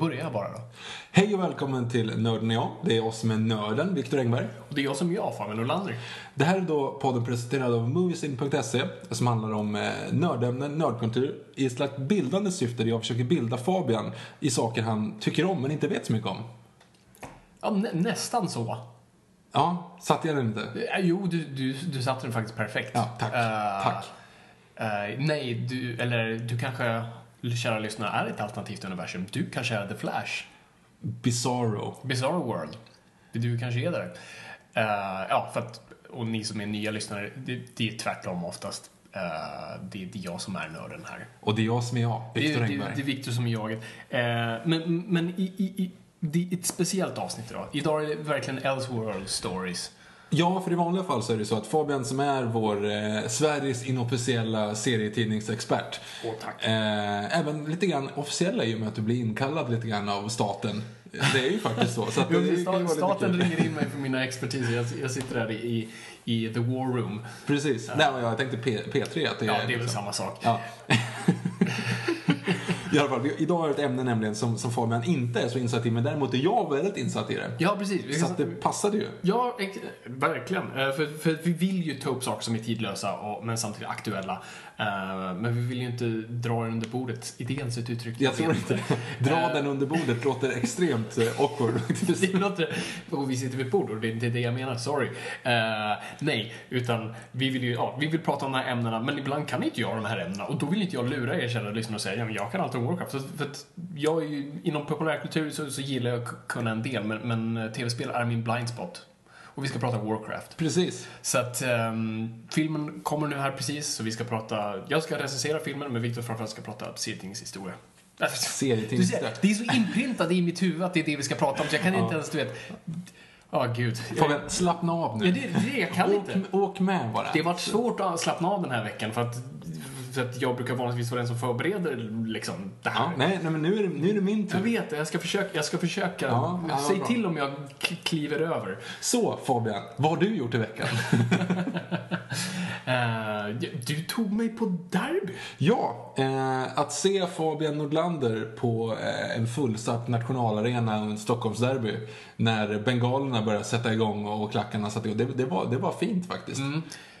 Börjar jag bara då. Hej och välkommen till Nörden och jag. Det är oss som är nörden, Viktor Engberg. Och det är jag som är jag, Fabian Nordlander. Det här är då podden presenterad av Moviesin.se som handlar om eh, nördämnen, nördkultur i ett slags bildande syfte där jag försöker bilda Fabian i saker han tycker om men inte vet så mycket om. Ja, nä nästan så. Ja, satte jag den inte? Eh, Jo, du, du, du satte den faktiskt perfekt. Ja, tack. Eh, Tack. eh, nej, du, eller du kanske, kära lyssnare, är ett alternativt universum. Du kanske är The Flash. Bizarro. Bizarre World. Du kanske ge det? Uh, ja, för att, och ni som är nya lyssnare, det, det är tvärtom oftast. Eh, det, det är jag som är nörden här. Och det är jag som är jag, Det Viktor är, det, Engberg. det är Viktor som är jag. Eh, men men i, i, i, det är ett speciellt avsnitt idag. Idag är det verkligen Elseworld Stories. Ja, för i vanliga fall så är det så att Fabian som är vår eh, Sveriges inofficiella serietidningsexpert. Åh, tack. Eh, även lite grann officiella i och med att du blir inkallad lite grann av staten. Det är ju faktiskt så. så Jo, sta- Staten ringer in mig för mina expertiser. Jag, jag sitter där i, i, the war room. Precis. Nej, men jag tänkte P, P3 att det Ja, är... det är väl liksom- samma sak. Ja. I alla fall, idag har vi ett ämne nämligen som, som Fabian inte är så insatt i, men däremot är jag väldigt insatt i det. Ja, precis. Så att det passade ju. Ja, verkligen. Eh, För, för vi vill ju ta upp saker som är tidlösa och, men samtidigt aktuella. Eh, Men vi vill ju inte dra den under bordet. Är det ens ett uttryck? Jag tror inte Dra den under bordet låter extremt eh, awkward. Det låter... Och vi sitter vid ett bord och det är inte det jag menar, sorry. Eh, nej, utan vi vill ju ja, vi vill prata om de här ämnena, men ibland kan inte jag de här ämnena. Och då vill inte jag lura er kära lyssnare och säga ja, men jag kan allt om Warcraft. För, för att jag är ju, inom populärkultur så, så gillar jag att kunna en del, men, men eh, tv-spel är min blind spot. Och vi ska prata Warcraft. Precis. Så att ehm, filmen kommer nu här precis, så vi ska prata... Jag ska recensera filmen, men Viktor framförallt ska prata serietidningshistoria. Serietidningshistoria. ser, det är så inprintat i mitt huvud att det är det vi ska prata om, så jag kan inte ens, du vet... Ja, gud. Fabian, slappna av nu. Ja, det, det, jag kan åk, inte. åk med bara. Det har varit svårt att slappna av den här veckan för att, för att jag brukar vanligtvis vara den som förbereder liksom det här. Ja, nej, nej, men nu är det, nu är det min Jag tur. vet det, jag ska försöka. Jag ska försöka. Ja, ja, Säg bra. till om jag kliver över. Så Fabian, vad har du gjort i veckan? Eh, du tog mig på derby. ja, eh, att se Fabian Nordlander på eh, en fullsatt nationalarena en Stockholmsderby när bengalerna började sätta igång och klackarna satte igång. Det, det, var, det var fint faktiskt.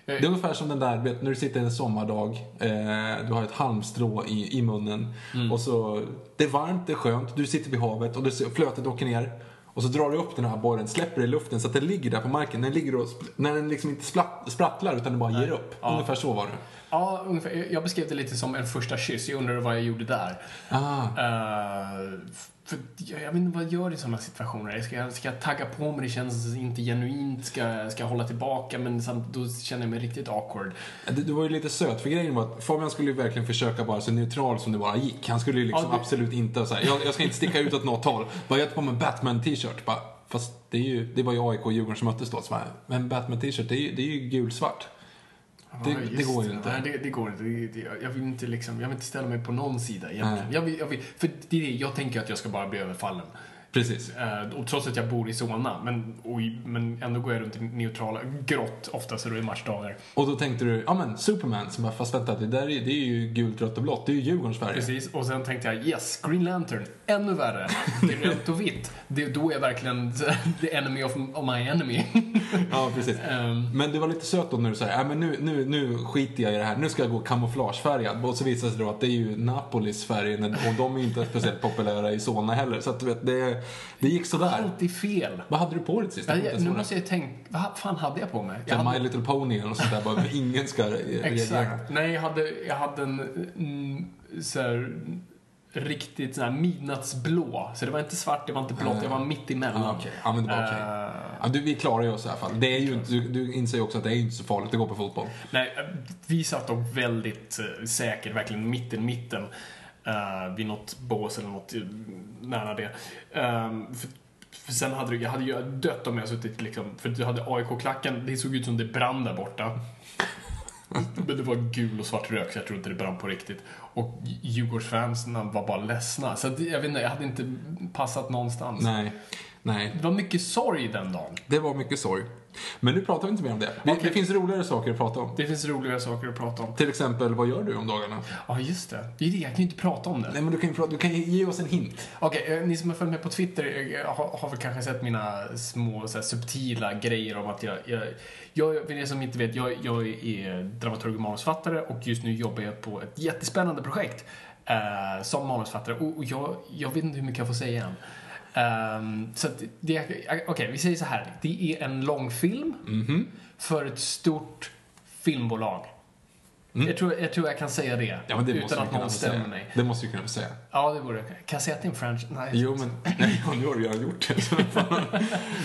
Det är ungefär som den där, vet, när du sitter en sommardag, eh, du har ett halmstrå i, i munnen och så, det är varmt, det är skönt, du sitter vid havet och du ser, flötet åker ner och så drar du upp den här borren, släpper i luften så att den ligger där på marken. Den ligger och, när den liksom inte splatt, sprattlar utan den bara ger upp. Ungefär så var det. Ja, ungefär. Jag beskrev det lite som en första kyss. Jag undrar vad jag gjorde där. Ah. Eh, för jag, jag vet inte vad jag gör i sådana situationer. Ska jag, ska jag tagga på mig? Det känns inte genuint. Ska, ska jag hålla tillbaka? Men samt, då känner jag mig riktigt awkward. Du, du var ju lite söt, för grejen var att Fabian skulle ju verkligen försöka vara så neutral som det bara gick. Han skulle ju liksom Ja, det- absolut inte säga jag, jag ska inte sticka ut åt något håll. Bara jag tar på mig en Batman-t-shirt. Bara, Fast det, är ju, det var ju AIK och Djurgården som möttes då. Så bara, men Batman-t-shirt, det är ju, det är ju gulsvart. Det, Ja, det går inte. Nej, det, det går inte. Det, jag vill inte liksom, jag vill inte ställa mig på någon sida egentligen. Jag vill, jag vill, för det är det, jag tänker att jag ska bara bli överfallen. Precis. Eh, och trots att jag bor i Solna, men, och, men ändå går jag runt i neutrala, grått ofta så det är matchdagar. Och då tänkte du, ja men Superman, som bara, fast vänta, det där är, det är ju gult, rött och blått, det är ju Djurgårdens färger. Precis, och sen tänkte jag yes, Green Lantern, ännu värre. Det är rött och vitt. Det, då är jag verkligen the enemy of, of my enemy. Ja, precis. Ehm. Men du var lite söt då när du sa, ja men nu, nu, nu skiter jag i det här, nu ska jag gå kamouflagefärgad. Och så visade det sig då att det är ju Napolis färger och de är ju inte speciellt populära i Solna heller. Så att du vet, det, det gick sådär. Alltid fel. Vad hade du på dig sist? Nu måste jag tänka, vad fan hade jag på mig? Jag hade, My Little Pony eller något sånt där, bara ingen ska exakt. Nej, jag hade, jag hade en mm, så här, riktigt så här midnattsblå. Så det var inte svart, det var inte blått, jag var mitt emellan. Ja, okej. Ja, men det var okej. Eh, Ja, du, vi klarar ju oss i alla fall. Det är ju inte, du, du inser ju också att det är inte så farligt att gå på fotboll. Nej, vi satt dock väldigt eh, säkert, verkligen mitten, mitten. Uh, vid något bås eller något eh, nära det. Ehm, för, för sen hade jag hade ju dött om jag suttit liksom, för du hade AIK-klacken, det såg ut som det brann där borta. Men det var gul och svart rök så jag tror inte det brann på riktigt. Och Djurgårdsfansen var bara ledsna. Så att, jag vet inte, jag hade inte passat någonstans. Nej, nej. Det var mycket sorg den dagen. Det var mycket sorg. Men nu pratar vi inte mer om det. Det, Okej. det finns roligare saker att prata om. Det finns roligare saker att prata om. Till exempel, vad gör du om dagarna? Ja, just det. det är det. Jag kan ju inte prata om det. Nej, men du kan ju, prata, du kan ge oss en hint. Okej, eh, ni som har följt med på Twitter eh, har, har väl kanske sett mina små så här, subtila grejer om att jag, jag, jag, för er som inte vet, jag, jag är dramaturg och manusfattare och just nu jobbar jag på ett jättespännande projekt eh, som manusfattare och, och jag, jag vet inte hur mycket jag får säga än. Ehm, så det, okej, vi säger så här. Det är en långfilm för ett stort filmbolag. Jag, tror, jag tror jag kan säga det, Ja, det utan att någon stämmer mig. Det måste du kunna få säga. Ja, det Kan jag säga att det är en franchise? Nej. Jo, men... Nej, nu har du redan gjort det.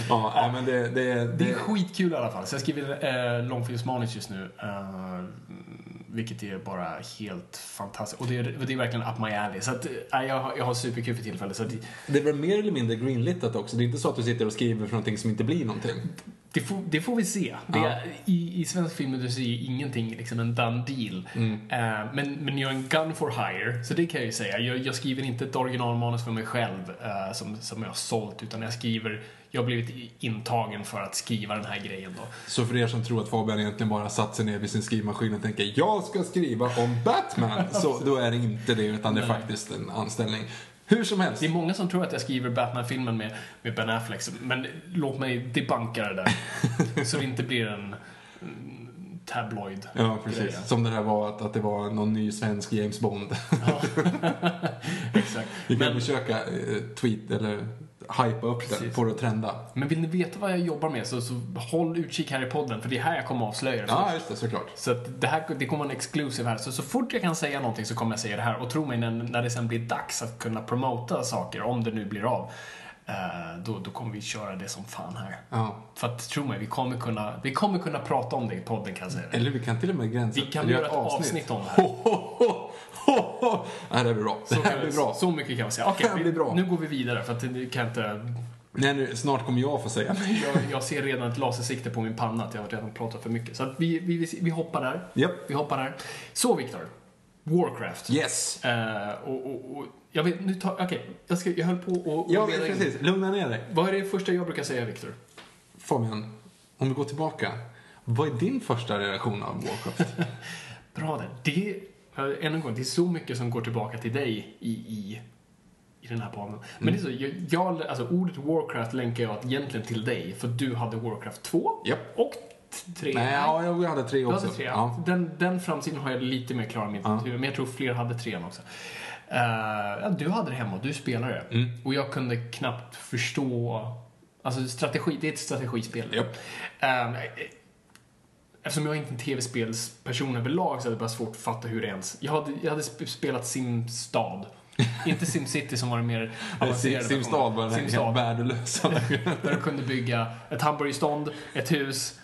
ja, nej, men det... det, Det det är skitkul i alla fall. Så jag skriver eh, långfilmsmanus just nu. Eh, vilket är bara helt fantastiskt. Och det är, det är verkligen up my alley. Så att, eh, jag, har- jag har superkul för tillfället. Så att, det väl mer eller mindre greenlitat också. Det är inte så att du sitter och skriver för någonting som inte blir någonting. det, får, det får vi se. Ja. i, I svensk filmindustri är ingenting liksom en done deal. Mm. Eh, men, men jag är en gun for hire, så det kan jag ju säga. Jag, jag skriver inte ett originalmanus för mig själv eh, som, som jag har sålt, utan jag skriver jag har blivit intagen för att skriva den här grejen då. Så för er som tror att Fabian egentligen bara satt sig ner vid sin skrivmaskin och tänker jag ska skriva om Batman, så då är det inte det, utan det är faktiskt en anställning. Hur som helst. Det är många som tror att jag skriver Batman-filmen med, med Ben Affleck, men låt mig debunka det där. så det inte blir en mm, tabloid. Ja, precis. grej. Som det där var att, att det var någon ny svensk James Bond. Exakt. Vi kan Men, försöka eh, tweet eller hypa upp den, Precis. få det att trenda. men vill ni veta vad jag jobbar med så, så håll utkik här i podden, för det är här jag kommer avslöja det Ja, just det, såklart. Så att det här det kommer vara en exclusive här. Så, så fort jag kan säga någonting så kommer jag säga det här. Och tro mig, när, när det sen blir dags att kunna promota saker, om det nu blir av, eh, då, då kommer vi köra det som fan här. Ja. För att tro mig, vi kommer kunna, vi kommer kunna prata om det i podden kan jag säga. Eller vi kan till och med gränsa Vi kan göra ett avsnitt om det här. Ho, ho, ho, det här blir bra. Det Så, här blir bra. så mycket kan man säga. Okej, vi- nu går vi vidare för att det kan jag inte... Nej, nu, snart kommer jag få säga. Jag, jag ser redan ett lasersikte på min panna att jag har redan pratat för mycket. Så vi, vi, vi, hoppar där. Japp. Vi hoppar där. Så, Viktor. Warcraft. Yes. Eh, och, och, och, jag vet, nu tar, okej, jag, ska, jag höll på och, Ja, leda in. precis. Lugna ner dig. Vad är det första jag brukar säga, Viktor? Fabian, om vi går tillbaka. Vad är din första reaktion av Warcraft? Bra där. Det, än en gång, det är så mycket som går tillbaka till dig i, i, i den här podden. Men det är så, jag, alltså ordet Warcraft länkar jag egentligen till dig, för du hade Warcraft 2 Japp. och t- 3. Nej, ja, jag hade tre Du också. hade tre, ja. Den, den framsidan har jag lite mer klar i mitt Ja. men jag tror fler hade trean också. Eh, ja, du hade det hemma och du spelade det. Mm. Och jag kunde knappt förstå... Alltså strategi, det är ett strategispel. Japp. Eh, eftersom jag inte är en tv-spelsperson överlag så hade jag bara svårt att fatta hur det ens... Jag hade, jag hade sp- spelat Simstad. inte Simcity som var det mer avancerade. Simstad var den här Simstad. helt värdelösa. Där du kunde bygga ett hamburgerstånd, ett hus.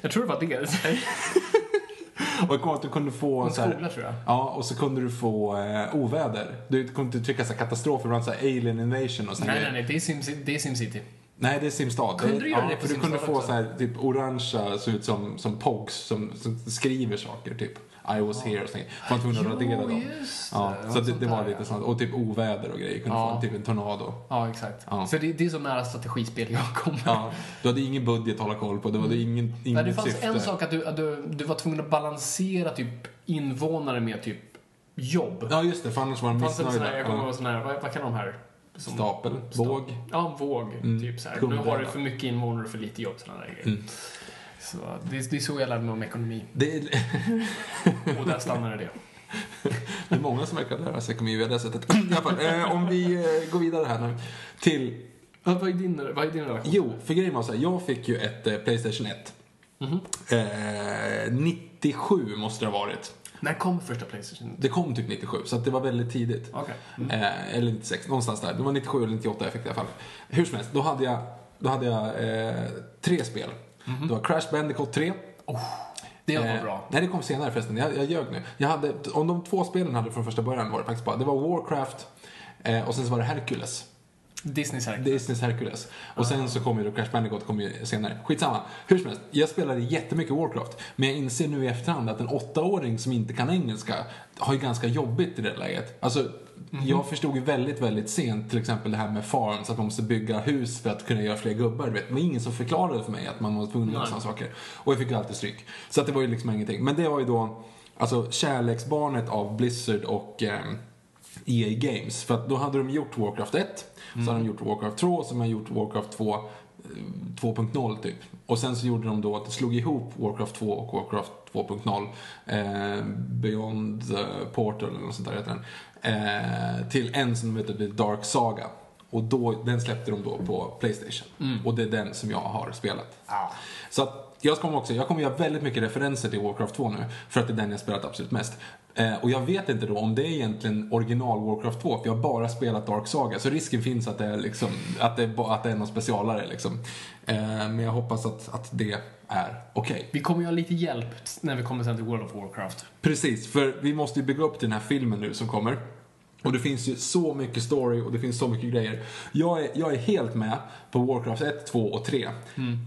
Jag tror det var det. och jag kommer att du kunde få En så här, skola tror jag. Ja, och så kunde du få eh, oväder. Du kunde inte trycka så här katastrofer, ibland så här alien invasion och sånt Nej, nej, nej. Det är, Sim, det är Simcity. Nej, det är Simstad. Kunde du göra ja, det på för Du kunde få också? så här, typ orangea, ser ut som, som pogs, som, som skriver saker, typ. I was here och sånt. Man var tvungen att radera dem. just Ja, det. så Ja, det, det var där, lite ja. sånt. Och typ oväder och grejer. Kunde Ja. få typ en tornado. Ja, exakt. Ja. Så det, det är så nära strategispel jag kommer. Ja, du hade ingen budget att hålla koll på. Det var ingen, Nej, inget det fanns syfte. en sak att du, att du, du var tvungen att balansera typ invånare med typ jobb. Ja, just det. För annars var de en missnöjda. jag kommer Ja. ihåg sån här, vad, vad kan de här? Som- Stapel, Sta- våg. Ja, våg. Mm, Typ så här. Nu har du för mycket invånare och för lite jobb. Såna där grejer. Mm. Så det, det är så jag lärde mig om ekonomi. Det är, Och där stannade det. det är många som verkar lära sig ekonomi via det sättet. I alla fall, eh, om vi eh, går vidare här nu till... Ja, Vad är din, vad är din relation? Jo, för grejen var så här, jag fick ju ett eh, Playstation 1. Mhm. Eh, 97 måste det ha varit. När kom första Playstation? Det kom typ 97, så att det var väldigt tidigt. Okej. Eh, eller 96, någonstans där. Det var 97 eller 98 jag fick det i alla fall. Hur som helst, då hade jag, då hade jag eh, tre spel. Det var Crash Bandicoot 3. Det var Eh, bra. Nej, det kom senare förresten. Jag, jag ljög nu. Jag hade, om de två spelen hade från första början var det faktiskt bara, det var Warcraft eh, och sen så var det Hercules. Disneys här. Disneys Hercules. Och sen så kom ju då Crash Bandicoot kom ju senare. Skitsamma. Hur som helst, jag spelade jättemycket Warcraft. Men jag inser nu i efterhand att en åttaåring som inte kan engelska har ju ganska jobbigt i det läget. Alltså, jag förstod ju väldigt, väldigt sent till exempel det här med farms, att man måste bygga hus för att kunna göra fler gubbar. Vet. Det var ingen som förklarade för mig att man var tvungen att göra sådana saker. Och jag fick ju alltid stryk. Så att det var ju liksom ingenting. Men det var ju då, alltså kärleksbarnet av Blizzard och ehm, EA Games. För att då hade de gjort Warcraft 1, så hade de gjort Warcraft 2, så hade de gjort Warcraft 2 eh, 2.0 typ. Och sen så gjorde de då att de slog ihop Warcraft 2 och Warcraft 2.0, eh, Beyond Portal eller något sånt där heter den, eh, till en som heter The Dark Saga. Och då, den släppte de då på Playstation. Och det är den som jag har spelat. Ja. Så att jag kommer också, jag kommer göra väldigt mycket referenser till Warcraft 2 nu, för att det är den jag spelat absolut mest. Eh, och jag vet inte då om det är egentligen original Warcraft 2, för jag har bara spelat Dark Saga, så risken finns att det är, liksom, att det att det är någon specialare liksom. Eh, men jag hoppas att, att det är okej. Vi kommer ju ha lite hjälp när vi kommer sen till World of Warcraft. Precis, för vi måste ju bygga upp till den här filmen nu som kommer. Och det finns ju så mycket story och det finns så mycket grejer. Jag är, jag är helt med på Warcraft 1, 2 och 3. War,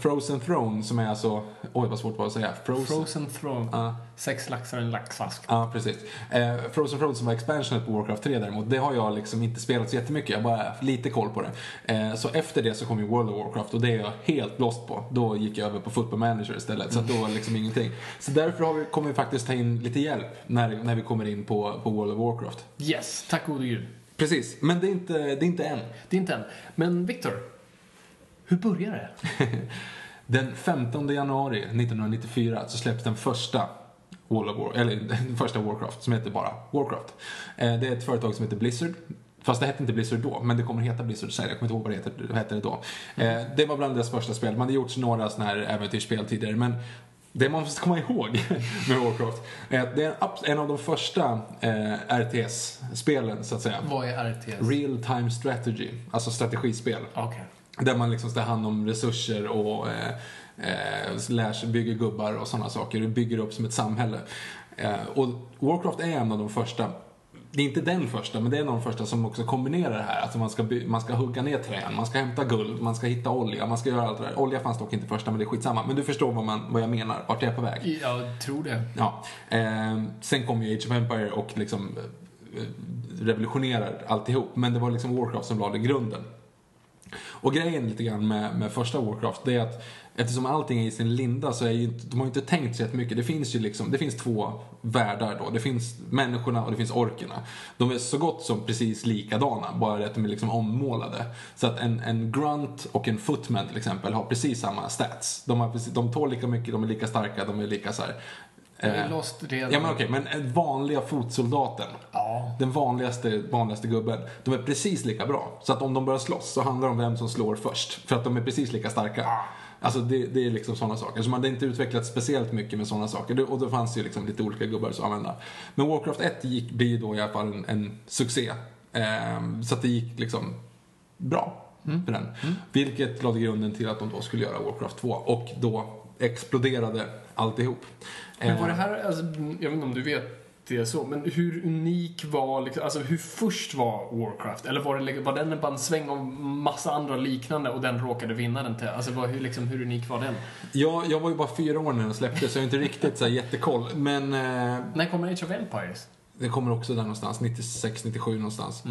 Frozen Throne som är alltså, oj vad svårt det var att säga. Frozen. Frozen Throne. Ja. Sex laxar i en laxask. Ja, precis. Eh, Frozen Throne som var expansionet på Warcraft 3 däremot, det har jag liksom inte spelat så jättemycket. Jag har bara lite koll på det. Eh, så efter det så kom ju World of Warcraft och det är jag helt lost på. Då gick jag över på Football Manager istället, så att då var det liksom ingenting. Så därför har vi, kommer vi faktiskt ta in lite hjälp när, när vi kommer in på, på World of Warcraft. Yes, tack gode gud. Precis, men det är inte, det är inte än. Det är inte än. Men Viktor, hur börjar det? Den 15 januari 1994 så släpps den första World of War, eller den första Warcraft som heter bara Warcraft. Eh, Det är ett företag som heter Blizzard. Fast det hette inte Blizzard då, men det kommer heta Blizzard sen. Jag kommer inte ihåg vad det heter, hette det då. Eh, Det var bland deras första spel. Man hade gjort några sådana här äventyrsspel tidigare, men det man måste komma ihåg med Warcraft är att det är en av de första eh, RTS-spelen, så att säga. Vad är RTS? Real Time Strategy, alltså strategispel. Okej. Där man liksom ska ta hand om resurser och eh, eh, lär bygger gubbar och sådana saker. Och bygger upp som ett samhälle. Eh, och Warcraft är en av de första. Det är inte den första, men det är en av de första som också kombinerar det här. Alltså man ska, man ska hugga ner träd, man ska hämta guld, man ska hitta olja, man ska göra allt det där. Olja fanns dock inte första, men det är skitsamma. Men du förstår vad, man, vad jag menar, vart jag är på väg. Jag tror det. Ja. Eh, sen kom ju Age of Empire och liksom eh, revolutionerar alltihop. Men det var liksom Warcraft som lade grunden. Och grejen lite grann med, med första Warcraft, det är att eftersom allting är i sin linda så är ju de har ju inte tänkt så mycket. Det finns ju liksom, det finns två världar då. Det finns människorna och det finns orkerna. De är så gott som precis likadana, bara det att de är liksom ommålade. Så att en, en grunt och en footman till exempel har precis samma stats. De, har precis, de tål lika mycket, de är lika starka, de är lika så här. Jag är eh, lost redan. Ja men okej, men den vanliga fotsoldaten. Ja. Den vanligaste, vanligaste gubben. De är precis lika bra. Så att om de börjar slåss så handlar det om vem som slår först. För att de är precis lika starka. Alltså det, det är liksom sådana saker. Så man hade inte utvecklat speciellt mycket med sådana saker. Och då fanns ju liksom lite olika gubbar att använda. Men Warcraft 1 gick, blir då i alla fall en, en succé. Ehm, så att det gick liksom bra för den. Vilket lade grunden till att de då skulle göra Warcraft 2. Och då exploderade alltihop. Men var Ehm, det här, alltså, jag vet inte om du vet det så. Men hur unik var, liksom, alltså hur först var Warcraft? Eller var, det, var den bara en sväng av massa andra liknande och den råkade vinna den till? Alltså vad, hur, liksom, hur unik var den? Ja, jag var ju bara fyra år när den släpptes, så jag har inte riktigt så här jättekoll. Men eh, När kommer Age of Empires? det kommer också där någonstans, 96, 97 någonstans.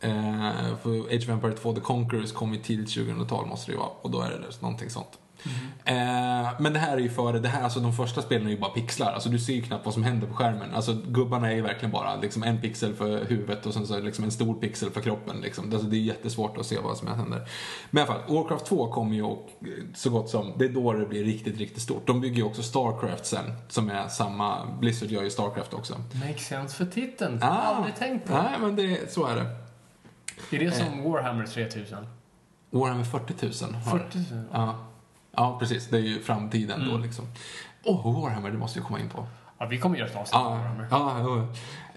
Eh, för Age of Empire 2, The Conquerors kom ju tidigt 2000-tal måste det ju vara. Och då är det någonting sånt. Eh, men det här är ju före, det här, alltså de första spelen är ju bara pixlar. Alltså du ser ju knappt vad som händer på skärmen. Alltså gubbarna är ju verkligen bara liksom en pixel för huvudet och sen så liksom en stor pixel för kroppen. Liksom. Alltså, det är jättesvårt att se vad som händer. Men i alla fall, Warcraft 2 kommer ju och eh, så gott som, det är då det blir riktigt, riktigt stort. De bygger ju också Starcraft sen, som är samma, Blizzard gör ju Starcraft också. Makes sense för titeln. Ah. Aldrig tänkt på. Nej, men det, så är det. Det är det som Warhammer 3000. Warhammer 40 000 har 40 000? Ja. Ja, precis. Det är ju framtiden Mm. då liksom. Åh, Warhammer, det måste vi komma in på. Ja, vi kommer göra ett avsnitt om Ja, Warhammer. ja, jo.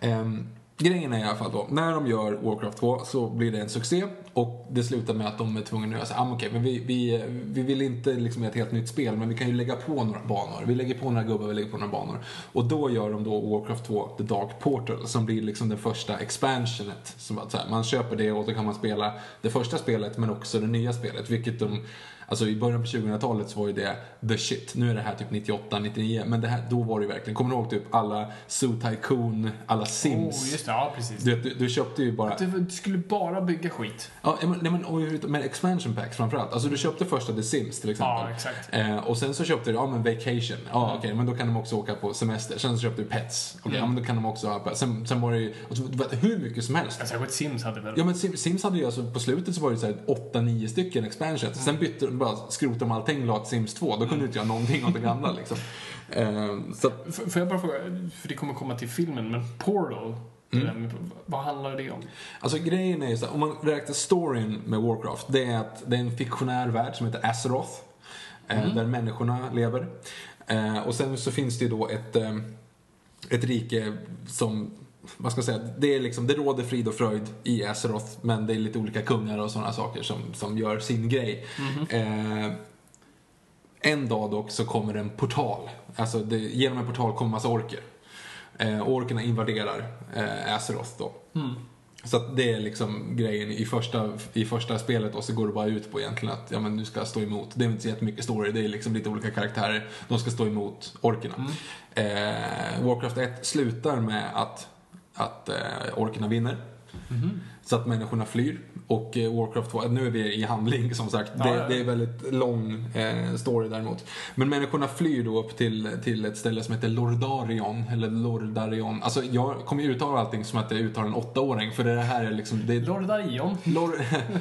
Ehm, grejen är i alla fall då, när de gör Warcraft 2 så blir det en succé och det slutar med att de är tvungna att göra så ah, okej, men vi, vi, vi vill inte liksom ett helt nytt spel, men vi kan ju lägga på några banor. Vi lägger på några gubbar, vi lägger på några banor. Och då gör de då Warcraft 2 The Dark Portal, som blir liksom det första expansionet. Som att så här, man köper det och då kan man spela det första spelet, men också det nya spelet, vilket de Alltså i början på 2000-talet så var ju det the shit. Nu är det här typ 98, 99. Men det här, då var det ju verkligen, kommer du ihåg typ alla Zoo Tycoon, alla Sims? Oh, just det. Ja, precis. Du, du, du köpte ju bara... Du, du skulle bara bygga skit. Ja, men, nej, men, och, med expansion packs framförallt. Alltså du köpte första The Sims till exempel. Ja, exakt. Eh, och sen så köpte du, ja men vacation. Ja okej, men då kan de också åka på semester. Sen så köpte du pets. Okej, ja men då kan de också ha, sen, sen var det ju, och så, du vet, hur mycket som helst. Ja, Särskilt Sims hade väl... Ja men Sim- Sims hade ju alltså, på slutet så var det så här 8-9 stycken expansions. Sen bytte de, bara skrotade de allting och la Sims 2. Då kunde du inte göra någonting av det gamla liksom. Eh, så Får jag bara fråga, för det kommer komma till filmen, men Portal, med- vad handlar det om? Alltså grejen är ju om man räknar storyn med Warcraft, det är att det är en fiktionär värld som heter Azeroth. eh, Där människorna lever. Eh, och sen så finns det ju då ett, ett rike som, vad ska jag säga, det är liksom, det råder frid och fröjd i Azeroth, men det är lite olika kungar och sådana saker som, som gör sin grej. Eh, en dag dock så kommer en portal. Alltså det, genom en portal kommer massa orker. Eh, orkerna invaderar eh, Azeroth då. Så att det är liksom grejen i första, i första spelet och så går det bara ut på egentligen att ja, men du ska stå emot. Det är inte så jättemycket story, det är liksom lite olika karaktärer. De ska stå emot orkerna. Eh, Warcraft 1 slutar med att, att eh, orkerna vinner. Så att människorna flyr. Och eh, Warcraft 2, nu är vi i handling som sagt. Ja, det, ja. det är väldigt lång eh, story däremot. Men människorna flyr då upp till, till ett ställe som heter Lordarion. Eller Lordarion. Alltså jag kommer ju uttala allting som att jag uttalar en åttaåring. För det här är liksom... Det är, Lord Ion. Lord,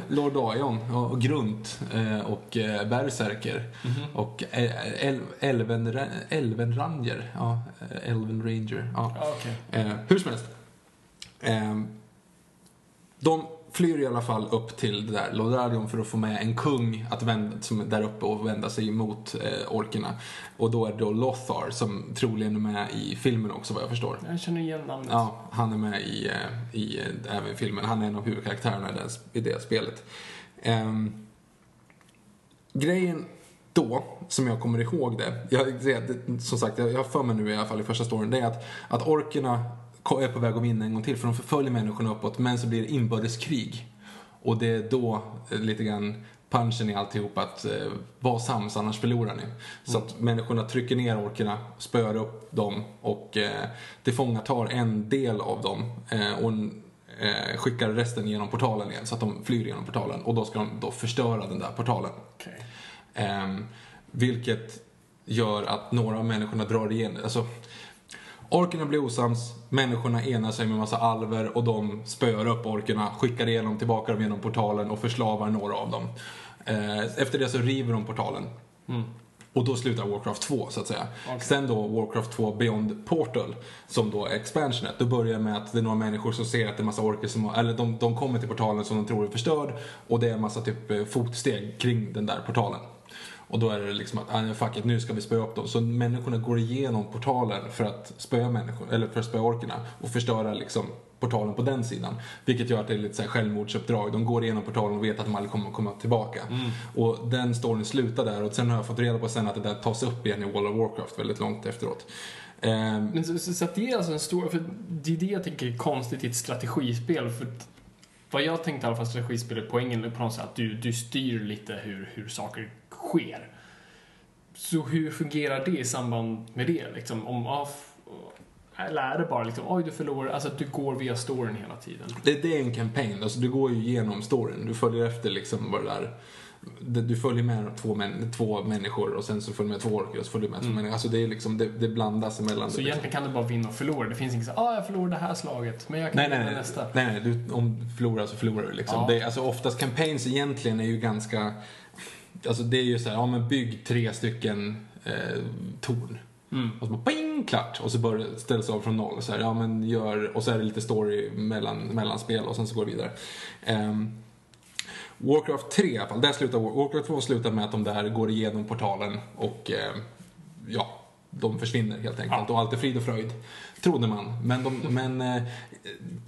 Lordarion och Grunt eh, och eh, Berserker och eh, El, Elven, Elvenranger. Ja, Elven Ranger. Ja. Okej. Eh, hur som helst. Eh, de flyr i alla fall upp till det där Lodarion för att få med en kung att vända, som är där uppe och vända sig emot eh, orkerna. Och då är det då Lothar som troligen är med i filmen också vad jag förstår. Jag känner igen namnet. Ja, han är med i, eh, i eh, även filmen. Han är en av huvudkaraktärerna i det, i det spelet. Ehm, grejen då, som jag kommer ihåg det, jag, det som sagt, jag har för mig nu i alla fall i första storyn, det är att, att orkerna är på väg att vinna en gång till för de förföljer människorna uppåt, men så blir det inbördeskrig. Och det är då eh, lite grann punchen i alltihop att eh, var sams annars förlorar ni. Så att människorna trycker ner orkerna, spöar upp dem och eh, tillfångatar en del av dem eh, och eh, skickar resten genom portalen igen så att de flyr genom portalen och då ska de då förstöra den där portalen. Okej. Ehm, vilket gör att några av människorna drar igen, alltså Orkerna blir osams, människorna enar sig med massa alver och de spöar upp orkerna, skickar igenom tillbaka dem genom portalen och förslavar några av dem. Eh, efter det så river de portalen. Och då slutar Warcraft 2 så att säga. Sen då Warcraft 2 Beyond Portal som då är expansionet. Då börjar det med att det är några människor som ser att det är massa orker som, eller de, de kommer till portalen som de tror är förstörd och det är en massa typ eh, fotsteg kring den där portalen. Och då är det liksom att, ah, fuck it, nu ska vi spöa upp dem. Så människorna går igenom portalen för att spöa människor, eller för att spöa orkerna och förstöra liksom portalen på den sidan. Vilket gör att det är lite så här självmordsuppdrag. De går igenom portalen och vet att de aldrig kommer komma tillbaka. Och den storyn slutar där och sen har jag fått reda på sen att det där tas upp igen i World of Warcraft väldigt långt efteråt. Ehm, Men så, så, så att det är alltså en stor, för det är det jag tänker är konstigt i ett strategispel. För att vad jag tänkte i alla fall strategispel är poängen på något sätt att du, du styr lite hur, hur saker sker. Så hur fungerar det i samband med det? Liksom, om, eller är det bara liksom, oj du förlorar, alltså att du går via storyn hela tiden? Det, det är en campaign, alltså du går ju igenom storyn. Du följer efter liksom vad det där du följer med två, män, två människor och sen så följer med två orker och så följer du med två människor. Alltså det är liksom, det, det blandas emellan. Mm. Så det, liksom. egentligen kan du bara vinna och förlora. Det finns inget så ah jag förlorade det här slaget, men jag kan Nej, vinna nej. nästa. nej, nej du, om du förlorar så förlorar du liksom. Ja. Det, alltså oftast campaigns egentligen är ju ganska, alltså det är ju så här, ja men bygg tre stycken eh, torn. Mm. Och så bara ping, klart. Och så börjar det ställs av från noll. Så här, ja, men gör, och så är det lite story mellan, spel och sen så går det vidare. Ehm, Warcraft 3 i alla fall, där slutar War- Warcraft 2 slutar med att de där går igenom portalen och eh, ja, de försvinner helt enkelt. Och allt är frid och fröjd, trodde man. Men, de, men eh,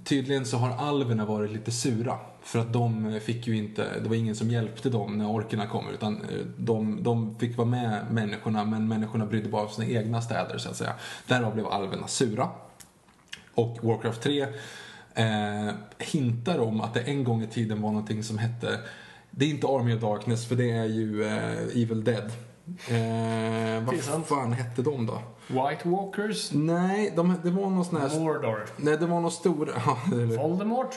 tydligen så har alverna varit lite sura. För att de fick ju inte, det var ingen som hjälpte dem när orkerna kom. Utan eh, de, de fick vara med människorna, men människorna brydde bara av sina egna städer så att säga. Därav blev alverna sura. Och Warcraft 3 eh, hintar om att det en gång i tiden var någonting som hette, det är inte Army of Darkness för det är ju eh, Evil Dead. Eh, vad fan hette de då? White Walkers, Nej, de, det var någon sån här... Mordor, Nej, det var någon stor... Voldemort.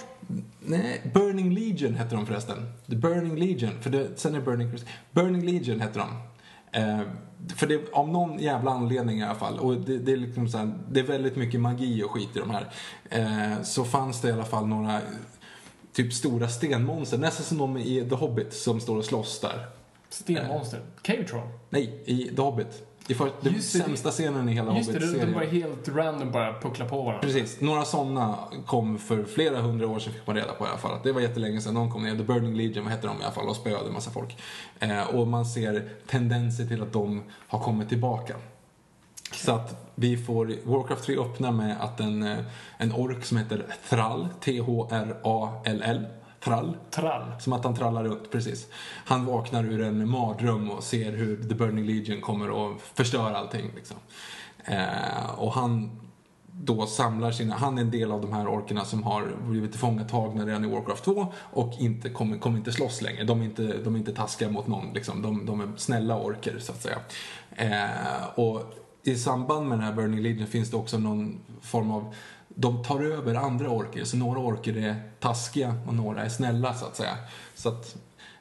Nej, Burning Legion hette de förresten. The Burning Legion, för det, sen är Burning. Burning Legion hette de. Eh, för det, av någon jävla anledning i alla fall, och det, det, är liksom så här, det är väldigt mycket magi och skit i de här. Eh, så fanns det i alla fall några typ stora stenmonster, nästan som de i The Hobbit som står och slåss där. Stenmonster. Cavetron. Nej, i The Hobbit. I för, den Just det, sämsta scenen i hela Just det, de, Hobbit-serien. bara helt random bara puckla på varandra. Precis, några sådana kom för flera hundra år sedan fick man reda på i alla fall. Det var jättelänge sedan de kom ner. The Burning Legion, vad hette de i alla fall, och spöade en massa folk. Eh, och man ser tendenser till att de har kommit tillbaka. Så att vi får, Warcraft 3 öppnar med att en, eh, en ork som heter Thrall, T-H-R-A-L-L, Thrall, Trall. som att han trallar runt, precis. Han vaknar ur en mardröm och ser hur The Burning Legion kommer att förstöra allting. Liksom. Eh, och han då samlar sina, han är en del av de här orkerna som har blivit tillfångatagna redan i Warcraft 2 och inte, kommer, kommer inte slåss längre. De är inte, de är inte taskiga mot någon, liksom. de, de är snälla orker så att säga. Eh, och i samband med den här Burning Legion finns det också någon form av de tar över andra orker, så några orker är taskiga och några är snälla så att säga. Så att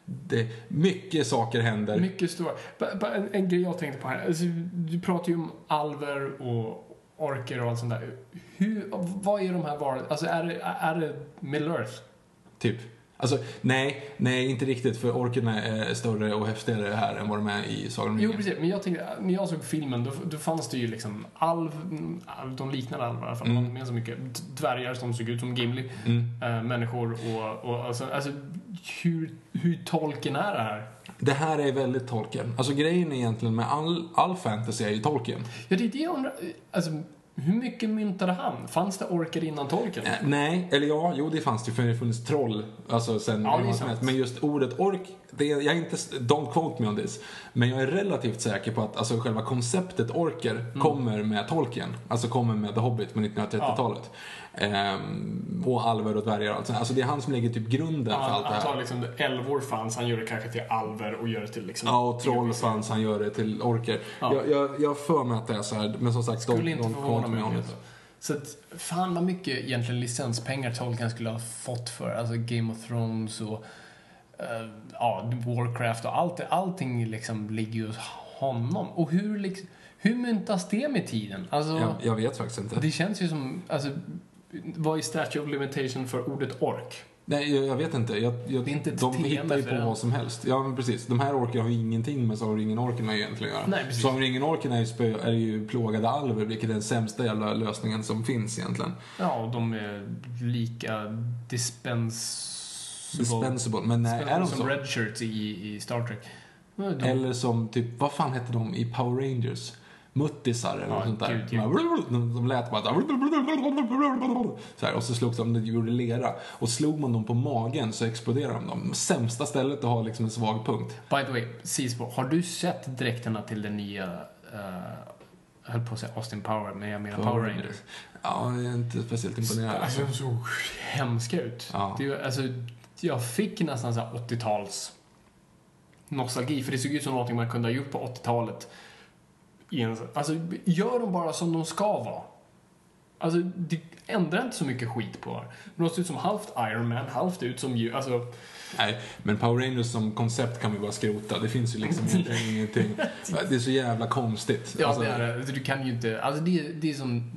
det, mycket saker händer. Mycket stora. En, en grej jag tänkte på här. Alltså, du pratar ju om alver och orker och allt sånt där. Hur, vad är de här varorna? Alltså är det, är det Middle Earth? Typ. Alltså, nej, nej, inte riktigt. För orkerna är större och häftigare här än vad de är i Sagan om Jo, precis. Men jag tänkte, när jag såg filmen, då, då fanns det ju liksom alv, de liknande alvar i alla fall, mm. med så mycket dvärgar som såg ut som Gimli, Mm. äh, människor och, och alltså, alltså hur, hur tolken är det här? Det här är väldigt Tolkien. Alltså grejen egentligen med all, all fantasy är ju Tolkien. Ja, det är det jag undrar. Alltså, hur mycket myntade han? Fanns det orker innan tolken? Eh, nej, eller ja, jo det fanns det för det har funnits troll alltså sen Ja. Men just ordet ork, det är, jag är inte, don't quote me on this, men jag är relativt säker på att alltså, själva konceptet orker Mm. kommer med Tolkien. Alltså kommer med The Hobbit på 1930-talet. Ehm, och alver och dvärgar och allt sånt. Alltså det är han som lägger typ grunden för Han, allt det han här. tar liksom, älvor fanns, han gör det kanske till alver och gör det till liksom... Ja, och troll fanns, han gör det till orker. Ja. Jag, jag, jag för mig att det är så här, men som sagt, Skulle don't- inte don't förvåna quote me mig on om it. det. Så att, fan vad mycket egentligen licenspengar Tolkien skulle ha fått för, alltså Game of Thrones och eh, ja, Warcraft och allt, allting liksom ligger hos honom. Och hur, liksom, hur myntas det med tiden? Alltså, Jag, jag vet faktiskt inte. det känns ju som, alltså, vad är statue of limitation för ordet ork? Nej, jag, jag vet inte. Jag, jag, Det är inte ett de tema hittar ju på vad som helst. Ja, men precis. De här orkerna har ju ingenting med Sagan om ringen-orkerna egentligen att göra. Nej, precis. Sagan om ringen-orkerna är ju, spö, är ju plågade alver, vilket är den sämsta jävla lösningen som finns egentligen. Ja, och de är lika dispensable. Dispensable. Men nej, är de som så? redshirts i, i Star Trek. De, Eller som typ, vad fan hette de i Power Rangers? Muttisar eller Ja, sånt där. gud, gud. De, de lät bara så här, och så slogs de, de gjorde lera. Och slog man dem på magen så exploderade de. Sämsta stället att ha liksom en svag punkt. By the way, Seasport, har du sett dräkterna till den nya, uh, jag höll på att säga Austin Power, men jag menar Power Rangers. Ja, jag är inte speciellt imponerad. Alltså, de såg hemska ut. Ja. Det, alltså, jag fick nästan så här 80-tals nostalgi, för det såg ut som någonting man kunde ha gjort på 80-talet. I en- Alltså, gör dem bara som de ska vara. Alltså, det ändrar inte så mycket skit på det. De ser ut som halvt Iron Man, halvt ut som djur. Alltså, Nej, men Power Rangers som koncept kan vi bara skrota. Det finns ju liksom ingenting. Det är så jävla konstigt. ja, Alltså, det är det. Du kan ju inte... Alltså, det, är- det är som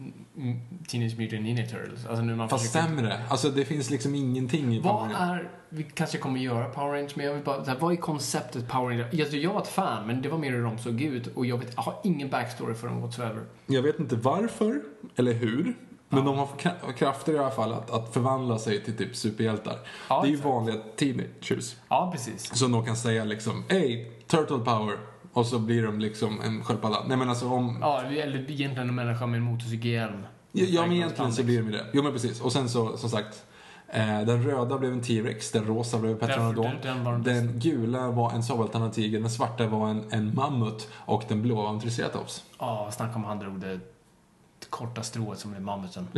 Teenage Mutant Ninja Turtles. Alltså, nu man Fast försöker- sämre. Alltså det finns liksom ingenting i Power Vad Rangers. är, vi kanske kommer göra Power Rangers, men jag vill bara, så här, vad är konceptet Power Rangers? Alltså, jag var ett fan, men det var mer hur de såg ut och jag, vet, jag har ingen backstory för dem whatsoever. Jag vet inte varför eller hur. Men de har kra- krafter i alla fall att, att förvandla sig till typ superhjältar. Ja, det är ju vanliga teenagers. Ja, precis. Som då kan säga liksom, hey, turtle power. Och så blir de liksom en sköldpadda. Nej men alltså om... Ja, eller egentligen en människa med en motorcykelhjälm. Ja, ja men egentligen så blir de det. Jo men precis. Och sen så, som sagt. Eh, den röda blev en T-Rex, den rosa blev en Petranodon. Den- den den gula var en sabeltandad-tiger, den svarta var en, en mammut och den blå var en triceratops. Ja, snacka om han drog det korta strået som är mammuten.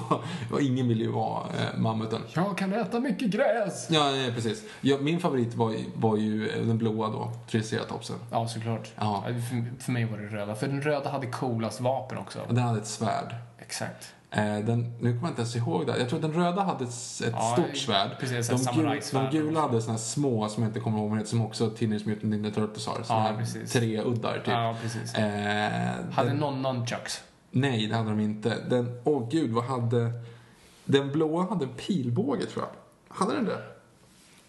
och ingen vill ju vara eh, mammuten. Jag kan äta mycket gräs! Ja, eh, precis. Ja, min favorit var, var ju eh, den blåa då, triceratopsen. Ja, såklart. Ja. För, för mig var det röda. För den röda hade coolast vapen också. Den hade ett svärd. Exakt. Eh, den, nu kommer jag inte ens ihåg det. Jag tror att den röda hade ett, ett Ja, stort svärd. precis, de, gul, de gula hade här små, som jag inte kommer ihåg vad som också Teenage Mutant Ninja Turtles har. Såna Ja, här tre uddar typ. Ja, precis. Eh, Hade den, någon nunchucks? Nej, det hade de inte. Den, åh gud, vad hade... Den blåa hade en pilbåge tror jag. Hade den det?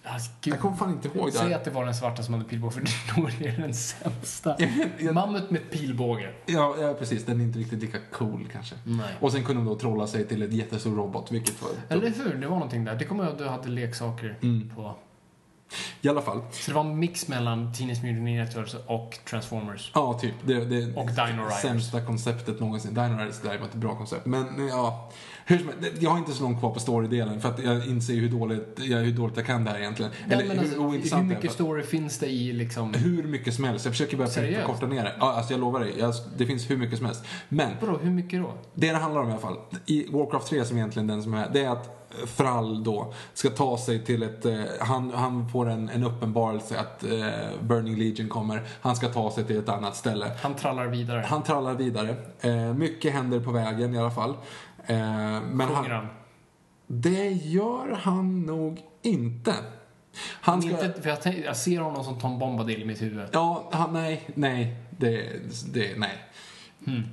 Alltså, gud. Jag kommer fan inte ihåg Säg det. att det var den svarta som hade pilbåge, för då är det den sämsta. jag- Mammut med pilbåge. Ja, ja, precis. Den är inte riktigt lika cool kanske. Nej. Och sen kunde de då trolla sig till ett jättestor robot, vilket var... Eller hur? Det var någonting där. Det kommer jag att du hade leksaker Mm. på. I alla fall. Så det var en mix mellan Teenage Mutant Ninja Turtles och Transformers. Ja, typ. Det, det Och Dino Riders. sämsta konceptet någonsin. Dino Riders är däremot ett bra koncept. Men ja, hur som jag har inte så långt kvar på storydelen för att jag inser hur dåligt, jag, hur dåligt jag kan det här egentligen. Nej, Eller hur alltså, hur ointressant är. mycket story finns det i liksom... Hur mycket som helst. Jag försöker bara Seriöst? korta ner det. Ja, alltså jag lovar dig. Jag, det finns hur mycket som helst. Men Vadå, hur mycket då? det det handlar om i alla fall, i Warcraft 3 som egentligen den som är, det är att Thrall då ska ta sig till ett, eh, han, han får en, en uppenbarelse att eh, Burning Legion kommer, han ska ta sig till ett annat ställe. Han trallar vidare. Han trallar vidare. Eh, mycket händer på vägen i alla fall. Eh, men Sjunger han, han? det gör han nog inte. Han ska... Inte, för jag, jag ser honom som Tom Bombadil i mitt huvud. Ja, han, nej, nej, det, det, nej.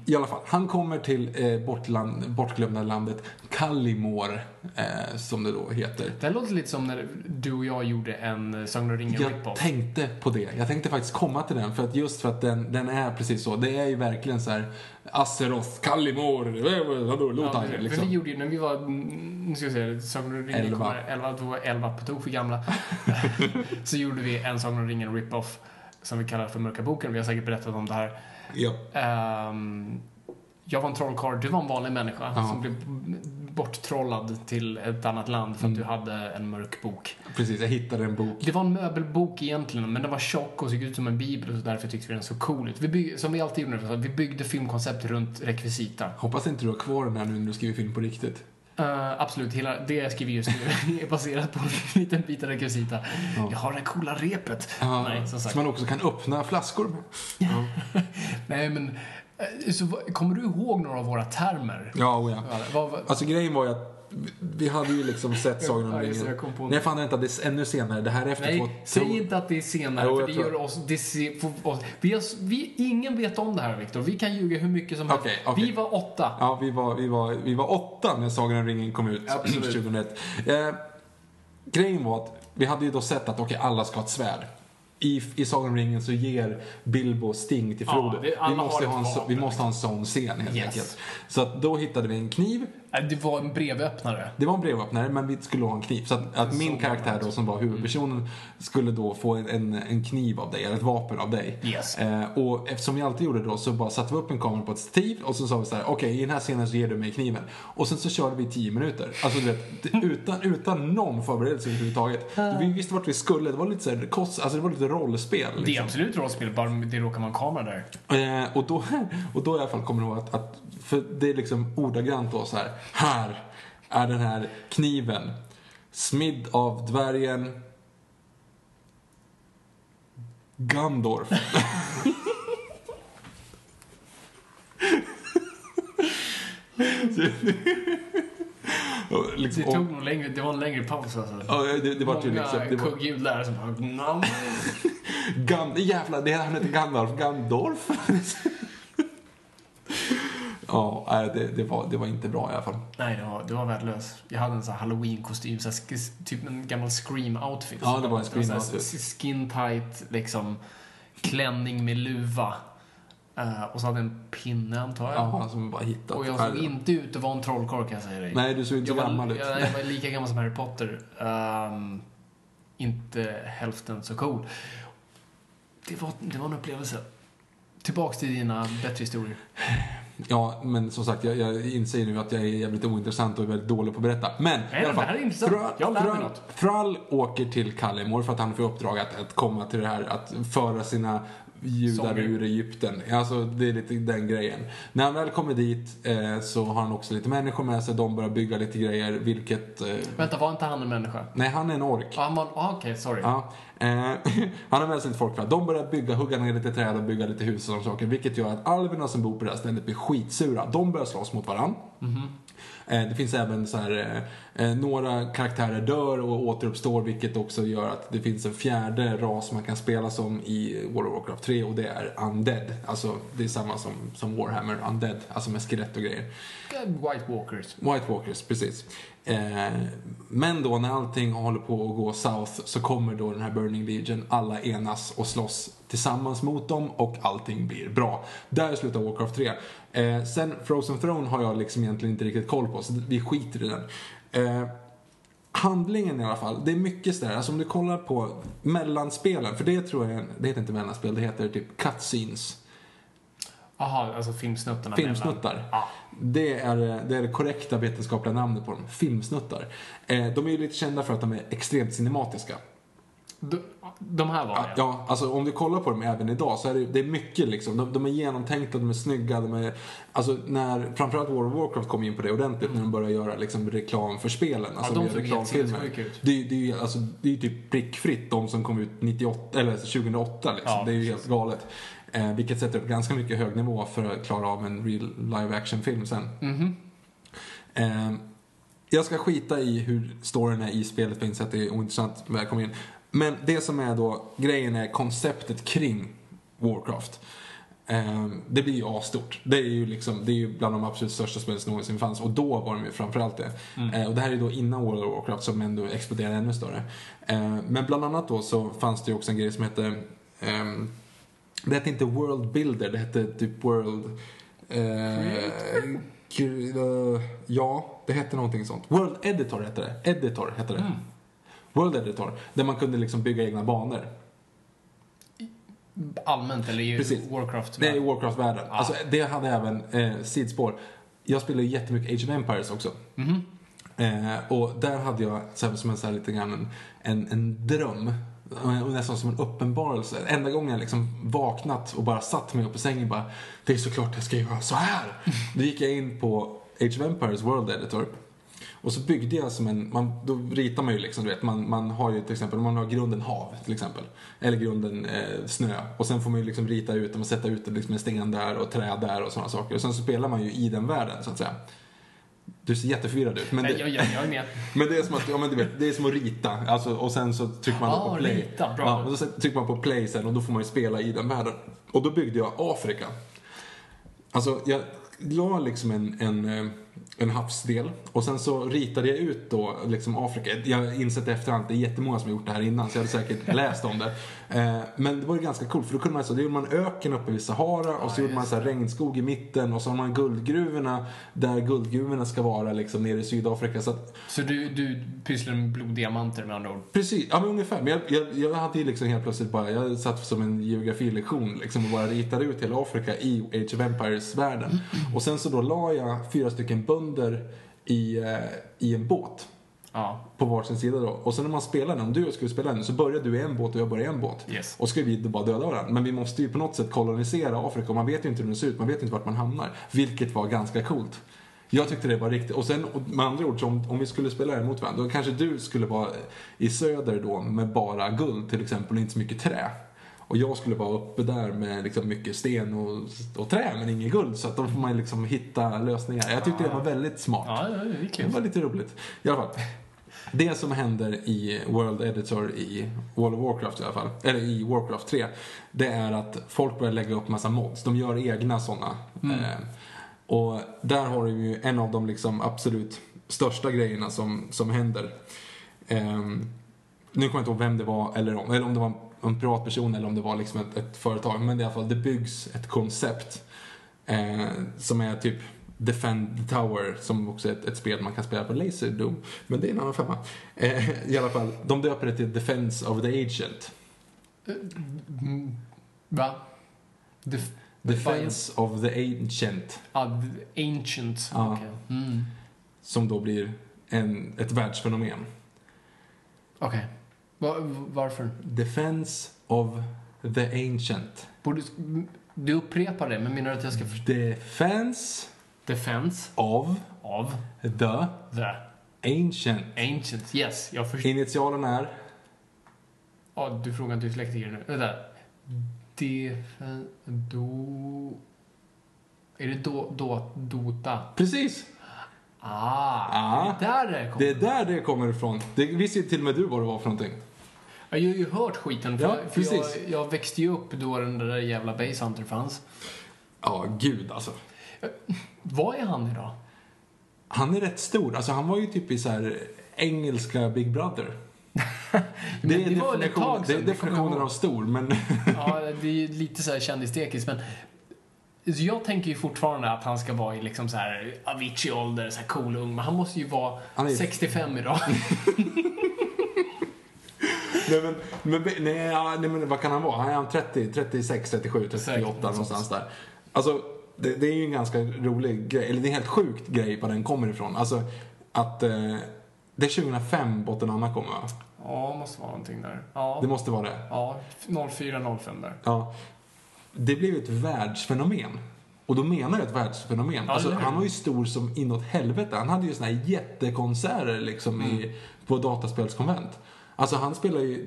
I alla fall, han kommer till eh, bortland, bortglömda landet Kallimor, eh, som det då heter. Det låter lite som när du och jag gjorde en eh, Sagan om ringen Jag tänkte på det. Jag tänkte faktiskt komma till den, för att just för att den, den är precis så. Det är ju verkligen så här Azeroth, Kallimor, eh, vadå, Ja, Lothar, för liksom. vi gjorde ju, när vi var, mm, nu ska jag säga, Sagan om ringen Elva. kommer, 11, då var 11 på tok för gamla. så gjorde vi en Sagan om ringen rip-off som vi kallar för Mörka boken. Vi har säkert berättat om det här. Ja. Ehm, jag var en trollkarl, du var en vanlig människa Ja. som blev borttrollad till ett annat land för att Mm. du hade en mörk bok. Precis, jag hittade en bok. Det var en möbelbok egentligen, men den var tjock och såg ut som en bibel och så därför tyckte vi den så cool ut. Vi bygg, som vi alltid gjorde, vi byggde filmkoncept runt rekvisita. Hoppas inte du har kvar den här nu när du skriver film på riktigt. Eh, absolut, hela det jag skriver just nu är baserat på en liten bit rekvisita. Ja. Jag har det coola repet. Ja, Nej, som som man också kan öppna flaskor med. Nej, men eh, så, kommer du ihåg några av våra termer? Ja, och ja. Alltså grejen var ju att vi- hade ju liksom sett Sagan om Ja, ringen. Nej, fan vänta, det är ännu senare. Det här är efter Nej, två... säg inte att det är senare, Jo, för det gör oss... Det ser, för oss vi har, vi, ingen vet om det här, Viktor. Vi kan ljuga hur mycket som helst. Okej, okej. Vi var åtta. Ja, vi var, vi, var, vi var åtta när Sagan om ringen kom ut Absolut. 2001. Eh, grejen var att vi hade ju då sett att okej, alla ska ha ett svärd. I, I Sagan om ringen så ger Bilbo Sting till Ja, Frodo. alla vi, måste ha en, vi måste ha en sån scen helt Yes. enkelt. Så att då hittade vi en kniv. Det var en brevöppnare. Det var en brevöppnare, men vi skulle ha en kniv. Så att, att min karaktär då, som var huvudpersonen, skulle då få en, en, kniv av dig, eller ett vapen av dig. Yes. Eh, och eftersom vi alltid gjorde då, så bara satte vi upp en kamera på ett stativ och så sa vi så här: okej, i den här scenen så ger du mig kniven. Och sen så körde vi i tio minuter. Alltså du vet, det- utan, utan någon förberedelse överhuvudtaget. Vi visste vart vi skulle, det var lite så här, kost, alltså det var lite rollspel. Det är Liksom. absolut rollspel, bara det råkar vara en kamera där. Eh, och, då, och då i alla fall kommer det ihåg att, att, för det är liksom ordagrant då så här. Här är den här kniven. Smidd av dvärgen Gandorf. Liksom, Det tog nog längre, det var en längre paus alltså. Ja, det, det var ju liksom... Det var, kugghjul där som bara... Nam. Gan, jävlar, det han heter Gandalf. Gandorf. ja, nej, det, det, var, det var inte bra i alla fall. Nej, det var, det var värdelöst. Jag hade en sån halloween-kostym, så här, typ en gammal scream-outfit. Ja, det var en Scream-outfit. Skin tight, liksom, klänning med luva. Eh, och så hade jag en pinne, antar jag. Ja, som bara hittat. Och jag såg inte ut att vara en trollkarl, kan jag säga dig. Nej, du såg inte jag gammal ut. Jag, jag var lika gammal som Harry Potter. Ehm, inte hälften så cool. Det var, det var en upplevelse. Tillbaks till dina bättre historier. Ja, men som sagt, jag, jag inser nu att jag är jävligt ointressant och är väldigt dålig på att berätta. Men Nej, i alla men det här är intressant. Jag lär mig Thrall, något. Thrall åker till Kallimor för att han får uppdrag att, att komma till det här, att föra sina judar ur Egypten. Alltså, det är lite den grejen. När han väl kommer dit eh, så har han också lite människor med sig. De börjar bygga lite grejer, vilket... Eh, Vänta, var inte han en människa? nej, han är en ork. Han var... ah, Okej, sorry. Ja, eh, han har med sig lite folk. De börjar bygga, hugga ner lite träd och bygga lite hus och sådana saker. Vilket gör att alverna som bor på det här stället blir skitsura. De börjar slåss mot varandra. Eh, det finns även så här, eh, eh, några karaktärer dör och återuppstår vilket också gör att det finns en fjärde ras man kan spela som i World of Warcraft 3 och det är Undead. Alltså det är samma som, som Warhammer, Undead, alltså med skelett och grejer. White Walkers. White Walkers, precis. Men då när allting håller på att gå south så kommer då den här Burning Legion, alla enas och slåss tillsammans mot dem och allting blir bra. Där slutar Warcraft 3. Eh, sen Frozen Throne har jag liksom egentligen inte riktigt koll på, så vi skiter i den. Eh, handlingen i alla fall, det är mycket sådär, alltså om du kollar på mellanspelen, för det tror jag, det heter inte mellanspel, det heter typ cutscenes. Jaha, alltså filmsnuttarna Filmsnuttar. Ja. Det är, det är det korrekta vetenskapliga namnet på dem. Filmsnuttar. Eh, de är ju lite kända för att de är extremt cinematiska. De, de här var det. Ja, alltså om du kollar på dem även idag så är det, det är mycket liksom. De, de är genomtänkta, de är snygga, de är... Alltså när framförallt World of Warcraft kom in på det ordentligt när de började göra liksom reklam för spelen. Alltså de via såg reklamfilmer. ut. Det, är- det är ju alltså, det är typ prickfritt de som kom ut 98, eller 2008 liksom. Ja, det är ju helt galet. Eh, vilket sätter upp ganska mycket hög nivå för att klara av en real live action film sen. Mhm. Eh, jag ska skita i hur storyn är i spelet för jag att det är ointressant kommer in. Men det som är då, grejen är konceptet kring Warcraft. Eh, det blir ju asstort. Det är ju liksom, det är ju bland de absolut största spelen som någonsin fanns och då var de ju framförallt det. Eh, och det här är ju då innan World of Warcraft som ändå exploderade ännu större. Eh, men bland annat då så fanns det ju också en grej som hette ehm, det hette inte World Builder, det hette typ World... Eh, eh, ja, det hette någonting sånt. World Editor hette det. Editor hette det. World Editor. Där man kunde liksom bygga egna banor. Allmänt, eller i Precis. Warcraft? Det är Warcraft-världen. Ja. Alltså, det hade även eh, sidspår. Jag spelade jättemycket Age of Empires också. Eh, och där hade jag så här, som en, så här, lite grann en, en, en dröm. Och nästan som en uppenbarelse. Enda gången jag liksom vaknat och bara satt mig upp på sängen bara Det är såklart jag ska göra så här. Då gick jag in på Age of Empires World Editor. Och så byggde jag som en, man, då ritar man ju liksom, du vet, man, man har ju till exempel, man har grunden hav till exempel. Eller grunden eh, snö. Och sen får man ju liksom rita ut dem och sätta ut liksom en sten där och träd där och sådana saker. Och sen så spelar man ju i den världen så att säga. Du ser jätteförvirrad ut. Men det, jag, jag, jag är med. men det är som att, ja men du vet, det är som att rita. Alltså, och sen så trycker man Ah, på play. rita, bra. Ja, och så trycker man på play sen och då får man ju spela i den världen. Och då byggde jag Afrika. Alltså, jag la liksom en, en, eh, en havsdel. Och sen så ritade jag ut då liksom Afrika. Jag har insett efterhand att det är jättemånga som har gjort det här innan så jag hade säkert läst om det. Eh, men det var ju ganska coolt för då kunde man så, då gjorde man öken uppe vid Sahara och så gjorde man så här regnskog i mitten och så har man guldgruvorna där guldgruvorna ska vara liksom nere i Sydafrika. Så att, Så du, du pysslar med bloddiamanter med andra ord? Precis, ja men ungefär. Men jag, jag, jag hade ju liksom helt plötsligt bara, jag satt som en geografilektion liksom och bara ritade ut hela Afrika i Age of Empires-världen. Och sen så då la jag fyra stycken bönder i, eh, i en båt Ja. på varsin sida då. Och sen när man spelar den, om du och jag skulle spela den, så börjar du i en båt och jag börjar i en båt. Yes. Och ska vi bara döda varandra. Men vi måste ju på något sätt kolonisera Afrika och man vet ju inte hur det ser ut, man vet inte vart man hamnar. Vilket var ganska coolt. Jag tyckte det var riktigt. Och sen med andra ord, om, om vi skulle spela det mot varandra, då kanske du skulle vara i söder då med bara guld till exempel och inte så mycket trä. Och jag skulle vara uppe där med liksom mycket sten och, och trä men inget guld. Så att då får man liksom hitta lösningar. Jag tyckte det var väldigt smart. Ja, ja, det är Det var lite roligt. I alla fall. Det som händer i World Editor i World of Warcraft i alla fall, eller i Warcraft 3, det är att folk börjar lägga upp massa mods. De gör egna sådana. Eh, och där har du ju en av de liksom absolut största grejerna som, som händer. Eh, nu kommer jag inte ihåg vem det var, eller om, eller om det var en privatperson eller om det var liksom ett, ett företag. Men i alla fall, det byggs ett koncept eh, som är typ Defend the Tower, som också är ett, ett spel man kan spela på Laserdome. Men det är en annan femma. Eh, I alla fall, de döper det till Defense of the Agent. Mm, Va? Def- Defense of the Ancient. The ancient. Ja. Okej. Mm. Som då blir en, ett världsfenomen. Okej. Va- varför? Defense of the Ancient. Borde, du upprepar det, men menar du att jag ska förstå? Defense Defense of av the the Ancient. ancient. Yes, jag förstår. Initialen är Ja, du frågar inte dyslektiker nu. Vänta. Defen... Do... Är det do, do, Dota? Precis. Ah, Ah. det är där det kommer. Det är där det kommer ifrån. Det visste till och med du vad det var för någonting. Jag har ju hört skiten, för, Ja, för jag, precis. jag växte ju upp då den där jävla Base Hunter fanns. Ja, gud alltså. Vad är han idag? Han är rätt stor. Alltså han var ju typ i så här engelska Big Brother. Det är, det definition, det är definitionen av stor, men Ja, det är ju lite så här kändisdekis, men så jag tänker ju fortfarande att han ska vara i liksom så här Avicii-ålder, så här cool ung, men han måste ju vara är- 65 idag. nej, men, men, nej, ja, nej, men vad kan han vara? Han är han 30, 36, 37, 38 Säkert, något någonstans där. Alltså, det, det är ju en ganska rolig grej, eller det är en helt sjukt grej var den kommer ifrån. Alltså, att eh, det är 2005 Botten Anna kommer va? Ja, måste vara någonting där. Ja, Det måste vara det. ja 04-05 där. Ja. Det blev ett världsfenomen. Och då menar jag ett världsfenomen. Ja, alltså, han var ju stor som inåt helvete. Han hade ju såna här jättekonserter liksom Mm. i, på dataspelskonvent. Alltså han spelar ju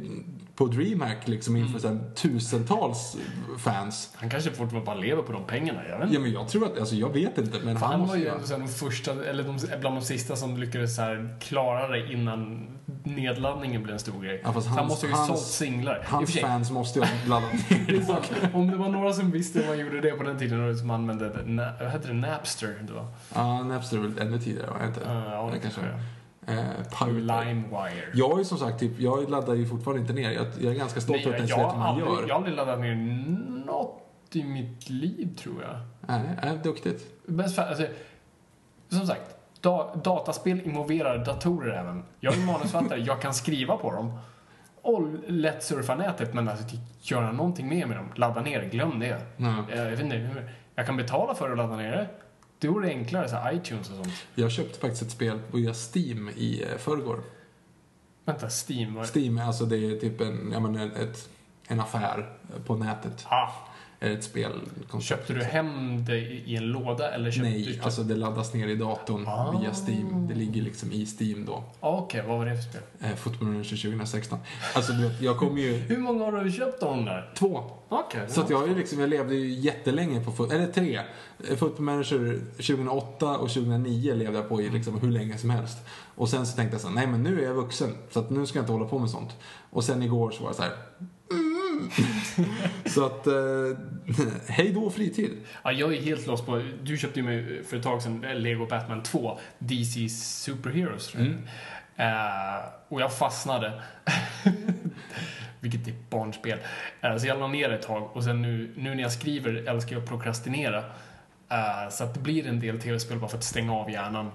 på DreamHack liksom inför Mm. tusentals fans. Han kanske fortfarande bara lever på de pengarna, jag vet inte. Ja men jag tror att, alltså jag vet inte men han, han var ju så här de första, eller de, bland de sista som lyckades så här klara det innan nedladdningen blev en stor grej. Ja, han måste ju hans- sålt singlar. Hans fans måste ju ha laddat ner. Om det var några som visste hur man gjorde det på den tiden och som använde, vad hette det, Napster? Det var. Ja, Napster är väl ännu tidigare, var det inte? Ja, det det kanske kanske Eh. LimeWire. Jag är som sagt, typ, jag laddar ju fortfarande inte ner. Jag, jag är ganska stolt över att ens jag, vet har vad man aldrig, gör. jag har aldrig laddat ner något i mitt liv, tror jag. Nej, nej, duktigt. Mest för, alltså, som sagt, da, dataspel involverar datorer även. Jag är manusförfattare, jag kan skriva på dem. Och lätt surfa nätet, men alltså, göra någonting mer med dem, ladda ner glöm det. Nej. Eh, Jag, vet inte, jag kan betala för att ladda ner det. Det vore enklare, så här, iTunes och sånt. Jag köpte faktiskt ett spel via Steam i eh, förrgår. Vänta, Steam? Var... Steam, alltså det är typ en, ja, men ett, en affär på nätet. Ah, Ett spel. köpte du hem det i en låda eller köpte Nej, du? alltså det laddas ner i datorn Ah. via Steam. Det ligger liksom i Steam då. Ah, Okej, vad var det för spel? Eh, Football Manager 2016. Alltså du vet, jag kom ju... Hur många har du köpt av de där? Två. Okej. Så att jag, har ju liksom, jag levde ju jättelänge på fot- eller tre. Eh, Football Manager 2008 och 2009 levde jag på i liksom hur länge som helst. Och sen så tänkte jag så här, nej men nu är jag vuxen så att nu ska jag inte hålla på med sånt. Och sen igår så var jag så här, mm, Så att, eh, hej då fritid. Ja, jag är helt lost på... Du köpte ju mig för ett tag sedan eh, Lego Batman 2, DC Superheroes. jag. Eh, och jag fastnade. Vilket är barnspel. Eh, så jag la ner det ett tag och sen nu, nu när jag skriver älskar jag att prokrastinera. Eh, så att det blir en del tv-spel bara för att stänga av hjärnan.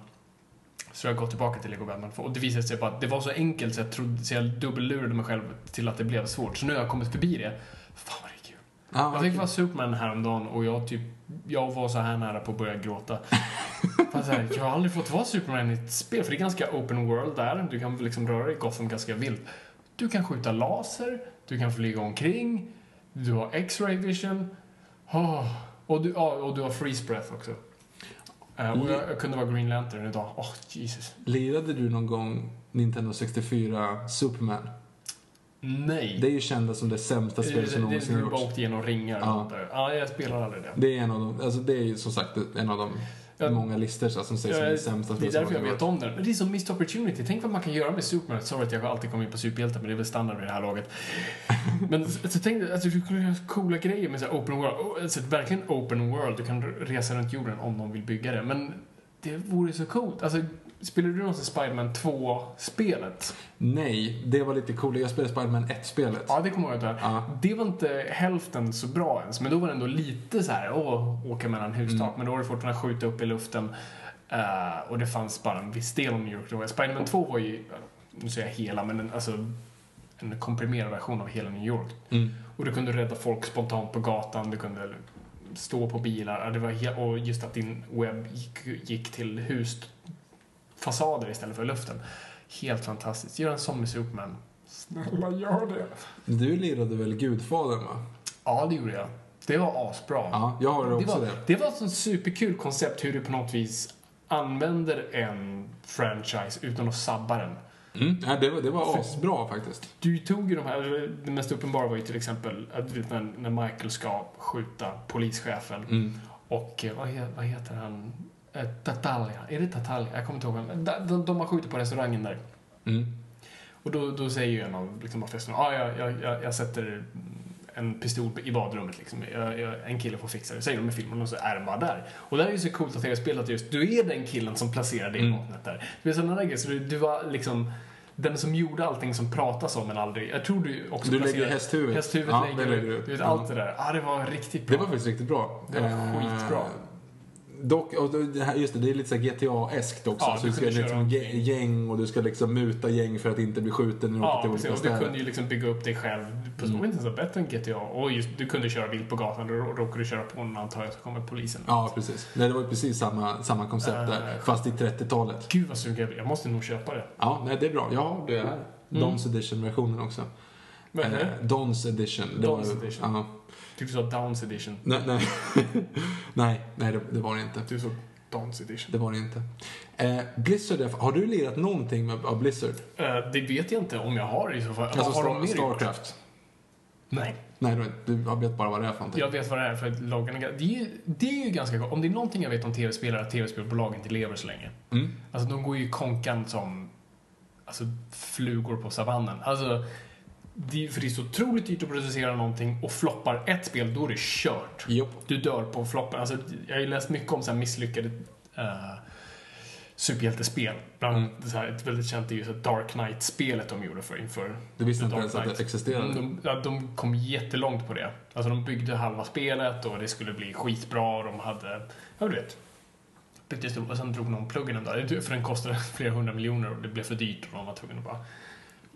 Så jag gått tillbaka till Lego Batman 2 och det visade sig bara att det var så enkelt så jag, trodde, så jag dubbellurade mig själv till att det blev svårt. Så nu har jag kommit förbi det. Fan vad det är kul. Ja, Jag fick vara Superman häromdagen och jag typ, jag var så här nära på att börja gråta. Här, jag har aldrig fått vara Superman i ett spel, för det är ganska open world där. Du kan liksom röra dig i Gotham ganska vilt. Du kan skjuta laser, du kan flyga omkring, du har X-ray vision. Åh, och, du, ja, och du har freeze breath också. Eh, och jag, jag kunde vara Green Lantern idag. Åh, Jesus. Lirade du någon gång Nintendo 64 Superman? Nej. Det är ju kända som det sämsta spelet som det, det, någonsin du bara gjorts. åkte igenom ringar och Ja. där. Ja, jag spelar aldrig det. Det är en av de, alltså det är ju som sagt en av de Ja. många listor så, som sägs som det sämsta det är därför jag vet om den. Men det är som missed opportunity. Tänk vad man kan göra med Superman. Sorry att jag alltid kommer in på superhjältar, men det är väl standard vid det här laget. men så, så tänk dig, alltså, du kan göra coola grejer med så här open world. Alltså, verkligen open world. Du kan resa runt jorden om de vill bygga det. Men det vore så coolt. Alltså, spelade du någonsin Spiderman 2-spelet? Nej, det var lite coolt. Jag spelade Spiderman 1-spelet. Ja, det kommer jag ihåg. Ja. Det var inte hälften så bra ens, men då var det ändå lite så här, åh, åka mellan hustak. Men då var det fortfarande skjuta upp i luften. Eh, och det fanns bara en viss del av New York. då. Spiderman 2 var ju, nu säger jag hela, men en, alltså en komprimerad version av hela New York. Mm. Och du kunde rädda folk spontant på gatan, du kunde stå på bilar. Det var och just att din webb gick, gick till husfasader istället för luften. Helt fantastiskt. Gör en sån med Superman. Snälla, gör det. Du lirade väl Gudfadern va? Ja, det gjorde jag. Det var asbra. Ja, jag har också var, det. det var ett sånt superkul koncept hur du på något vis använder en franchise utan att sabba den. Mm. Ja, det var, det var asbra faktiskt. Du tog ju de här, det mest uppenbara var ju till exempel vet, när, när Michael ska skjuta polischefen Mm. och eh, vad, vad heter han? Eh, Tatalia. Är det Tatalia? Jag kommer inte ihåg. De, de, de har skjutit på restaurangen där. Mm. Och då, då säger ju en av liksom, festerna, ah, jag, jag, jag, jag sätter en pistol i badrummet. Liksom. Jag, jag, en kille får fixa det. Säger de i filmen och så är den bara där. Och det är ju så coolt att tv-spelet att just du är den killen som placerar det Mm. vapnet där. Det är sådana där grejer. Så du, du var liksom den som gjorde allting som pratas om men aldrig... Jag tror du också Du lägger hästhuvudet. Hästhuvudet Ja, lägger lägger du. Vet, allt det där. Ja, det var riktigt bra. Det var faktiskt riktigt bra. Det var Eh, skitbra. Dock, och just det, det är lite så GTA-eskt också. Ja, så du ska liksom gäng och du ska liksom muta gäng för att inte bli skjuten när du Ja, till olika Och du kunde ju liksom bygga upp dig själv. På så Mm. inte så bättre än GTA. Och just, du kunde köra vilt på gatan. Då råkade du köra på någon antar jag så kommer polisen. Ja, precis. Nej, det var ju precis samma, samma koncept Eh, där, fast i 30-talet. Gud vad sugen jag blir. Jag måste nog köpa det. Ja, nej, det är bra. Jag har det här. Dons Edition-versionen också. Vad heter det? Dons Edition. Det Dons var, Edition. Ja. Tyckte du sa Downs edition. Nej, nej. nej, nej det, det var det inte. Du sa Downs edition. Det var det inte. Eh, Blizzard, har du lirat någonting med, av Blizzard? Eh, det vet jag inte om jag har i så fall. Alltså har de? Starcraft? Nej. Nej, du, vet bara vad det är för någonting. Jag vet vad det är för att loggarna... Det är, ju, det är ju ganska gott. Om det är någonting jag vet om tv-spelare, att tv-spelbolagen inte lever så länge. Mm. Alltså de går ju konkan som alltså, flugor på savannen. Alltså, det, för det är så otroligt dyrt att producera någonting och floppar ett spel, då är det kört. Jopp. Du dör på floppen. Alltså, jag har ju läst mycket om så här misslyckade uh, superhjältespel. Bland annat så här, ett väldigt känt är ju så Dark Knight-spelet de gjorde för inför Du visste inte ens att det existerade. Mm, De, ja, de kom jättelångt på det. Alltså de byggde halva spelet och det skulle bli skitbra och de hade, ja du vet. byggde och sen drog någon pluggen en dag. För den kostade flera hundra miljoner och det blev för dyrt och de var tvungna att bara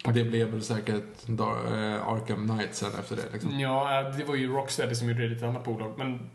Det blev väl säkert eh, Arkham Knight sen efter det. Liksom. Ja, det var ju Rocksteady som gjorde det i ett annat bolag. Men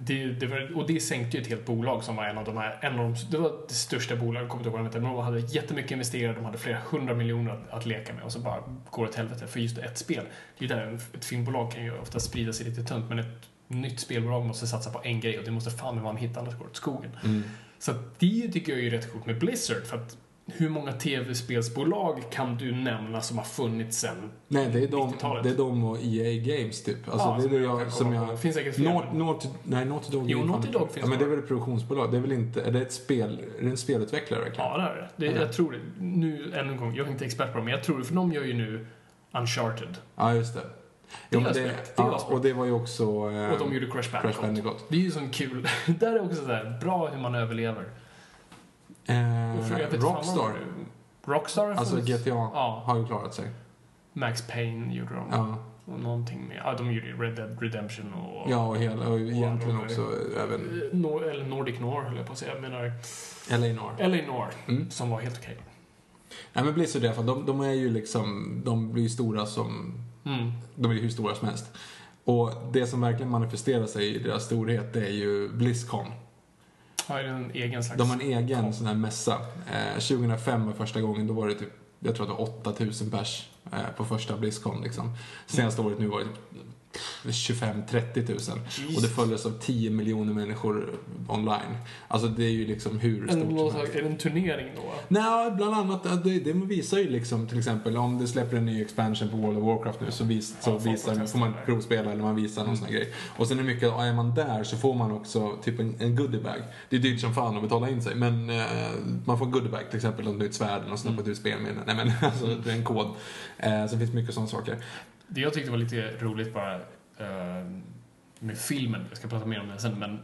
det, det var, och det sänkte ju ett helt bolag som var en av de här, en av de, det var det största bolaget, jag kommer inte ihåg vad de hette, de hade jättemycket investerare, de hade flera hundra miljoner att, att leka med och så bara går det åt helvete för just ett spel. Det är ju där ett filmbolag kan ju ofta sprida sig lite tunt, men ett nytt spelbolag måste satsa på en grej och det måste fan med vara en hit, annars går det åt skogen. Mm. Så det tycker jag är rätt coolt med Blizzard, för att hur många tv-spelsbolag kan du nämna som har funnits sen Nej, det är, de, 90-talet. det är de och EA Games typ. Alltså, Ja, det är som det jag kan som jag... Det finns säkert fler, men- Naughty, nej, Naughty Dog Jo, Naughty Dog finns Ja, men det är väl ett produktionsbolag. Det är väl inte... Är det ett spel? Är det en spelutvecklare verkligen? Ja, det är det. det. Jag tror det. Nu, än en gång, jag är inte expert på det, men jag tror det. För de gör ju nu Uncharted. Ja, just det. Det Jo. Det är ja, och det var ju också... eh, Och de gjorde Crash Bandicoot. Crash Bandicoot. Det är ju sån kul. Där är också så här, bra hur man överlever. Eh, Och Rockstar. Rockstar har Alltså. GTA Ja. har ju klarat sig. Max Payne gjorde de. Ja, Och någonting med. Ja, de gjorde ju Red Dead Redemption och... ja och, hela, och egentligen de- också även Eh, Nor- eller Nordic Noir höll jag på att säga. Jag menar LA Noir. LA Noir. Mm. Som var helt okej. Nej men Blizzard i alla fall, de, de är ju liksom, de blir ju stora som, Mm. de är ju hur stora som helst. Och det som verkligen manifesterar sig i deras storhet, det är ju Blizzcon. Har ju en egen slags... De har en egen sån här mässa. Eh, 2005 var första gången, då var det typ, jag tror att det var 8000 pers eh, på första Blizzcon liksom. Senaste året nu var det typ 25-30 000. Och det följdes av 10 miljoner människor online. Alltså det är ju liksom hur en, stort som helst. är det en turnering då? Nej, bland annat, det, det visar ju liksom till exempel om det släpper en ny expansion på World of Warcraft nu så, vis, så Ja, visar, får man provspela eller man visar någon sån här grej. Och sen är det mycket, är man där så får man också typ en, en goodiebag. Det är dyrt som fan att betala in sig men eh, man får en goodiebag till exempel är ett svärd eller något sånt där på ett spelminne. Nej men alltså det är en kod. Eh, så det finns mycket sådana saker. Det jag tyckte var lite roligt bara eh, med filmen, jag ska prata mer om den sen, men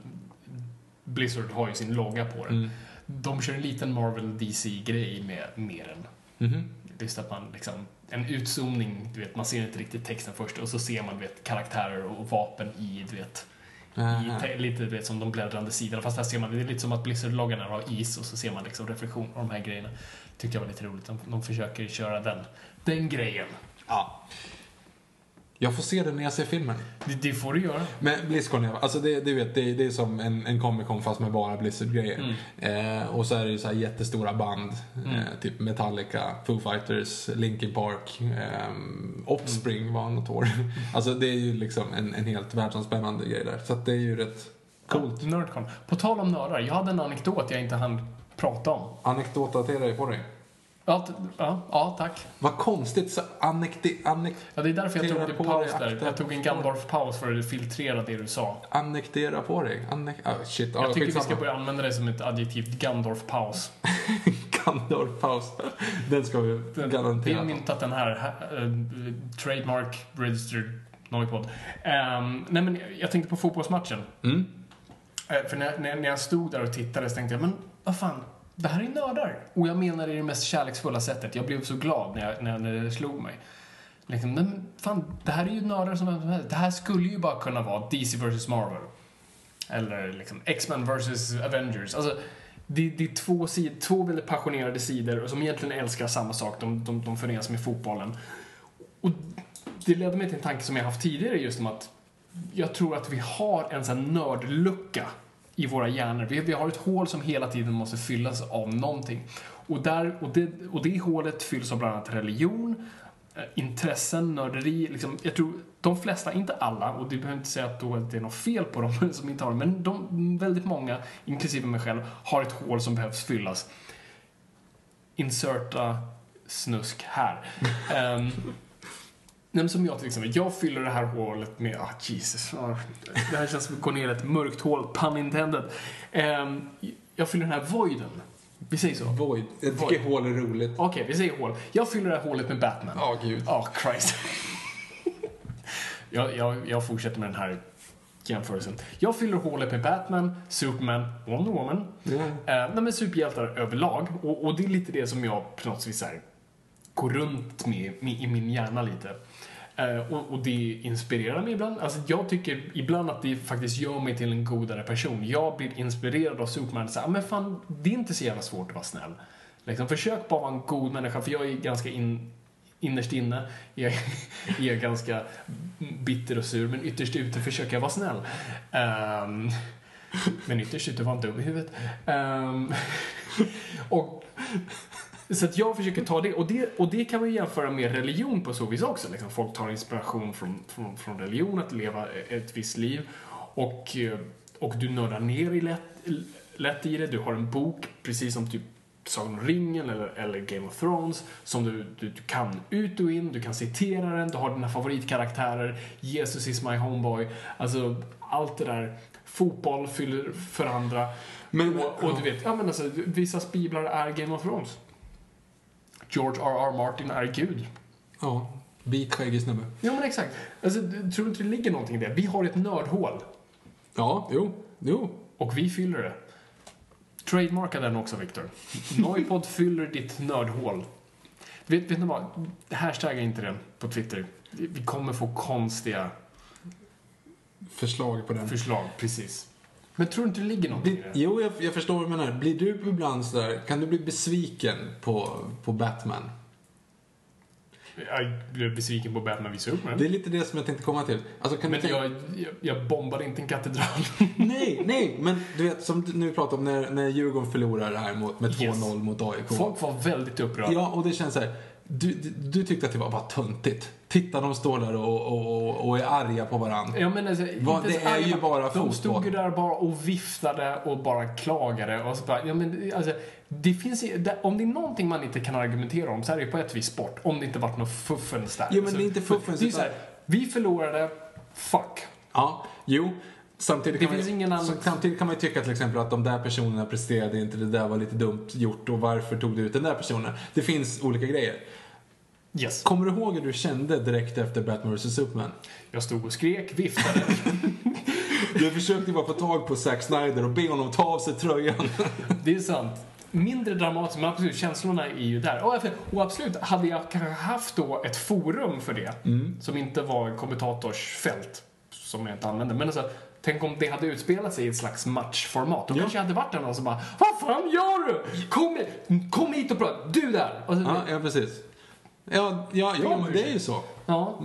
Blizzard har ju sin logga på den. Mm. De kör en liten Marvel DC-grej med mer än Mhm. Just att man liksom, en utzoomning, du vet, man ser inte riktigt texten först och så ser man, du vet, karaktärer och vapen i, du vet, i, lite, du vet, som de bläddrande sidorna. Fast här ser man, det är lite som att Blizzard-loggan har is och så ser man liksom reflektion av de här grejerna. Tyckte jag var lite roligt. De, de försöker köra den, den grejen. Ja. Jag får se den när jag ser filmen. Det, det får du göra. Men Blizzcon, alltså det, du vet, det, det är som en, en Comic Con fast med bara Blizzard-grejer. Eh, och så är det ju så här jättestora band, eh, typ Metallica, Foo Fighters, Linkin Park, eh, Offspring var något år. alltså det är ju liksom en, en helt världsomspännande grej där. Så det är ju rätt coolt. Ja, Nerdcon. På tal om nördar, jag hade en anekdot jag inte hann prata om. Anekdotdatera dig på dig. Ja, ja, ja tack. Vad konstigt, så anekti, anek, Ja, det är därför jag tog en paus där. Jag tog en Gandalf-paus för att filtrera det du sa. anektera på dig. Anek, ah, shit, Jag ah, tycker vi ska börja använda det som ett adjektiv. Gandalf-paus. Gandalf-paus. Den ska vi Vi har garantera ta. myntat den här. eh, trademark, registered, Noipod. Um, nej men jag tänkte på fotbollsmatchen. Mm. Eh, för när, när, när jag stod där och tittade så tänkte jag, men vad fan, det här är nördar. Och jag menar det i det mest kärleksfulla sättet. Jag blev så glad när, jag, när, det slog mig. Liksom, men fan, det här är ju nördar som vem som helst. Det här skulle ju bara kunna vara DC vs Marvel. Eller liksom X-Men vs Avengers. Alltså, det, det är två, sid, två väldigt passionerade sidor som egentligen älskar samma sak. De, de, de förenas med fotbollen. Och det ledde mig till en tanke som jag haft tidigare just om att jag tror att vi har en sån här nördlucka i våra hjärnor. Vi, vi har ett hål som hela tiden måste fyllas av någonting. Och, där, och, det, och det hålet fylls av bland annat religion, eh, intressen, nörderi. Liksom, jag tror de flesta, inte alla, och det behöver inte säga att då det är något fel på dem som inte har det, men de, väldigt många, inklusive mig själv, har ett hål som behövs fyllas. Inserta snusk här. Ehm, Nej, som jag till exempel, jag fyller det här hålet med, ah Jesus, ah, det här känns som att gå ner i ett mörkt hål, pun intended. Ehm, jag fyller den här voiden. Vi säger så. Void. Jag Void. tycker hål är roligt. Okej, vi säger hål. Jag fyller det här hålet med Batman. Ja, gud. Ja, Christ. jag, jag, jag fortsätter med den här jämförelsen. Jag fyller hålet med Batman, Superman, Wonder Woman. Ja. Eh, nej, men superhjältar överlag. Och, och det är lite det som jag på något vis här, går runt med, med i min hjärna lite. Eh, och, och det inspirerar mig ibland. Alltså jag tycker ibland att det faktiskt gör mig till en godare person. Jag blir inspirerad av Superman. Så här, men fan, det är inte så jävla svårt att vara snäll. Liksom, försök bara vara en god människa, för jag är ganska in, innerst inne jag är jag ganska bitter och sur, men ytterst ute försöker jag vara snäll. Um, men ytterst ute var han dum i huvudet. Um, och, så att jag försöker ta det och, det, och det kan man ju jämföra med religion på så vis också. Liksom, folk tar inspiration från, från, från religion, att leva ett visst liv. Och, eh, och du nördar ner i lätt, lätt i det. Du har en bok, precis som typ Sagan om ringen eller, eller Game of Thrones som du, du, du kan ut och in, du kan citera den, du har dina favoritkaraktärer, Jesus is my homeboy. Alltså, allt det där. Fotboll fyller för andra. Men- och, och du vet, ja men alltså, vissa biblar är Game of Thrones. George R.R. Martin är Gud. Ja. Vit skäggig snubbe. Ja, men exakt. Alltså, tror du inte det ligger någonting i det? Vi har ett nördhål. Ja, jo, jo. Och vi fyller det. Trademarka den också, Viktor. Noipod fyller ditt nördhål. Vet, vet ni vad? Hashtagga inte den på Twitter. Vi kommer få konstiga Förslag på den. förslag, precis. Men tror du inte det ligger någonting i det? jo, jag, jag förstår vad du menar. Blir du ibland sådär, kan du bli besviken på, på Batman? Jag blev besviken på Batman v Superman. Det är lite det som jag tänkte komma till. Alltså, kan Men du tänka... jag, jag, jag bombade inte en katedral. Nej, nej, men du vet som du- nu vi pratar om när, när Djurgården förlorar det här mot, med 2-0 Yes. mot AIK. Folk var väldigt upprörda. Ja, och det känns så här. Du, du, tyckte att det var bara töntigt. Titta, de står där och, och, och, är arga på varandra. Ja, men alltså, inte det är arga. ju bara De fotboll. stod ju där bara och viftade och bara klagade. Och så bara, ja, men, alltså, det finns, om det är någonting man inte kan argumentera om så är det ju på ett visst sport. Om det inte varit något fuffens där. Jo, men Så- det är inte fuffens, Det är så här, vi förlorade, fuck. Ja, jo. Samtidigt Det kan, finns man, ingen annan- samtidigt kan man ju tycka till exempel att de där personerna presterade inte, det där var lite dumt gjort och varför tog du ut den där personen? Det finns olika grejer. Yes. Kommer du ihåg hur du kände direkt efter Batman vs Superman? Jag stod och skrek, viftade. Du försökte bara få tag på Zack Snyder och be honom ta av sig tröjan. det är sant. Mindre dramatiskt, men absolut, känslorna är ju där. Och, och absolut, hade jag kanske haft då ett forum för det, Mm. som inte var en kommentatorsfält, som jag inte använde, men alltså, tänk om det hade utspelat sig i ett slags matchformat. Då Ja. kanske jag hade varit där någon som bara Vad fan gör du? Kom, kom hit och prata, du där! Så, Ja, ja precis. Ja, ja, ja men det är ju så. ja.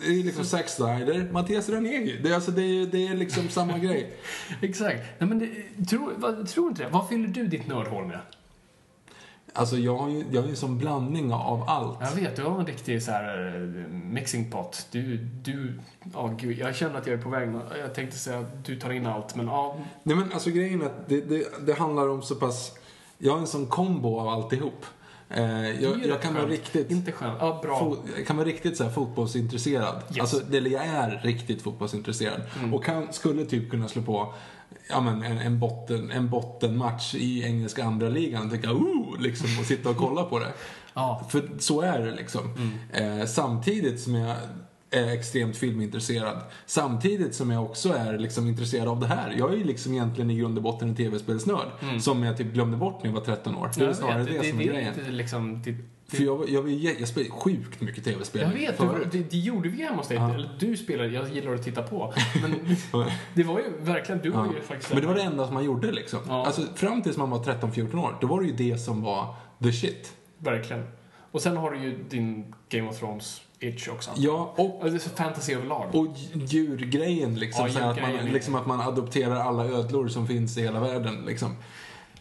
Det är liksom Zack Snyder, Mattias Ranegi. Det, är alltså, det, är, det är liksom samma grej. exakt. Nej, men det, tror, vad, tror inte det. Vad fyller du ditt nördhål med? Alltså jag har ju, jag har ju en sån blandning av allt. Jag vet, du har en riktig så här eh, mixing pot. Du, du, ja gud, jag känner att jag är på väg. Jag tänkte säga att du tar in allt, men ja. Nej men alltså grejen är att det, det, det handlar om så pass... Jag har en sån kombo av alltihop. Eh, jag, jag kan vara riktigt... Inte. Ja, bra. Fo- jag kan vara riktigt så här fotbollsintresserad. Yes. Alltså, eller jag är riktigt fotbollsintresserad. Mm. Och kan, skulle typ kunna slå på ja, men en, en, botten, en bottenmatch i engelska andra ligan och tänka ooh, liksom, och sitta och kolla på det. Ja. För så är det liksom. Eh, samtidigt som jag är extremt filmintresserad. Samtidigt som jag också är liksom intresserad av det här. Jag är ju liksom egentligen i grund och botten en tv-spelsnörd. Som jag typ glömde bort när jag var 13 år. Det är snarare vet, det, som är det, grejen. det, det, liksom, det, För jag, jag, jag, jag spelar sjukt mycket tv-spel. jag vet, förut. det, det gjorde vi hemma hos dig. Eller du spelade, jag gillar att titta på. Men det var ju verkligen, du var Ja. ju faktiskt... Men det var det enda som man gjorde liksom. Ja. Alltså fram tills man var 13-14 år, då var det ju det som var the shit. Verkligen. Och sen har du ju din Game of Thrones itch också. Ja, och, Och det är så fantasy överlag. och djurgrejen liksom. Ja, att, man, är- liksom att man adopterar alla ödlor som finns i hela världen liksom.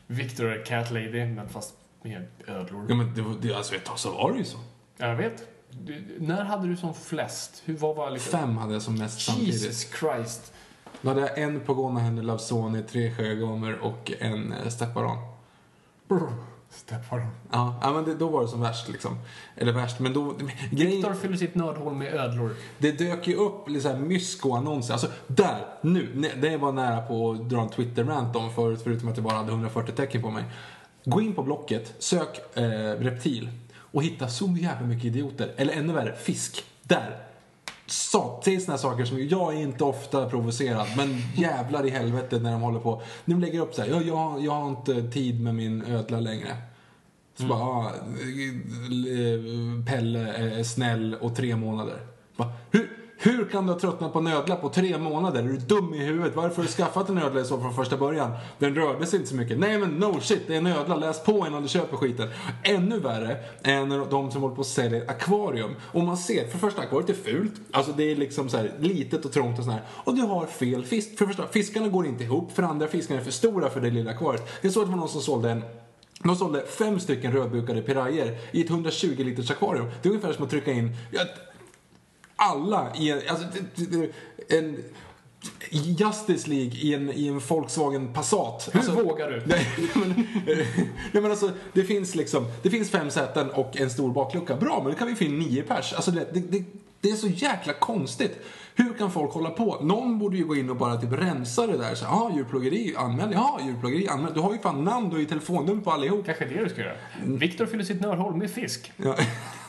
Victor är Cat Lady, men fast med ödlor. Ja men det, det, alltså ett tag så var det ju så. Jag vet. Du, när hade du som flest? Hur vad var liksom... Fem hade jag som mest samtidigt. Jesus Christ. Då hade jag en Pogona Henry Lavsoni, tre Sjögomer och en eh, Stepparan. Stepfather. Ja, ja, men det, då var det som värst liksom. Eller värst, men då... Victor fyller sitt nördhål med ödlor. Det dök ju upp lite såhär mysko-annonser. Alltså, där, nu. ne- Det var nära på att dra en Twitter-rant om förut, förutom att jag bara hade 140 tecken på mig. Gå in på Blocket, sök eh, reptil och hitta så jävla mycket idioter. Eller ännu värre, fisk. Där. Så, säg såna saker som, jag är inte ofta provocerad, men jävlar i helvete när de håller på. De lägger upp så här, jag, jag, jag har inte tid med min ödla längre. Så bara, ah, eh, Pelle är snäll och tre månader. Bara, hur, hur kan du ha tröttnat på en ödla på tre månader? Är du dum i huvudet? Varför har du skaffat en ödla så från första början? Den rörde sig inte så mycket. Nej men no shit, det är en ödla. Läs på innan du köper skiten. Ännu värre är när de som håller på och säljer akvarium. Och man ser, för det första akvariet är fult. Alltså det är liksom så här litet och trångt och sådär. Och du har fel fisk. För det första, fiskarna går inte ihop. För det andra, fiskarna är för stora för det lilla akvariet. Jag såg att det var någon som sålde en de sålde fem stycken rödbukade pirajer i ett 120 liters akvarium. Det är ungefär som att trycka in alla i en, alltså, en Justice League i en, i en Volkswagen Passat. Hur Alltså, vågar du? Nej, men, nej men alltså, det finns liksom, det finns fem säten och en stor baklucka. Bra, men då kan vi få in nio pers. Alltså det, det, det, det är så jäkla konstigt Hur kan folk hålla på? Någon borde ju gå in och bara typ rensa det där. Ja, ah, djurplågeri, anmäl. Ja, djurplågeri, anmäl. Du har ju fan namn, du har ju telefonnummer på allihop. Kanske det du ska göra. Viktor fyller sitt nördhål med fisk. Ja.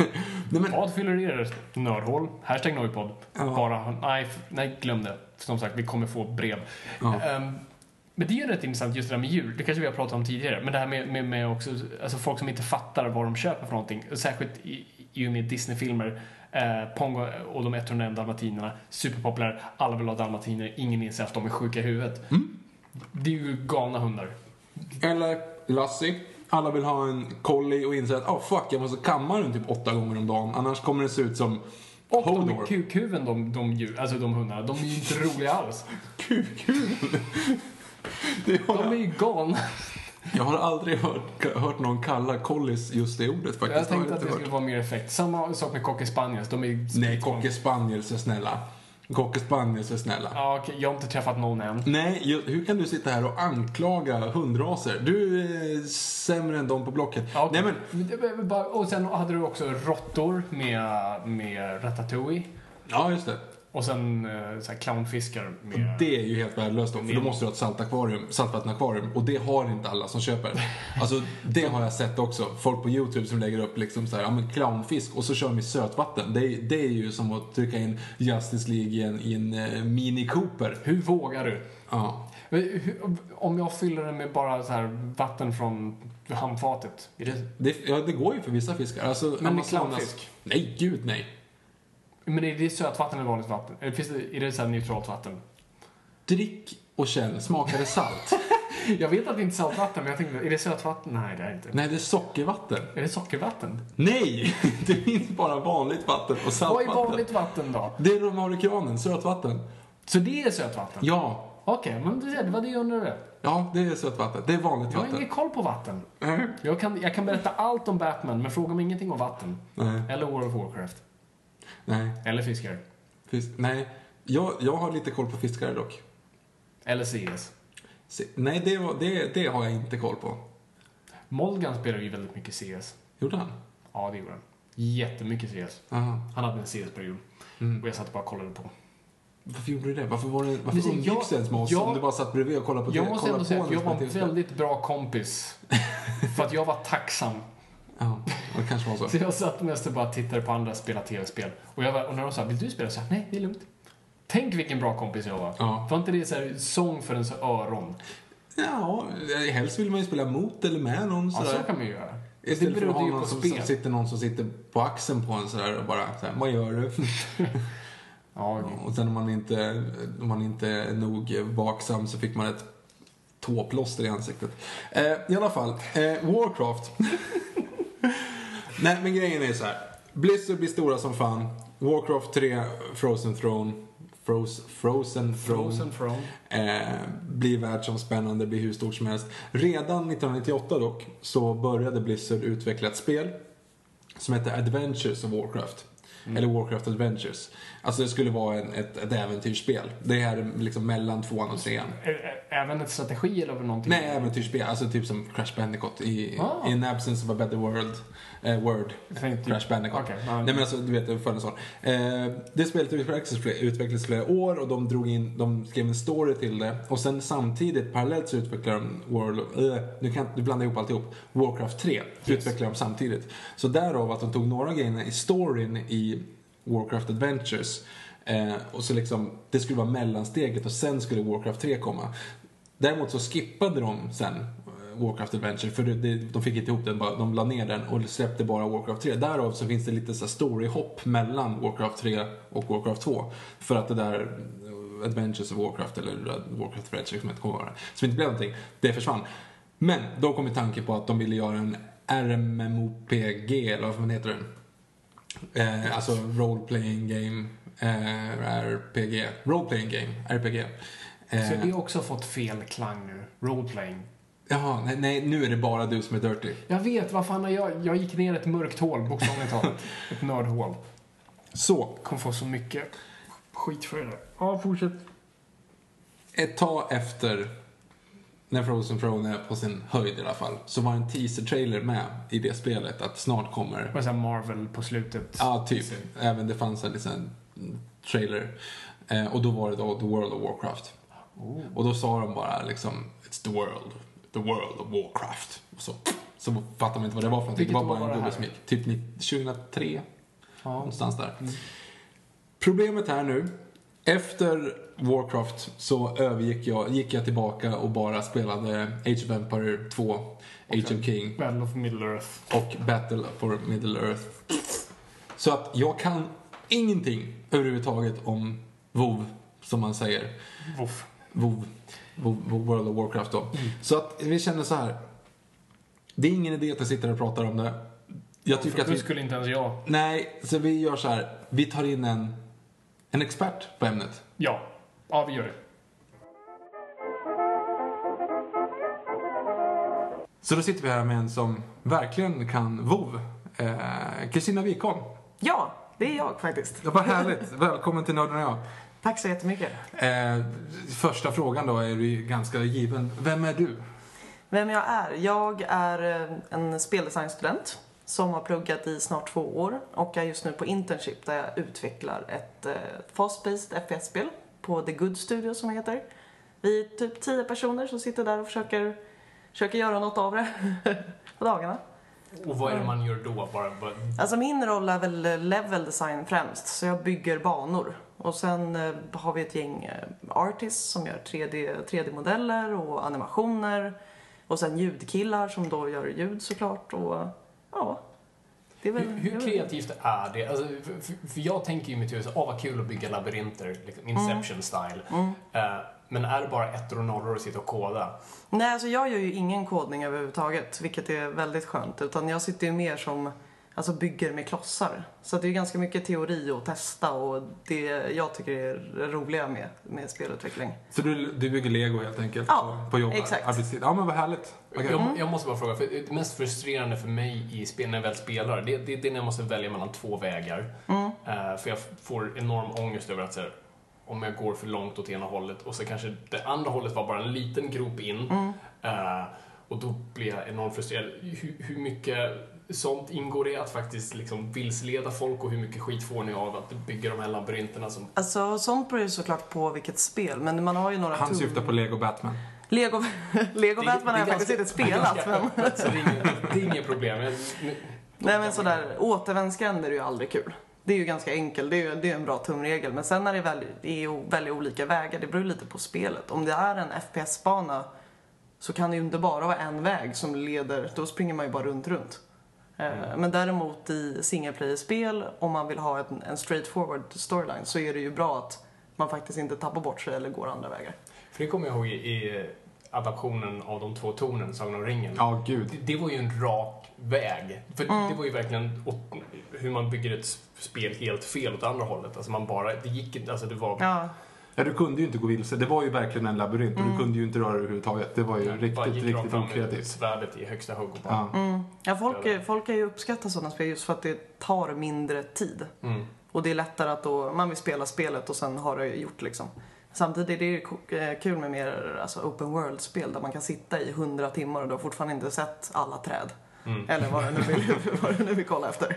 nej, men, Vad fyller ert nördhål? Hashtag Noipod. Bara, nej, nej, glöm det. Som sagt, vi kommer få brev. Ja. Ehm, men det är ju rätt intressant just det där med djur. Det kanske vi har pratat om tidigare. Men det här med, med, med också, alltså folk som inte fattar vad de köper för någonting. Särskilt i, i och med Disney-filmer. Eh, Pongo och de 101 dalmatinerna. Superpopulär. Alla vill ha dalmatiner. Ingen inser att de är sjuka i huvudet. Mm. Det är ju galna hundar. eller Lassie. Alla vill ha en collie och inser att oh, fuck, jag måste kamma den typ åtta gånger om dagen. Annars kommer den se ut som Och de Hodor. är kukhuven, de, de djur, alltså de hundarna. De är ju inte roliga alls. Kukhuvud. Det har De är ju galna. Jag har aldrig hört, hört någon kalla collies just det ordet faktiskt. Jag tänkte att det inte skulle hört. vara mer effekt. Samma sak med cocker spaniels. De är Nej, cocker spaniels är snälla. Cocker spaniels är snälla. Ja, okej, jag har inte träffat någon än. Nej, hur kan du sitta här och anklaga hundraser? Du är sämre än de på Blocket. Ja, okej. Nej men, Och sen hade du också råttor med, med ratatouille. ja just det. Och sen eh, så här clownfiskar med... Det är ju helt värdelöst då, för då måste du ha ett saltakvarium, saltvattenakvarium och det har inte alla som köper. Alltså det har jag sett också. Folk på YouTube som lägger upp liksom så här, ja men clownfisk och så kör de i sötvatten. Det är, det är ju som att trycka in Justice League i en, i en eh, Mini Cooper. Hur vågar du? Ja. Men hur- Om jag fyller den med bara så här vatten från handfatet. Det... Det, ja, det går ju för vissa fiskar. Alltså, med Amazonas- clownfisk? Nej, gud nej. Men är det sötvatten eller vanligt vatten? Eller finns det, är det så neutralt vatten? Drick och känn, smakar det salt? Jag vet att det inte är saltvatten, men jag tänkte, är det sötvatten? Nej, det är inte. nej, det är sockervatten. Är det sockervatten? Nej! Det finns bara vanligt vatten och Vad saltvatten. är vanligt vatten då? Det är kranen, sötvatten. Så det är sötvatten? Ja, Okej, men det var det jag undrade. ja, det är sötvatten. Det är vanligt Jag har vatten. ingen koll på vatten. Nej. Jag kan, jag kan berätta allt om Batman, men fråga mig ingenting om vatten. Nej. Eller World of Warcraft. Nej. Eller fiskar. Fisk. Nej. Jag, jag har lite koll på fiskare dock. Eller CS. Se, nej, det, var- det, det har jag inte koll på. Molgan spelar ju väldigt mycket CS. Gjorde han? Ja, det gjorde han. Jättemycket CS. Aha. Han hade en CS-period. Mm. Och jag satt bara och kollade på. Varför gjorde du det? Varför, var det, varför se, umgicks jag- du ens med oss jag- om du bara satt bredvid och kollade på Jag det? måste kollade ändå säga att jag var en spelade väldigt bra kompis. För att jag var tacksam. Ja, det kanske var så. Så jag satt mest och bara tittade på andra spela tv-spel. Och, jag var, och när de sa, vill du spela? Så jag, nej, det är lugnt. Tänk vilken bra kompis jag var. Ja. Var inte det så här, sång för ens öron? Ja, helst vill man ju spela mot eller med någon Ja, sådär. så kan man ju göra. Det Istället för att ha någon som, som sitter någon som sitter på axeln på en sådär och bara såhär, vad gör du? Ja, okej. och sen om man inte, om man inte är nog vaksam så fick man ett tåplåster i ansiktet. Eh, I alla fall, eh, Warcraft. Nej, men grejen är så här. Blizzard blir stora som fan. Warcraft 3, Frozen Throne. Froze, Frozen Throne. Frozen Throne. Eh, blir världsomspännande, blir hur stort som helst. Redan 1998 dock så började Blizzard utveckla ett spel som heter Adventures of Warcraft. Eller Warcraft Adventures. Alltså det skulle vara en, ett, ett äventyrsspel. Det är liksom mellan tvåan och trean. Även ett strategi eller någonting? Nej, äventyrsspel. Alltså typ som Crash Bandicoot i Ah. In Absence of a Better World. Eh, word. Crash Bandicoot. Ja. Nej men alltså, du vet, det var en sån. Eh, det spelet utvecklades, flera år och de drog in, de skrev en story till det. Och sen samtidigt, parallellt så utvecklade de World of, eh, nu kan du blanda ihop alltihop. Warcraft 3 utvecklade de samtidigt. Så därav att de tog några grejer i storyn i Warcraft Adventures. Eh, och så liksom, det skulle vara mellansteget och sen skulle Warcraft 3 komma. Däremot så skippade de sen eh, Warcraft Adventure för det, det, de fick inte ihop den, bara, de la ner den och släppte bara Warcraft 3. Därav så finns det lite så här storyhopp mellan Warcraft 3 och Warcraft 2. För att det där eh, Adventures of Warcraft eller eh, Warcraft Adventure som inte kommer vara som inte blev någonting, det försvann. Men då kom ju tanken på att de ville göra en RMMOPG, eller vad fan heter den? Eh, alltså Role Playing Game, eh, RPG. Role Playing Game, RPG. Eh, Så det har också fått fel klang nu. Roleplaying. Jaha, nej, nej, nu är det bara du som är dirty. Jag vet, vad fan, jag, jag gick ner ett mörkt hål, bokstavligt talat. ett nördhål. Så, Kommer få så mycket skit för det. Ja, fortsätt. ett tag efter när Frozen Throne är på sin höjd i alla fall, så var en teaser-trailer med i det spelet att snart kommer Det var Marvel på slutet. Ja, typ. Även det fanns en liten trailer. Eh, och då var det då The World of Warcraft. Oh. Och då sa de bara liksom It's the world, the world of Warcraft. Och så, så fattade man inte vad det var för någonting. Det var bara en dubbelsmink. Typ ni- 2003, Ja. någonstans där. Problemet här nu, efter Warcraft så övergick jag, gick jag tillbaka och bara spelade Age of Empire 2, Age of King Battle of Middle Earth. och Battle for Middle Earth. Så att jag kan ingenting överhuvudtaget om WoW, som man säger. Woof. WoW, WoW, World of Warcraft då. Så att vi känner så här. Det är ingen idé att jag sitter och pratar om det. Jag tycker För att vi... skulle inte ens jag. Nej, så vi gör så här. Vi tar in en, en expert på ämnet. Ja. Ja, vi gör det. Så då sitter vi här med en som verkligen kan WoW. Eh, Kristina Wikholm. Ja, det är jag faktiskt. Ja, vad härligt. Välkommen till Nörden och jag. Tack så jättemycket. Eh, första frågan då är ju ganska given. Vem är du? Vem jag är? Jag är eh, en speldesignstudent som har pluggat i snart två år och är just nu på internship där jag utvecklar ett eh, fast-paced FPS-spel på The Good Studio som det heter. Vi är typ tio personer som sitter där och försöker, försöker göra något av det på dagarna. Och vad är det man gör då? Bara, bara... Alltså min roll är väl eh, level design främst, så jag bygger banor. Och sen eh, har vi ett gäng artists som gör 3D, 3D-modeller och animationer. Och sen ljudkillar som då gör ljud såklart. Och ja, väl... Hur, hur kreativt är det? Alltså, för, för, jag tänker ju i mitt huvud, åh vad kul att bygga labyrinter, liksom Inception-style. Eh, men är det bara ettor och nollor att sitta och koda? Nej, alltså jag gör ju ingen kodning överhuvudtaget, vilket är väldigt skönt. Utan jag sitter ju mer som, alltså bygger med klossar. Så det är ganska mycket teori att testa och det jag tycker är det roliga med, med spelutveckling. Så du, du bygger lego helt enkelt? Ja, på, på jobb, exakt. Arbetstid. Ja, men vad härligt. Okej. Jag, jag måste bara fråga, för det mest frustrerande för mig i spel när jag väl spelar, det, det, det är när jag måste välja mellan två vägar. Eh, för jag får enorm ångest över att så här, om jag går för långt åt ena hållet och så kanske det andra hållet var bara en liten grop in. Eh, och då blir jag enormt frustrerad. Hur, hur mycket sånt ingår det att faktiskt liksom vilseleda folk och hur mycket skit får ni av att bygga de här labyrinterna som... Alltså sånt beror ju såklart på vilket spel, men man har ju några... Han syftar på lego Batman. Lego, Lego Batman har jag faktiskt inte spelat, det är men... det är inget, det är inget problem. Nu- Nej men sådär, återvändsgränder är ju aldrig kul. Det är ju ganska enkelt, det är ju det är en bra tumregel. Men sen när det väl är att välja olika vägar, det beror lite på spelet. Om det är en FPS-bana så kan det ju inte bara vara en väg som leder, då springer man ju bara runt, runt. Eh, Men däremot i single player-spel, om man vill ha en, en straightforward storyline, så är det ju bra att man faktiskt inte tappar bort sig eller går andra vägar. För det kommer jag ihåg i, i adaptionen av de två tornen, Sagan om ringen. Ja, gud. Det, det var ju en rak väg. För Mm. det var ju verkligen åt, hur man bygger ett spel helt fel åt andra hållet. Alltså man bara, det gick inte, alltså det var... Ja, Ja, du kunde ju inte gå vilse. Det var ju verkligen en labyrint och du kunde ju inte röra dig överhuvudtaget. Det var ju bara riktigt, gick rakt riktigt okreativt. svärdet i högsta hugg och bara... Ja. ja folk, folk kan ju uppskatta sådana spel just för att det tar mindre tid. Mm. Och det är lättare att då, man vill spela spelet och sen har det gjort liksom. Samtidigt är det ju eh, kul med mer alltså, open world-spel där man kan sitta i hundra timmar och du har fortfarande inte sett alla träd. Eller vad du nu vill, vad du nu vill kolla efter.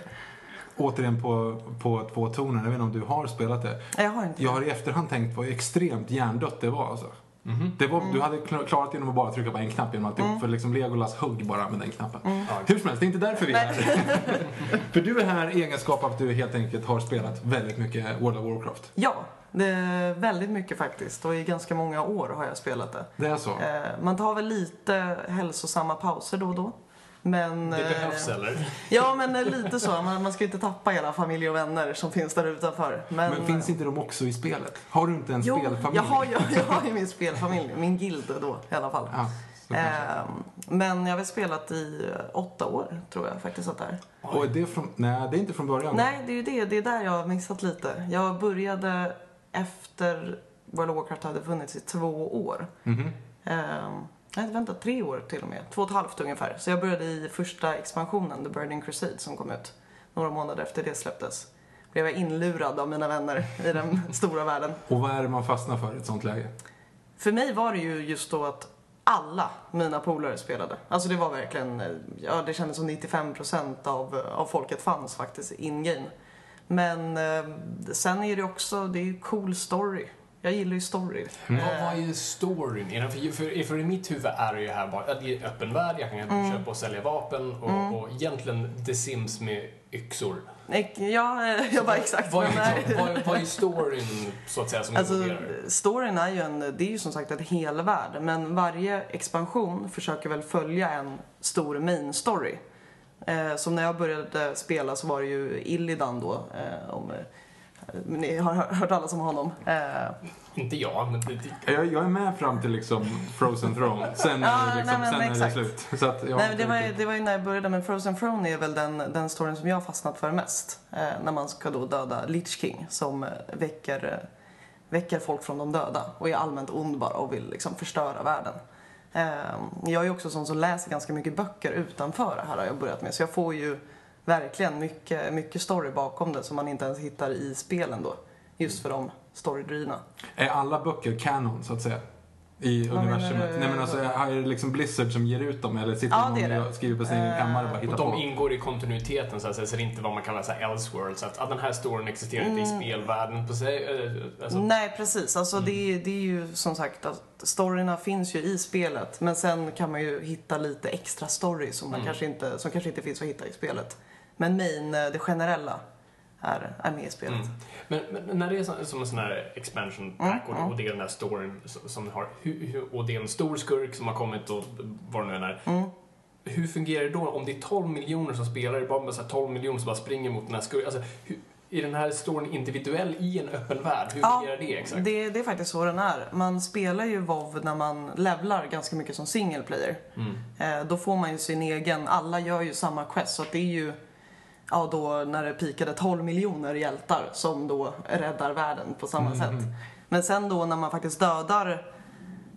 Återigen på, på två toner. Jag vet inte om du har spelat det. Jag har inte Jag har i efterhand tänkt på hur extremt hjärndött det var alltså. Det var, Du hade klar- klarat genom att bara trycka på en knapp genom alltihop. För liksom Legolas högg bara med den knappen. Hur som helst, det är inte därför vi är här. för du är här i egenskap av att du helt enkelt har spelat väldigt mycket World of Warcraft. Ja, det är väldigt mycket faktiskt. Och i ganska många år har jag spelat det. Det är så? Eh, Man tar väl lite hälsosamma pauser då och då. Men, Det eh, behövs eller? Ja, men eh, lite så. Man, man ska ju inte tappa hela familj och vänner som finns där utanför. Men, Men finns inte de också i spelet? Har du inte en Jo, spelfamilj? jag har, ju, jag har ju min spelfamilj, min guild då i alla fall. Ja. Ehm, men jag har väl spelat i eh, åtta år, tror jag faktiskt att det är. Och är det från... Nej, det är inte från början. Nej, det är ju det. Det är där jag har missat lite. Jag började efter World of Warcraft hade funnits i två år. Mhm. Ehm, nej, vänta, tre år till och med. Två och ett halvt ungefär. Så jag började i första expansionen, The Burning Crusade, som kom ut. Några månader efter det släpptes. Blev jag inlurad av mina vänner i den stora världen. Och vad är det man fastnar för i ett sånt läge? För mig var det ju just då att alla mina polare spelade. Alltså det var verkligen, eh, ja det kändes som 95% av, av folket fanns faktiskt in-game. Men eh, sen är det också, det är ju cool story. Jag gillar ju story. Vad, vad är storyn? För, för, för i mitt huvud är det ju här bara att det är en öppen värld, jag kan Mm. köpa och sälja vapen och, och egentligen The Sims med yxor. Ja, jag bara exakt. Vad är, vad, vad är storyn, så att säga, som Alltså, involverar? storyn är ju en, det är ju som sagt en hel värld, men varje expansion försöker väl följa en stor main story. Eh, som när jag började spela så var det ju Illidan då, eh, om eh, ni har hört talas om honom. Eh, Inte jag, men det, det, Jag, jag är med fram till liksom Frozen Throne. Sen Ja, det, liksom, nej, men sen är det slut. Så att, jag Nej, det, var ju, det var ju när jag började, men Frozen Throne är väl den, den storyn som jag har fastnat för mest. Eh, när man ska då döda Lich King som eh, väcker, eh, väcker folk från de döda och är allmänt ond bara och vill liksom förstöra världen. Eh, jag är ju också sån som läser ganska mycket böcker utanför det här har jag börjat med. Så jag får ju verkligen mycket, mycket story bakom det som man inte ens hittar i spelen då. Just för de storydrivna. Är alla böcker kanon, så att säga? I Vad universumet? Nej men alltså, är det liksom Blizzard som ger ut dem? Eller sitter Ja, någon det det. och skriver på sin egen Eh, kammare och bara och hittar de på? ingår i kontinuiteten så att säga, så det är inte vad man kallar så här elseworld. Så att, att den här storyn existerar inte i Mm. spelvärlden på sig. eh, Alltså, Nej, precis. Alltså, det, är, det är ju som sagt att storyna finns ju i spelet. Men sen kan man ju hitta lite extra story som, man kanske, inte, som kanske inte finns att hitta i spelet. Men main, eh, det generella, är, är med i spelet. Mm. Men, men när det är så, som en sån här expansion pack Mm, och, och det är den här storyn som har, och det är en stor skurk som har kommit och vad det nu än är. Mm. Hur fungerar det då om det är 12 miljoner som spelar, det är bara så här 12 miljoner som bara springer mot den här skurken? Alltså, hur, är den här storyn individuell i en öppen värld? Hur fungerar det exakt? det, det är faktiskt så den är. Man spelar ju WoW när man levlar ganska mycket som single player. Mm. Eh, då får man ju sin egen, alla gör ju samma quest så att det är ju Ja då när det pikade 12 miljoner hjältar som då räddar världen på samma sätt. Men sen då när man faktiskt dödar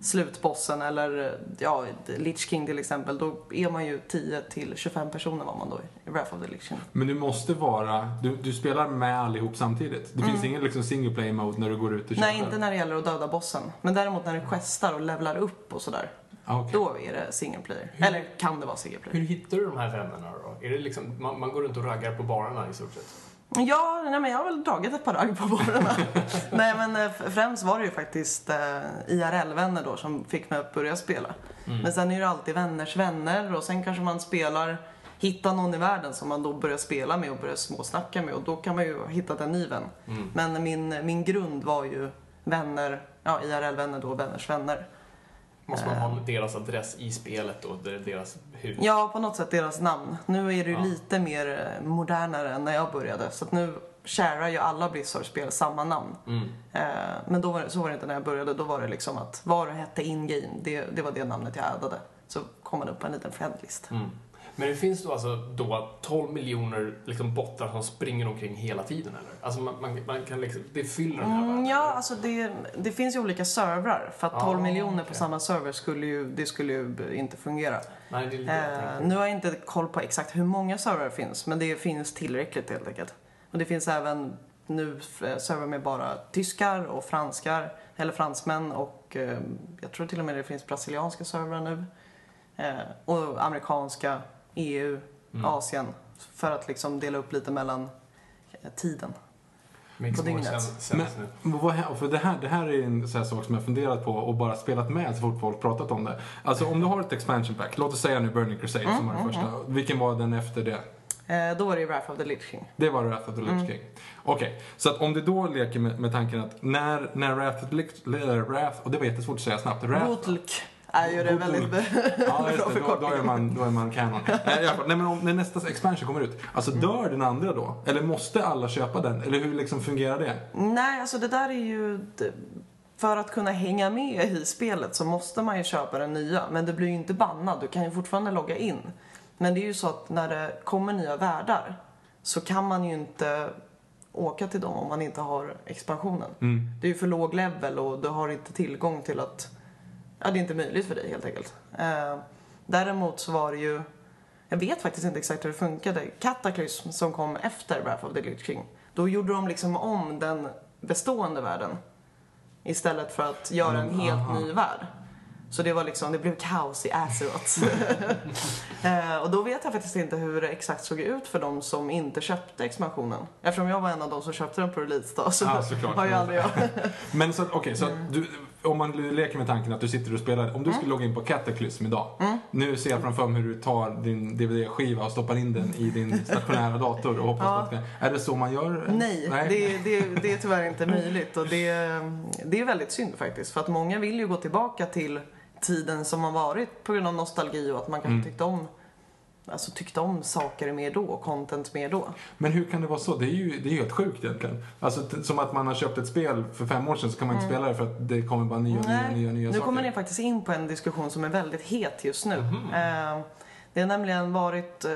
slutbossen eller ja, Lich King till exempel, då är man ju 10 till 25 personer var man då i Wrath of the Lich King. Men du måste vara, du, du spelar med allihop samtidigt. Det finns ingen liksom single play mode när du går ut och kör Mm. Nej, inte när det gäller att döda bossen. Men däremot när det questar och levlar upp och sådär, Ah, okej. då är det single player. Eller kan det vara single player. Hur hittar du de här vännerna då? Är det liksom, man, man går runt och raggar på barerna i stort sett? Ja, nej, men jag har väl dragit ett par ragg på barerna. nej, men eh, främst var det ju faktiskt eh, IRL-vänner då som fick mig att börja spela. Men sen är det alltid vänners vänner och sen kanske man spelar, hittar någon i världen som man då börjar spela med och börjar småsnacka med och då kan man ju ha hittat en ny vän. Men min, min grund var ju vänner, ja IRL-vänner då, vänners vänner. Måste man ha deras adress i spelet då? Deras hus? Ja, på något sätt deras namn. Nu är det ju Ja. lite mer eh, modernare än när jag började. Så att nu sharear ju alla Blizzard-spel samma namn. Mm. Eh, men då var det, så var det inte när jag började. Då var det liksom att vad det hette in-game, det, det var det namnet jag addade. Så kom man upp på en liten friendlist. Mm. Men det finns då alltså då 12 miljoner liksom bottar som springer omkring hela tiden eller? Alltså man, man, man kan liksom, det fyller den här Mm, världen? ja, eller? alltså det, det finns ju olika servrar. För att 12 Ah, miljoner på okej. samma server skulle ju, det skulle ju inte fungera. Nej, det är lite Eh, nu har jag inte koll på exakt hur många servrar det finns, men det finns tillräckligt helt enkelt. Och det finns även nu eh, servrar med bara tyskar och franskar, eller fransmän och eh, jag tror till och med det finns brasilianska servrar nu. Eh, och amerikanska, EU, Mm. Asien. För att liksom dela upp lite mellan eh, tiden. Makes på dygnet. sense-. Men vad, för det, här, det här är en sån här sak som jag funderat på och bara spelat med så fort folk pratat om det. Alltså om du har ett expansion pack, låt oss säga nu Burning Crusade Mm, som var den första. Vilken var den efter det? Eh, då var det ju Wrath of the Lich King. Det var Wrath of the Lich Mm. King. Okej, så att om du då leker med, med tanken att när, när Wrath of the Lich, Wrath, och det var jättesvårt att säga snabbt. Wrath, Botlk är ju det väldigt... Ja, just Bra det. Då, då, är man, då är man kanon. Nej, nej, men om, när nästa expansion kommer ut, alltså Mm. dör den andra då? Eller måste alla köpa den? Eller hur liksom fungerar det? Nej, alltså det där är ju... För att kunna hänga med i spelet så måste man ju köpa den nya. Men det blir ju inte bannad, du kan ju fortfarande logga in. Men det är ju så att när det kommer nya världar så kan man ju inte åka till dem om man inte har expansionen. Mm. Det är ju för låg level och du har inte tillgång till att... Ja, det är inte möjligt för dig helt enkelt. Eh, däremot så var det ju... Jag vet faktiskt inte exakt hur det funkade. Cataclysm som kom efter Wrath of the Lich King. Då gjorde de liksom om den bestående världen. Istället för att göra en Mm, helt aha. ny värld. Så det var liksom, det blev kaos i Azeroth. eh, och då vet jag faktiskt inte hur det exakt såg ut för de som inte köpte expansionen. Eftersom jag var en av de som köpte den på release då, så Ja, såklart. var ju aldrig jag. Men så, okej, så Mm. du, om man leker med tanken att du sitter och spelar, om du skulle logga in på Cataclysm idag. Mm. Nu ser jag framför mig hur du tar din DVD-skiva och stoppar in den i din stationära dator och hoppas på att Är det så man gör? Nej, Det, det, det är tyvärr inte möjligt och det, det är väldigt synd faktiskt. För att många vill ju gå tillbaka till tiden som har varit på grund av nostalgi och att man kanske tyckte om Alltså tyckte om saker mer då och content mer då. Men hur kan det vara så? Det är ju, det är ju helt sjukt egentligen. Alltså som att man har köpt ett spel för fem år sedan så kan man inte spela det för att det kommer bara nya, nya, nya, nya Mm. nu saker. kommer ni faktiskt in på en diskussion som är väldigt het just nu. Mhm. Eh, det har nämligen varit, eh,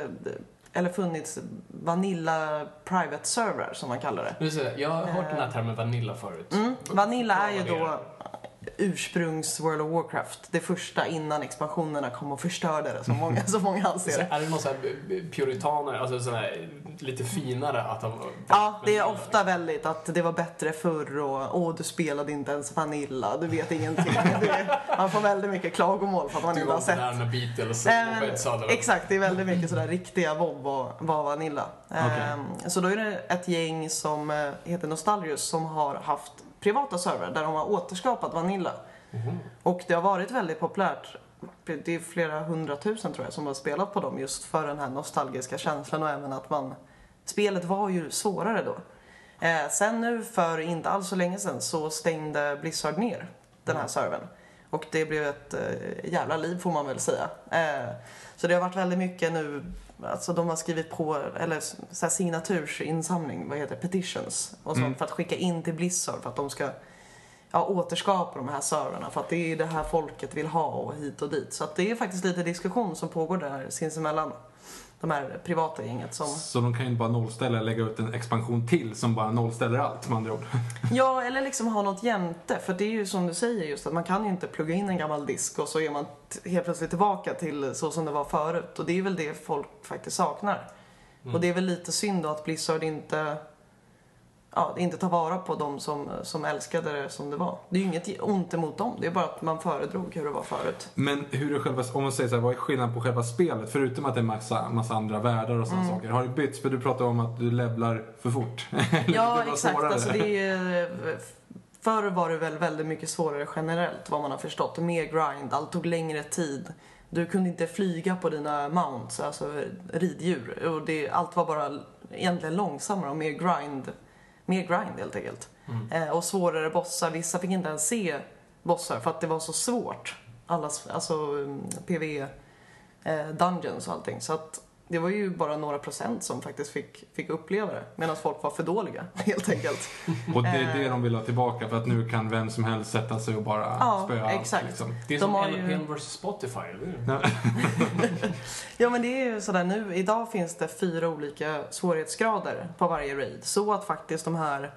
eller funnits Vanilla Private Server som man kallar det. Nu säger jag, har hört den här termen vanilla förut. Mm. Vanilla är ju då ursprungs World of Warcraft. Det första innan expansionerna kom och förstörde det, som många, som många Så anser. är det någon sån här puritaner, alltså sån här lite finare att de... Ja, det är ofta väldigt att det var bättre förr och åh, du spelade inte ens Vanilla, du vet ingenting. Det är, man får väldigt mycket klagomål för att man Du inte var har inte sett. där när Beatles Nej, och sa det. exakt, det är väldigt mycket sådär riktiga WoW var, var Vanilla. Ehm, så då är det ett gäng som eh, heter Nostalgius som har haft privata servrar där de har återskapat Vanilla. Och det har varit väldigt populärt. Det är flera hundratusen tror jag som har spelat på dem just för den här nostalgiska känslan och även att man... Spelet var ju svårare då. Eh, sen nu för inte alls så länge sedan så stängde Blizzard ner den här servern. Och det blev ett eh, jävla liv får man väl säga. Eh, så det har varit väldigt mycket nu, alltså de har skrivit på, eller så här signatursinsamling, vad heter det, petitions och sånt för att skicka in till Blizzard för att de ska ja, återskapa de här servrarna för att det är det här folket vill ha och hit och dit. Så att det är faktiskt lite diskussion som pågår där sinsemellan. De här privata gänget som... Så de kan ju inte bara nollställa och lägga ut en expansion till som bara nollställer allt med andra ord. Ja, eller liksom ha något jämte. För det är ju som du säger just att man kan ju inte plugga in en gammal disk och så är man helt plötsligt tillbaka till så som det var förut. Och det är väl det folk faktiskt saknar. Och det är väl lite synd då att Blizzard inte, ja, inte tar vara på de som, som älskade det som det var. Det är ju inget ont emot dem, det är bara att man föredrog hur det var förut. Men hur är själva, om man säger så här, vad är skillnaden på själva spelet? Förutom att det är massa, massa andra världar och sådana saker. Har det bytts? För du pratar om att du levlar för fort. Ja, exakt. svårare. Alltså det är, förr var det väl väldigt mycket svårare generellt, vad man har förstått. Mer grind, allt tog längre tid. Du kunde inte flyga på dina mounts, alltså riddjur. Och det, allt var bara egentligen långsammare och mer grind. Mer grind helt enkelt. Eh, och svårare bossar. Vissa fick inte ens se bossar för att det var så svårt. Allas, alltså um, PV eh, dungeons och allting. Så att det var ju bara några procent som faktiskt fick, fick uppleva det. Medan folk var för dåliga, helt enkelt. Och det är det de vill ha tillbaka för att nu kan vem som helst sätta sig och bara Ja, spöa allt. exakt. Liksom. Det är De som har ju- LPN vs Spotify, eller? Ja men det är ju sådär nu, idag finns det fyra olika svårighetsgrader på varje raid. Så att faktiskt de här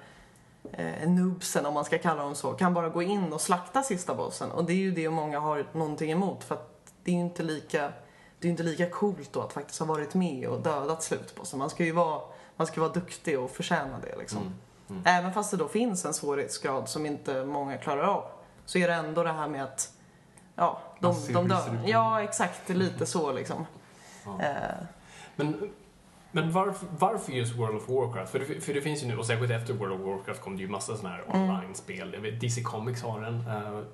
eh, noobsen, om man ska kalla dem så, kan bara gå in och slakta sista bossen. Och det är ju det många har någonting emot för att det är ju inte lika, det är inte lika coolt då att faktiskt ha varit med och dödat slutbossen. Man ska ju vara, man ska vara duktig och förtjäna det liksom. Även fast det då finns en svårighetsgrad som inte många klarar av så är det ändå det här med att Ja, de, ser de dör. Ja, exakt. Lite så liksom. Eh, Men, men varför, varför just World of Warcraft? För det, för det finns ju nu, och särskilt efter World of Warcraft kom det ju massa sådana här Mm. online-spel. Vet, DC Comics har en. för-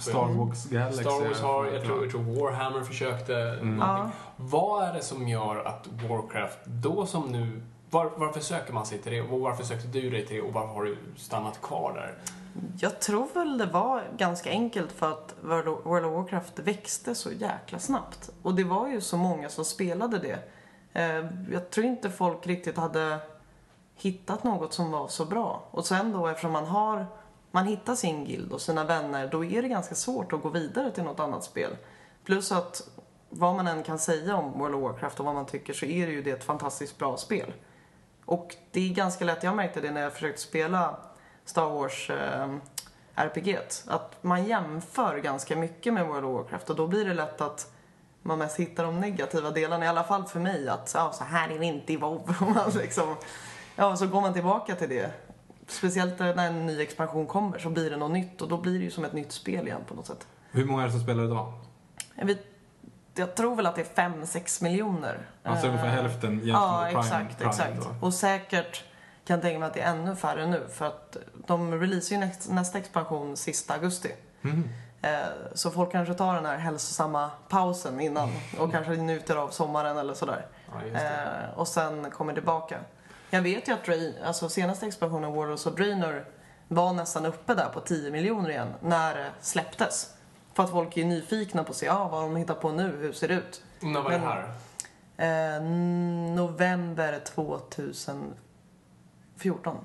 Star Wars Galaxy. Star Wars har, jag tror jag tror Warhammer försökte. Mm. någonting. Vad är det som gör att Warcraft, då som nu, var, varför söker man sig till det? Och varför sökte du dig till det? Och varför har du stannat kvar där? jag tror väl det var ganska enkelt för att World of, World of Warcraft växte så jäkla snabbt. Och det var ju så många som spelade det. Eh, jag tror inte folk riktigt hade hittat något som var så bra. Och sen då eftersom man har man hittar sin guild och sina vänner, då är det ganska svårt att gå vidare till något annat spel. Plus att vad man än kan säga om World of Warcraft och vad man tycker så är det ju det ett fantastiskt bra spel. Och det är ganska lätt, jag märkte det när jag försökte spela Star Wars eh, RPG, att man jämför ganska mycket med World of Warcraft och då blir det lätt att man mest hittar de negativa delarna, i alla fall för mig, att ja, så här är det inte i WoW. Och man liksom, ja, så går man tillbaka till det. Speciellt när en ny expansion kommer så blir det något nytt och då blir det ju som ett nytt spel igen på något sätt. Hur många är det som spelar idag? Jag, vet, jag tror väl att det är 5-6 miljoner. Alltså ungefär Eh, hälften jämfört Ja, med Prime. exakt, Prime exakt. då. Och säkert kan jag tänka mig att det är ännu färre nu för att de releasar ju nästa, nästa expansion sista augusti. Eh, Så folk kanske tar den här hälsosamma pausen innan och kanske njuter av sommaren eller sådär. Ja. Eh, och sen kommer tillbaka. Jag vet ju att Drain, alltså senaste expansionen Warlords of Draenor var nästan uppe där på 10 miljoner igen när det släpptes. För att folk är nyfikna på att se ah, vad de hittar på nu, hur ser det ut? När var det här? Eh, november 2014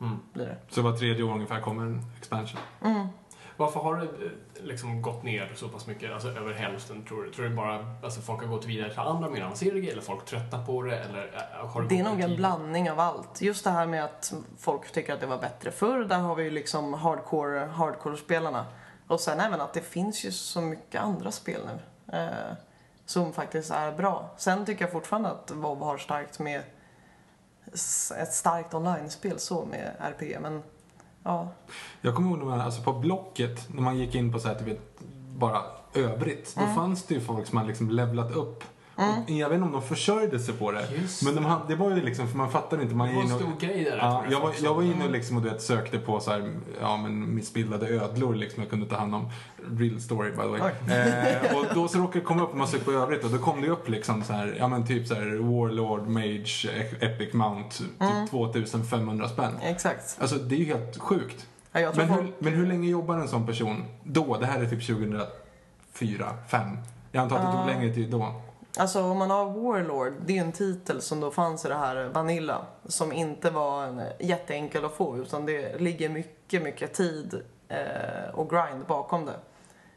Mm. blir det. Så var tredje år ungefär kommer en expansion. Varför har det eh, liksom gått ner så pass mycket, alltså över hälften tror du? Tror du bara alltså folk har gått vidare till andra mer avancerade grejer, eller folk tröttnar på det, eller eh, har det, Det är nog en blandning av allt. Just det här med att folk tycker att det var bättre förr. Där har vi ju liksom hardcore, hardcore-spelarna. Och sen även att det finns ju så mycket andra spel nu. Eh, som faktiskt är bra. Sen tycker jag fortfarande att WoW har starkt med ett starkt online-spel så med RPG. Men ja, Jag kommer ihåg när man, alltså på Blocket, när man gick in på så här, vet, bara övrigt. Mm. Då fanns det ju folk som hade liksom levlat upp. Och jag vet inte om de försörjde sig på det. Just Men de hade, det var ju liksom, för man fattade inte. Man Det var en stor och, grej där. Ja, jag, var, folk jag var inne och liksom, och du vet, sökte på så här, ja, men missbildade ödlor liksom, jag kunde ta hand om. Real story by the way. Eh, och då så råkade det komma upp när man sökte på övrigt och då kom det upp liksom så här, ja men typ så här Warlord, Mage, Epic Mount, typ 2500 spänn. exakt. Alltså det är ju helt sjukt. Ja, jag tror Men folk, hur, men hur länge jobbar en sån person då? Det här är typ 2004, 5. Jag antar att det tog längre tid då. Alltså om man har Warlord, det är en titel som då fanns i det här Vanilla. Som inte var en, jätteenkel att få utan det ligger mycket, mycket tid eh, och grind bakom det.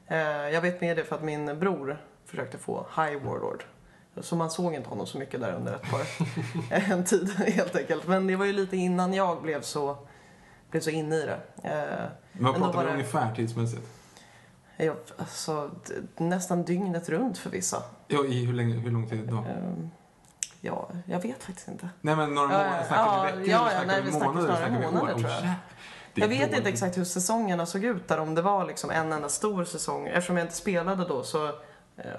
Eh, jag vet med det för att min bror försökte få High Warlord. Så man såg inte honom så mycket där under ett par en tid helt enkelt. Men det var ju lite innan jag blev så, blev så inne i det. Eh, Men vad pratar vi det- ungefär tidsmässigt? jag, alltså, nästan dygnet runt för vissa. Ja, i hur, länge, hur lång tid då? Eh, ja, jag vet faktiskt inte. Nej men några månader, snackar vi veckor, ja, ja, nej, vi snackar månader, snarare månader, Oh, tror jag. är Jag vet inte dåligt. exakt hur säsongerna såg ut där, om det var liksom en enda stor säsong. Eftersom jag inte spelade då så eh,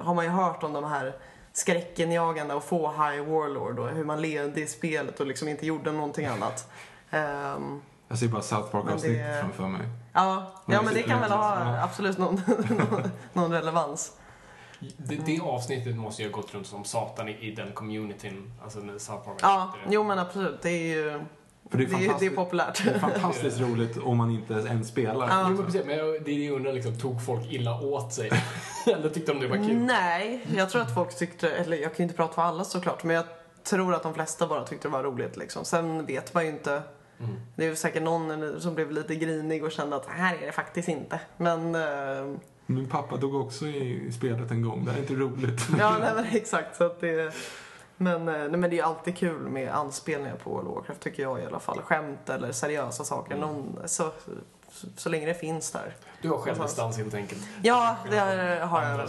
har man ju hört om de här skräckenjagande och få High Warlord och hur man levde i spelet och liksom inte gjorde någonting annat. Ehm, Jag ser bara South Park-avsnitt Men det- framför mig. ja, Men ja, det men det kan väl ha absolut någon, någon relevans. Det, det avsnittet måste ju ha gått runt som satan i, i den communityn, alltså när South Park Ja, jo men absolut. Det är ju För det är, det är, det är populärt. det är fantastiskt roligt om man inte ens spelar. Ja. Jo, men precis, men jag, det är det jag undrar, liksom, tog folk illa åt sig? Eller tyckte de det var kul? Nej, jag tror att folk tyckte, eller jag kan ju inte prata för alla såklart, men jag tror att de flesta bara tyckte det var roligt liksom. Sen vet man ju inte. Mm. Det är säkert någon som blev lite grinig och kände att här är det faktiskt inte. Men, eh, Min pappa dog också i spelet en gång. Det här är inte roligt. ja nej, men exakt så att det men, eh, nej, men det är ju alltid kul med anspelningar på World of Warcraft tycker jag i alla fall. Skämt eller seriösa saker. Mm. Någon, så, så, så länge det finns där. Du har självdistans helt enkelt. Ja, det har jag väl.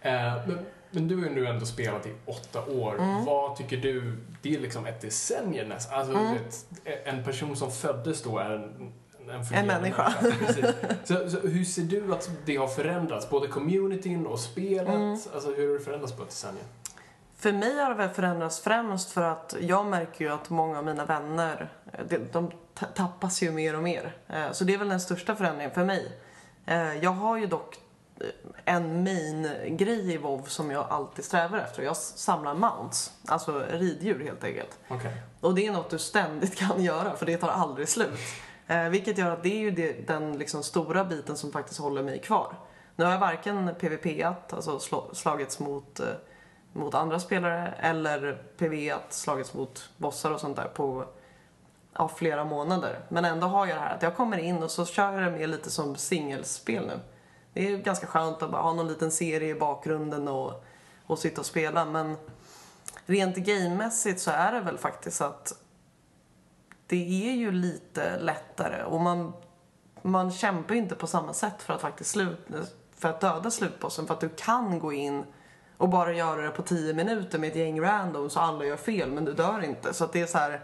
Eh, men, men du har ju nu ändå spelat i åtta år. Mm. Vad tycker du, det är liksom ett decennium nästan. Alltså, Mm. ett, en person som föddes då är en en, fungerande människa. Precis. Så, så hur ser du att det har förändrats? Både communityn och spelet? Mm. Alltså hur har det förändrats på ett decennium? För mig har det väl förändrats främst för att jag märker ju att många av mina vänner, eh, de, de ta- tappas ju mer och mer. Eh, Så det är väl den största förändringen för mig. Eh, Jag har ju dock en main-grej i WoW som jag alltid strävar efter. Jag samlar mounts, alltså riddjur helt enkelt. Okej. Och det är något du ständigt kan göra för det tar aldrig slut. Eh, vilket gör att det är ju det, den liksom stora biten som faktiskt håller mig kvar. Nu har jag varken PVP-at, alltså sl slagits mot, eh, mot andra spelare, eller PVE-at, slagits mot bossar och sånt där på ja, flera månader. Men ändå har jag det här att jag kommer in och så kör jag det mer lite som singelspel nu. Det är ganska skönt att bara ha någon liten serie i bakgrunden och, och sitta och spela. Men rent gamemässigt så är det väl faktiskt att det är ju lite lättare och man, man kämpar ju inte på samma sätt för att faktiskt slut, för att döda slutbossen för att du kan gå in och bara göra det på 10 minuter med ett gäng random så alla gör fel men du dör inte. Så att det är så här,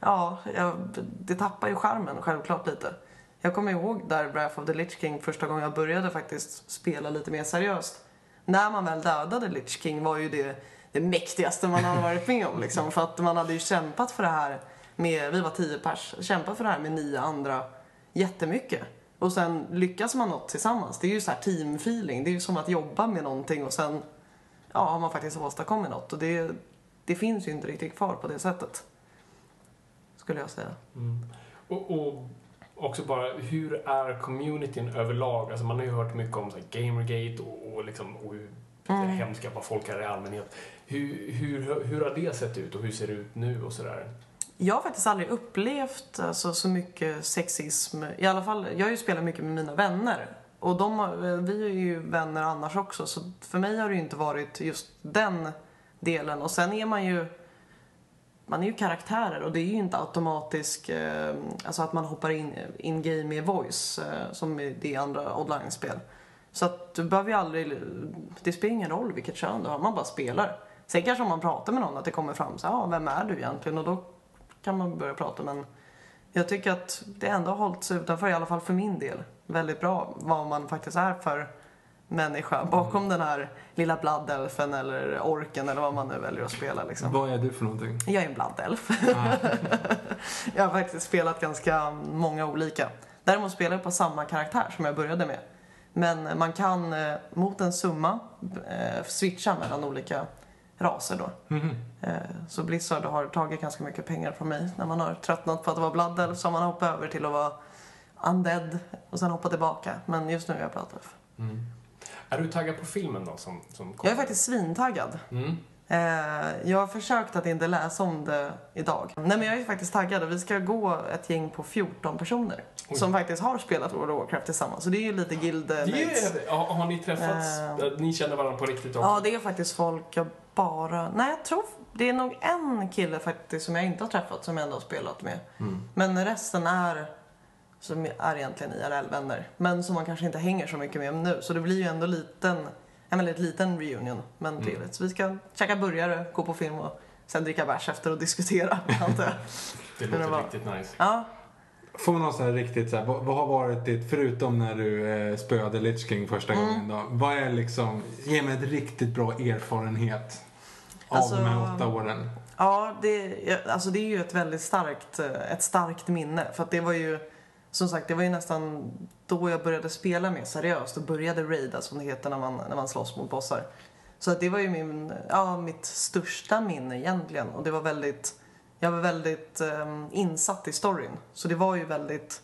ja, jag, det tappar ju charmen självklart lite. Jag kommer ihåg där Breath of the Lich King första gången jag började faktiskt spela lite mer seriöst. När man väl dödade Lich King var ju det det mäktigaste man hade varit med om liksom. För att man hade ju kämpat för det här med, vi var tio pers, kämpat för det här med nio andra jättemycket. Och sen lyckas man något tillsammans. Det är ju så här teamfeeling. Det är ju som att jobba med någonting och sen ja, har man faktiskt åstadkommit något. Och det, det finns ju inte riktigt kvar på det sättet. Skulle jag säga. Mm. Och, och, också bara, hur är communityn överlag? Alltså man har ju hört mycket om så här, Gamergate och, och, liksom, och hur mm. hemska folk är i allmänhet. Hur, hur, hur har det sett ut och hur ser det ut nu och sådär? Jag har faktiskt aldrig upplevt alltså, så mycket sexism. I alla fall, jag har ju spelat mycket med mina vänner. Och de vi är ju vänner annars också, så för mig har det ju inte varit just den delen. Och sen är man ju man är ju karaktärer och det är ju inte automatiskt eh, alltså att man hoppar in in game med voice eh, som i det andra online-spel. Så att du behöver ju aldrig, det spelar ingen roll vilket kön du har, man bara spelar. Sen kanske om man pratar med någon att det kommer fram så ja, vem är du egentligen? Och då kan man börja prata men jag tycker att det ändå har hållit sig utanför, i alla fall för min del, väldigt bra vad man faktiskt är för människa bakom mm. den här lilla bladdelfen eller orken eller vad man nu väljer att spela. Liksom. Vad är du för någonting? Jag är en bladdelf. Ah. jag har faktiskt spelat ganska många olika. Däremot spelar jag på samma karaktär som jag började med. Men man kan eh, mot en summa eh, switcha mellan olika raser då. Mm. Så Blizzard har tagit ganska mycket pengar från mig. När man har tröttnat på att vara Blood Elf så har man hoppat över till att vara Undead och sen hoppat tillbaka. Men just nu är jag Blood Elf. Mm. Är du taggad på filmen då som, som Jag är faktiskt svintaggad. Mm. Eh, jag har försökt att inte läsa om det idag. Nej men jag är faktiskt taggad och vi ska gå ett gäng på 14 personer. Oj. Som faktiskt har spelat World of Warcraft tillsammans. Så det är ju lite guild yeah. har, har ni träffats? Uh, ni känner varandra på riktigt också? Ja, det är faktiskt folk jag bara... Nej, jag tror... Det är nog en kille faktiskt som jag inte har träffat som jag ändå har spelat med. Mm. Men resten är som är egentligen IRL-vänner. Men som man kanske inte hänger så mycket med nu. Så det blir ju ändå liten, en väldigt liten reunion. Men mm. trevligt. Så vi ska käka burgare, gå på film och sen dricka bärs efter och diskutera. det låter riktigt nice. Ja. Får man någon sån här riktigt så här, vad, vad, har varit ditt, förutom när du eh, spöade Lich King första mm. gången då. Vad är liksom, ge mig ett riktigt bra erfarenhet av alltså, de här åtta åren. Ja, det, alltså det är ju ett väldigt starkt, eh, ett starkt minne. För att det var ju, som sagt, det var ju nästan då jag började spela mer seriöst och började raida som det heter när man, när man slåss mot bossar. Så att det var ju min, ja, mitt största minne egentligen. Och det var väldigt, jag var väldigt um, insatt i storyn. Så det var ju väldigt,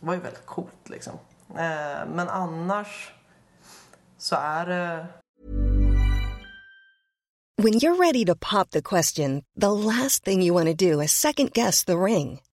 det var ju väldigt coolt liksom. Uh, men annars så är det... When you're ready to pop the question, the last thing you want to do is second guess the ring.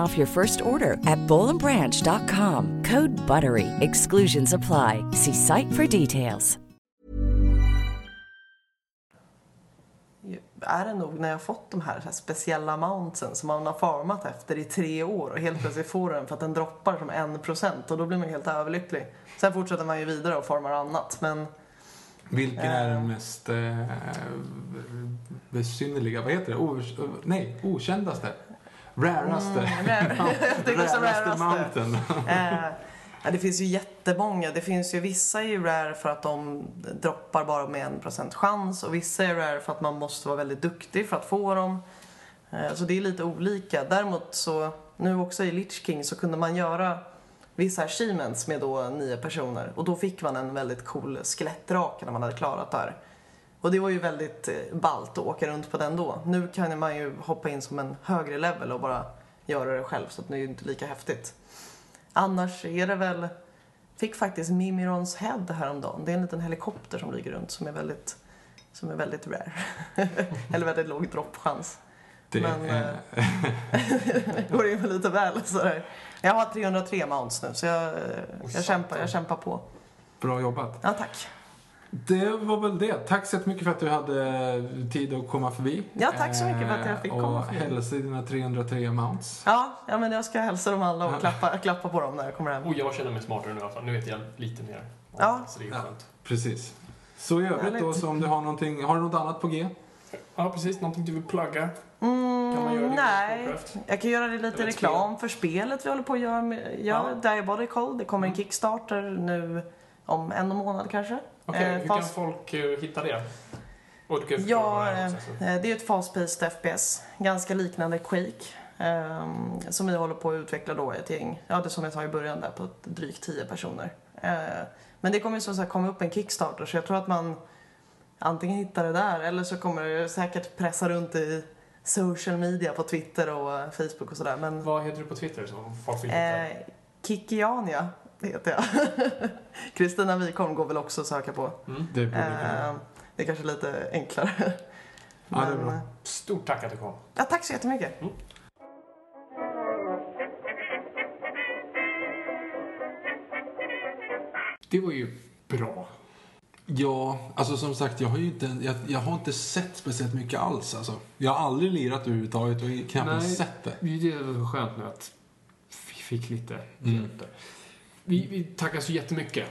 off your first order at bowlandbranch.com. Code BUTTERY. Exclusions apply. See site for details. är det nog när jag fått de här, här speciella mountsen som man har format efter i tre år och helt plötsligt får den för att den droppar som en procent och då blir man helt överlycklig. Sen fortsätter man ju vidare och formar annat men Vilken är den mest eh, besynnerliga, vad heter det? O, nej, okändaste. Raraste. Mm, raraste. mountain. Eh, ja, det finns ju jättemånga. Det finns ju vissa är ju rare för att de droppar bara med en procent chans och vissa är rare för att man måste vara väldigt duktig för att få dem. Eh, så det är lite olika. Däremot så, nu också i Lich King så kunde man göra vissa achievements med då nio personer och då fick man en väldigt cool skelettdrake när man hade klarat det här. Och det var ju väldigt eh, ballt att åka runt på den då. Nu kan man ju hoppa in som en högre level och bara göra det själv så att det är ju inte lika häftigt. Annars är det väl... Fick faktiskt Mimirons Head häromdagen. Det är en liten helikopter som flyger runt som är väldigt, som är väldigt rare. Eller väldigt låg droppchans. Det Men, är, Går in lite väl sådär. Jag har 303 mounts nu så jag, jag, kämpar, jag kämpar på. bra jobbat. Ja, tack. Det var väl det. Tack så mycket för att du hade tid att komma förbi. Ja, tack så mycket för att jag fick Eh, komma Och förbi. hälsa dina 303 mounts. Ja, ja, men jag ska hälsa dem alla och klappa, klappa på dem när jag kommer hem. Och jag känner mig smartare nu i alla fall. Nu vet jag lite mer. Ja. Så det är Ja. skönt. Precis. Så i övrigt då, så om du har någonting, har du något annat på G? Ja, precis. Någonting du vill plugga? Mm, Kan man göra det i nej, jag kan göra det lite reklam för spelet vi håller på att göra. Med, ja, Diabolical. Det kommer en Kickstarter nu om en månad kanske. Okej, Eh, hur fast- kan folk eh, hitta det? Ja, vad det är eh, så. det är ett fast-paced FPS. Ganska liknande Quake. ehm, som vi håller på att utveckla då ett gäng, ja det som jag sa i början där, på drygt 10 personer. Eh, men det kommer ju som sagt komma upp en Kickstarter så jag tror att man antingen hittar det där eller så kommer det säkert pressa runt i social media på Twitter och Facebook och sådär. Men Vad heter du på Twitter så folk vill hitta? eh, Kikiania heter jag. Kristina Wikholm går väl också att söka på. Det borde kunna. Eh, det är kanske lite enklare. Ja, det är bra. eh, Stort tack att du kom. Ja, tack så jättemycket. Det var ju bra. Ja, alltså som sagt, jag har ju inte, jag, jag har inte sett speciellt mycket alls. Alltså. Jag har aldrig lirat överhuvudtaget och knappt Nej. sett det. Det är så skönt nu att vi fick lite Mm. hjälp där. Vi, vi tackar så jättemycket.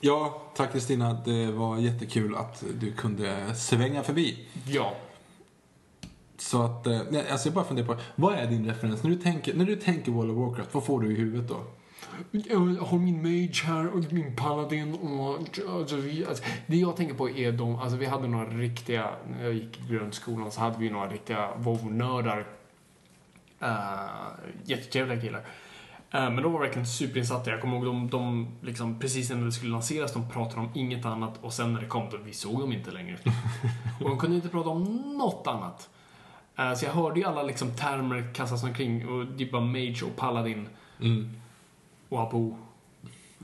Ja, tack Kristina. Det var jättekul att du kunde svänga förbi. Ja. Så att, eh, nej, alltså jag bara funderar på, vad är din referens? När du tänker, när du tänker World of Warcraft, vad får du i huvudet då? Jag har min mage här och min paladin och alltså, alltså, det jag tänker på är de, alltså vi hade några riktiga, när jag gick i grundskolan så hade vi några riktiga WoW-nördar. Uh, jättetrevliga killar. Eh, men de var verkligen superinsatta. Jag kommer ihåg de, de liksom, precis när det skulle lanseras, de pratade om inget annat och sen när det kom, då, vi såg dem inte längre. och de kunde inte prata om något annat. Eh, så jag hörde ju alla liksom termer kastas omkring och det är bara mage och paladin och Abu.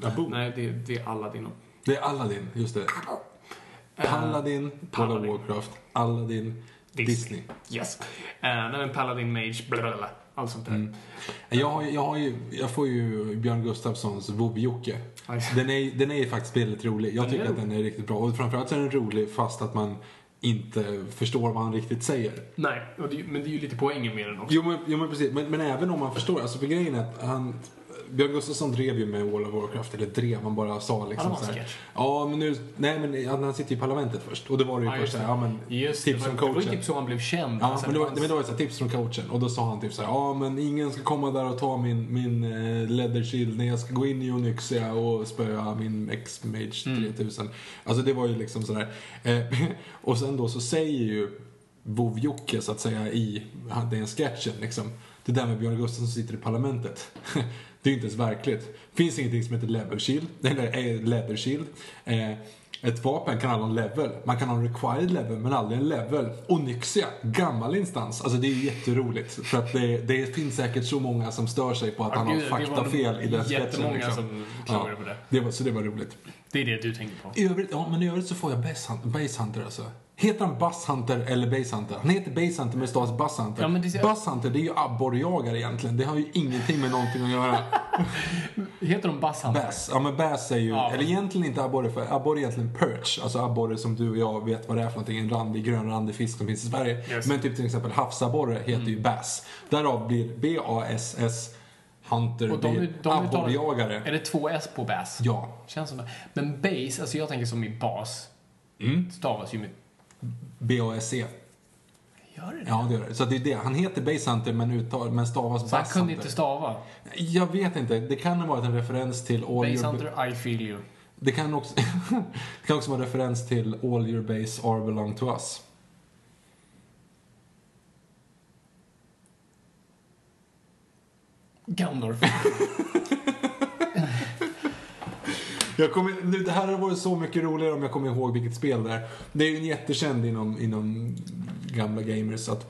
Abu? Nej, det, det är Aladdin. och- Det är Aladdin, just det. Paladin, World of Paladin. Warcraft, Aladdin, Disney. Yes. Uh, nej, men Paladin, Mage, blablabla. Allt sånt där. Mm. Jag, har, jag, har ju, jag får ju Björn Gustafssons. Aj. Den är, den är faktiskt väldigt rolig. Jag Den tycker att den är riktigt bra. Och framförallt så är den rolig fast att man inte förstår vad han riktigt säger. Nej, det, men det är ju lite poängen med den också. Jo men, jo, men precis. Men, men även om man förstår. Alltså för grejen är att han... Björn Gustafsson drev ju med World of Warcraft, eller drev, han bara sa liksom Ja, det var en så här, sketch. Ja, men nu... Nej, men han han sitter i parlamentet först. Och då var det ju Ja, först just så här, det. ja men... Just tips det, från var, det var ju coachen. typ så han blev känd. Ja, Alltså, men det var, fanns- men det var ju tips från coachen. Och då sa han typ så här, ja men ingen ska komma där och ta min, min eh, leather shield när jag ska gå in i Onyxia och spöa min X-Mage Mm. 3000. Alltså det var ju liksom sådär. Eh, och sen då så säger ju Vov-Jocke så att säga i den sketchen liksom. Det där med Björn Gustafsson som sitter i parlamentet. det är inte ens verkligt. finns ingenting som heter level shield, eller eh, leather shield. Eh, ett vapen kan aldrig ha en level. Man kan ha en required level, men aldrig en level. Onyxia, gammal instans. Alltså det är jätteroligt. För att det, det finns säkert så många som stör sig på att Ja, han har gud, det faktafel i den sketchen. Jättemånga Liksom. som klagade på det. det var, så det var roligt. Det är det du tänker på. I övrigt, ja, men i övrigt så får jag Base Hunter, base hunter alltså. Heter han Buzz Hunter eller Base Hunter? Han heter Base Hunter men det stavas Buzz Hunter. Ja, det- Buzz Hunter, det är ju abborrjägare egentligen. Det har ju ingenting med någonting att göra. Heter de Bass Hunter? Bass. Ja men bass är ju, Ja. eller egentligen inte abborre för abborre är egentligen perch. Alltså abborre som du och jag vet vad det är för någonting. En randig, grönrandig fisk som finns i Sverige. Yes. Men typ till exempel havsabborre heter Mm. ju bass. Därav blir B-A-S-S Hunter Och de, de uttalar- abborrjägare. Är det två S på Bass? Ja. Känns som det. Men base, alltså jag tänker som i bas. stavas ju med... B-A-S-E. Gör det? Ja, det gör det. Så det är det. Han heter Base Hunter men, uttal, men stavas Så han Bass kunde Hunter. inte stava. Jag vet inte. Det kan ha varit en referens till All Base Your... Hunter, I feel you. Det kan också, det kan också vara en referens till All Your Base Are Belong To Us. Gandalf. Jag kommer, nu, det här har varit så mycket roligare om jag kommer ihåg vilket spel det är. Det är ju en jättekänd inom, inom gamla gamers. Så att,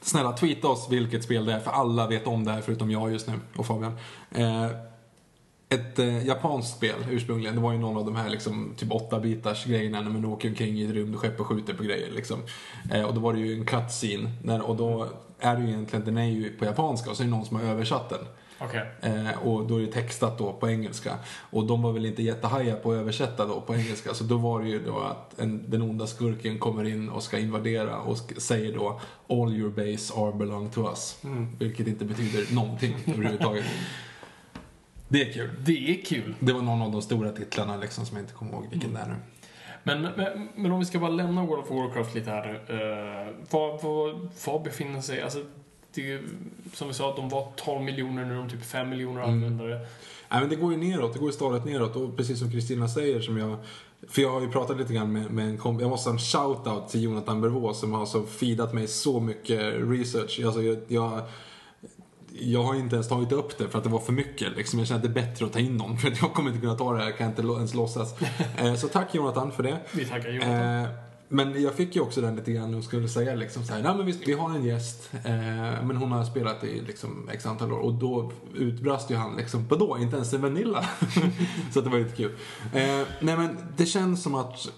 snälla, tweeta oss vilket spel det är, för alla vet om det här förutom jag just nu och Fabian. Eh, ett eh, japanskt spel ursprungligen. Det var ju någon av de här liksom, typ 8-bitars grejerna när man åker omkring i ett rymdskepp och skjuter på grejer. Liksom. Eh, och då var det ju en cutscene. När, och då är det ju egentligen, den är ju på japanska och så är det någon som har översatt den. Okej. Eh, och då är det textat då på engelska. Och de var väl inte jättehaja på att översätta då på engelska. Så då var det ju då att en, den onda skurken kommer in och ska invadera och säger då All your base are belong to us. Vilket inte betyder någonting överhuvudtaget. Det är kul. Det är kul. Det var någon av de stora titlarna liksom som jag inte kommer ihåg vilken det är nu. Men, men, men om vi ska bara lämna World of Warcraft lite här. Uh, var, var, var befinner sig, alltså det som vi sa, att de var 12 miljoner, nu är de typ 5 miljoner användare. Nej, men det går ju neråt, det går ju stadigt neråt och precis som Kristina säger som jag för jag har ju pratat lite grann med, med en kompis, jag måste ha en shout-out till Jonathan Bervaux som har så feedat mig så mycket research. Alltså jag, jag, jag har inte ens tagit upp det för att det var för mycket. Liksom. Jag känner att det är bättre att ta in någon för jag kommer inte kunna ta det här, kan jag inte lo- ens låtsas. Eh, så tack Jonathan för det. Vi tackar Jonathan. Men jag fick ju också den lite grann och skulle säga liksom så här, nej men vi, vi har en gäst, eh, men hon har spelat i liksom x antal år och då utbrast ju han liksom, vadå, inte ens en Vanilla? så det var lite kul. Eh, nej men det känns som att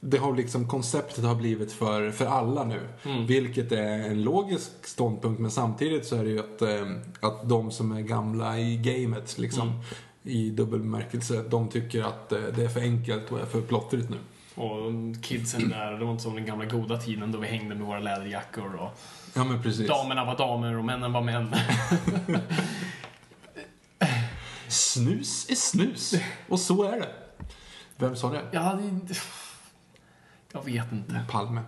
det har liksom, konceptet har blivit för, för alla nu. Vilket är en logisk ståndpunkt men samtidigt så är det ju att, eh, att de som är gamla i gamet liksom, i dubbel bemärkelse, de tycker att eh, det är för enkelt och är för plottrigt nu. Och kidsen där, det var inte som den gamla goda tiden då vi hängde med våra läderjackor och Ja men precis. damerna var damer och männen var män. Snus är snus. Och så är det. Vem sa det? Jag hade inte... Jag vet inte. Palme.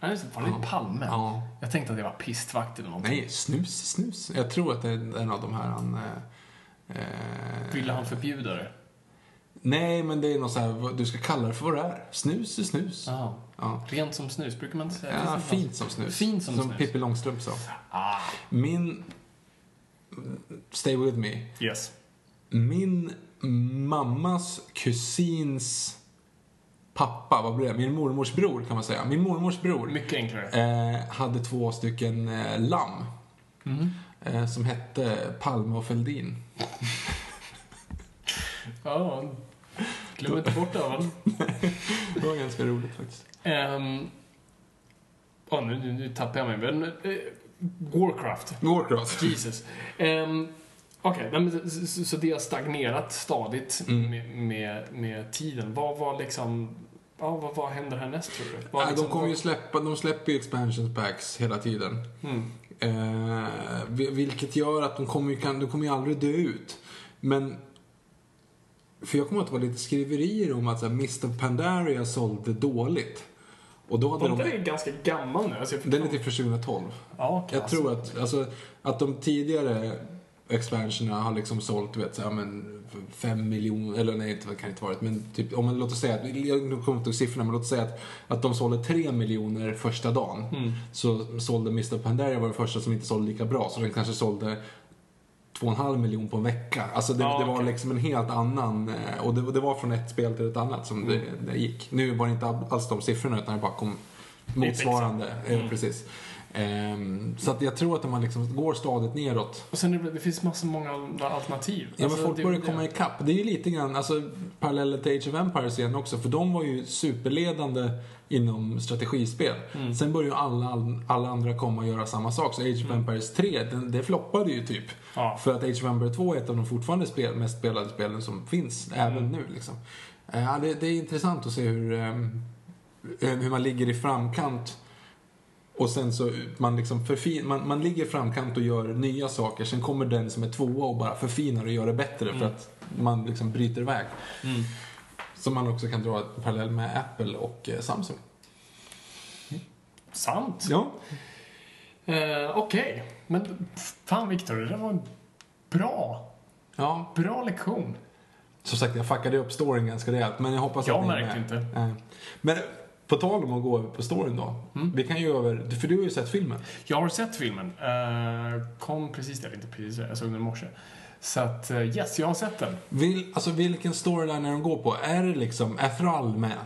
Nej, just det, var det Palme? Ja. Jag tänkte att det var pistvakt eller någonting. Nej, snus är snus. Jag tror att det är en av de här han... Eh, eh, Ville han förbjuda det? Nej, men det är något så här, du ska kalla det för vad det är. Snus är snus. Jaha. Ja. Rent som snus, brukar man inte säga? Ja, fint som snus. Fint som snus. Pippi Långstrump sa. Ah, Min... Stay with me. yes. Min mammas kusins pappa, vad blir det? Min mormors bror kan man säga. Min mormors bror Mycket enklare. eh, hade två stycken eh, lamm. Eh, som hette Palme och Fälldin. Ja, glöm inte bort det väl? Det var ganska roligt faktiskt. Um, oh, nu, nu, tappar jag mig. Men, eh, Warcraft. Warcraft. Jesus. Um, Okej, men så, det har stagnerat stadigt Mm. med, med, med tiden. Vad var liksom... Ja, vad, vad händer härnäst tror du? Vad, Ja, liksom, de kommer ju släppa, de släpper ju expansion packs hela tiden. Mm. Eh, vi- vilket gör att de kommer ju, kan, de kommer ju aldrig dö ut. Men... För jag kommer att det var lite skriverier om att så här, Mr. Pandaria sålde dåligt. Och då hade inte de... det ganska gammal nu? Alltså, Den är till för 2012. Ja, okej, Jag tror att, alltså, att de tidigare expansionerna har liksom sålt, vet, så här, men fem miljoner, eller nej, det kan inte varit, men typ, om man låt oss säga, jag kommer inte ihåg siffrorna, men låt oss säga att, att de sålde tre miljoner första dagen. Mm. Så sålde Mr. Pandaria var den första som inte sålde lika bra, så den kanske sålde två och en halv miljon på en vecka. Alltså det, Ja, det var okej. liksom en helt annan, eh, och det, det var från ett spel till ett annat som det, det gick. Nu var det inte alls de siffrorna, utan det bara kom motsvarande. Eh, Precis. Ehm, så att jag tror att de har liksom, går stadigt neråt. Och sen det, det finns massor många alternativ. Ja, men Alltså, folk det- börjar komma ikapp. Det är ju lite grann, alltså parallellt till Age of Empires igen också, för de var ju superledande inom strategispel. Mm. Sen började ju alla, alla andra komma och göra samma sak, så Age of Empires 3, den, det floppade ju typ. Mm. Ja. För att Age of Empires 2 är ett av de fortfarande spel, mest spelade spelen som finns, Mm. även nu liksom. Ja, det, det är intressant att se hur, ehm, hur man ligger i framkant och sen så man liksom förfin, man, man ligger i framkant och gör nya saker. Sen kommer den som är tvåa och bara förfinar och gör det bättre för att man liksom bryter iväg. Mm. Som man också kan dra parallell med Apple och eh, Samsung. Sant. Ja. Eh, Okej, men fan Viktor, det där var bra, Ja, bra lektion. som sagt jag fuckade upp storyn ganska rejält men jag hoppas Jag att ni är märkte inte. Nej. Men på tal om att gå över på storyn då. Mm. Vi kan ju över, för du har ju sett filmen. Jag har sett filmen. Eh, kom precis, eller inte precis, jag såg den i morse. Så att, eh, yes, jag har sett den. Vil, alltså vilken storyline är de går på? Är det liksom, är Thrall med?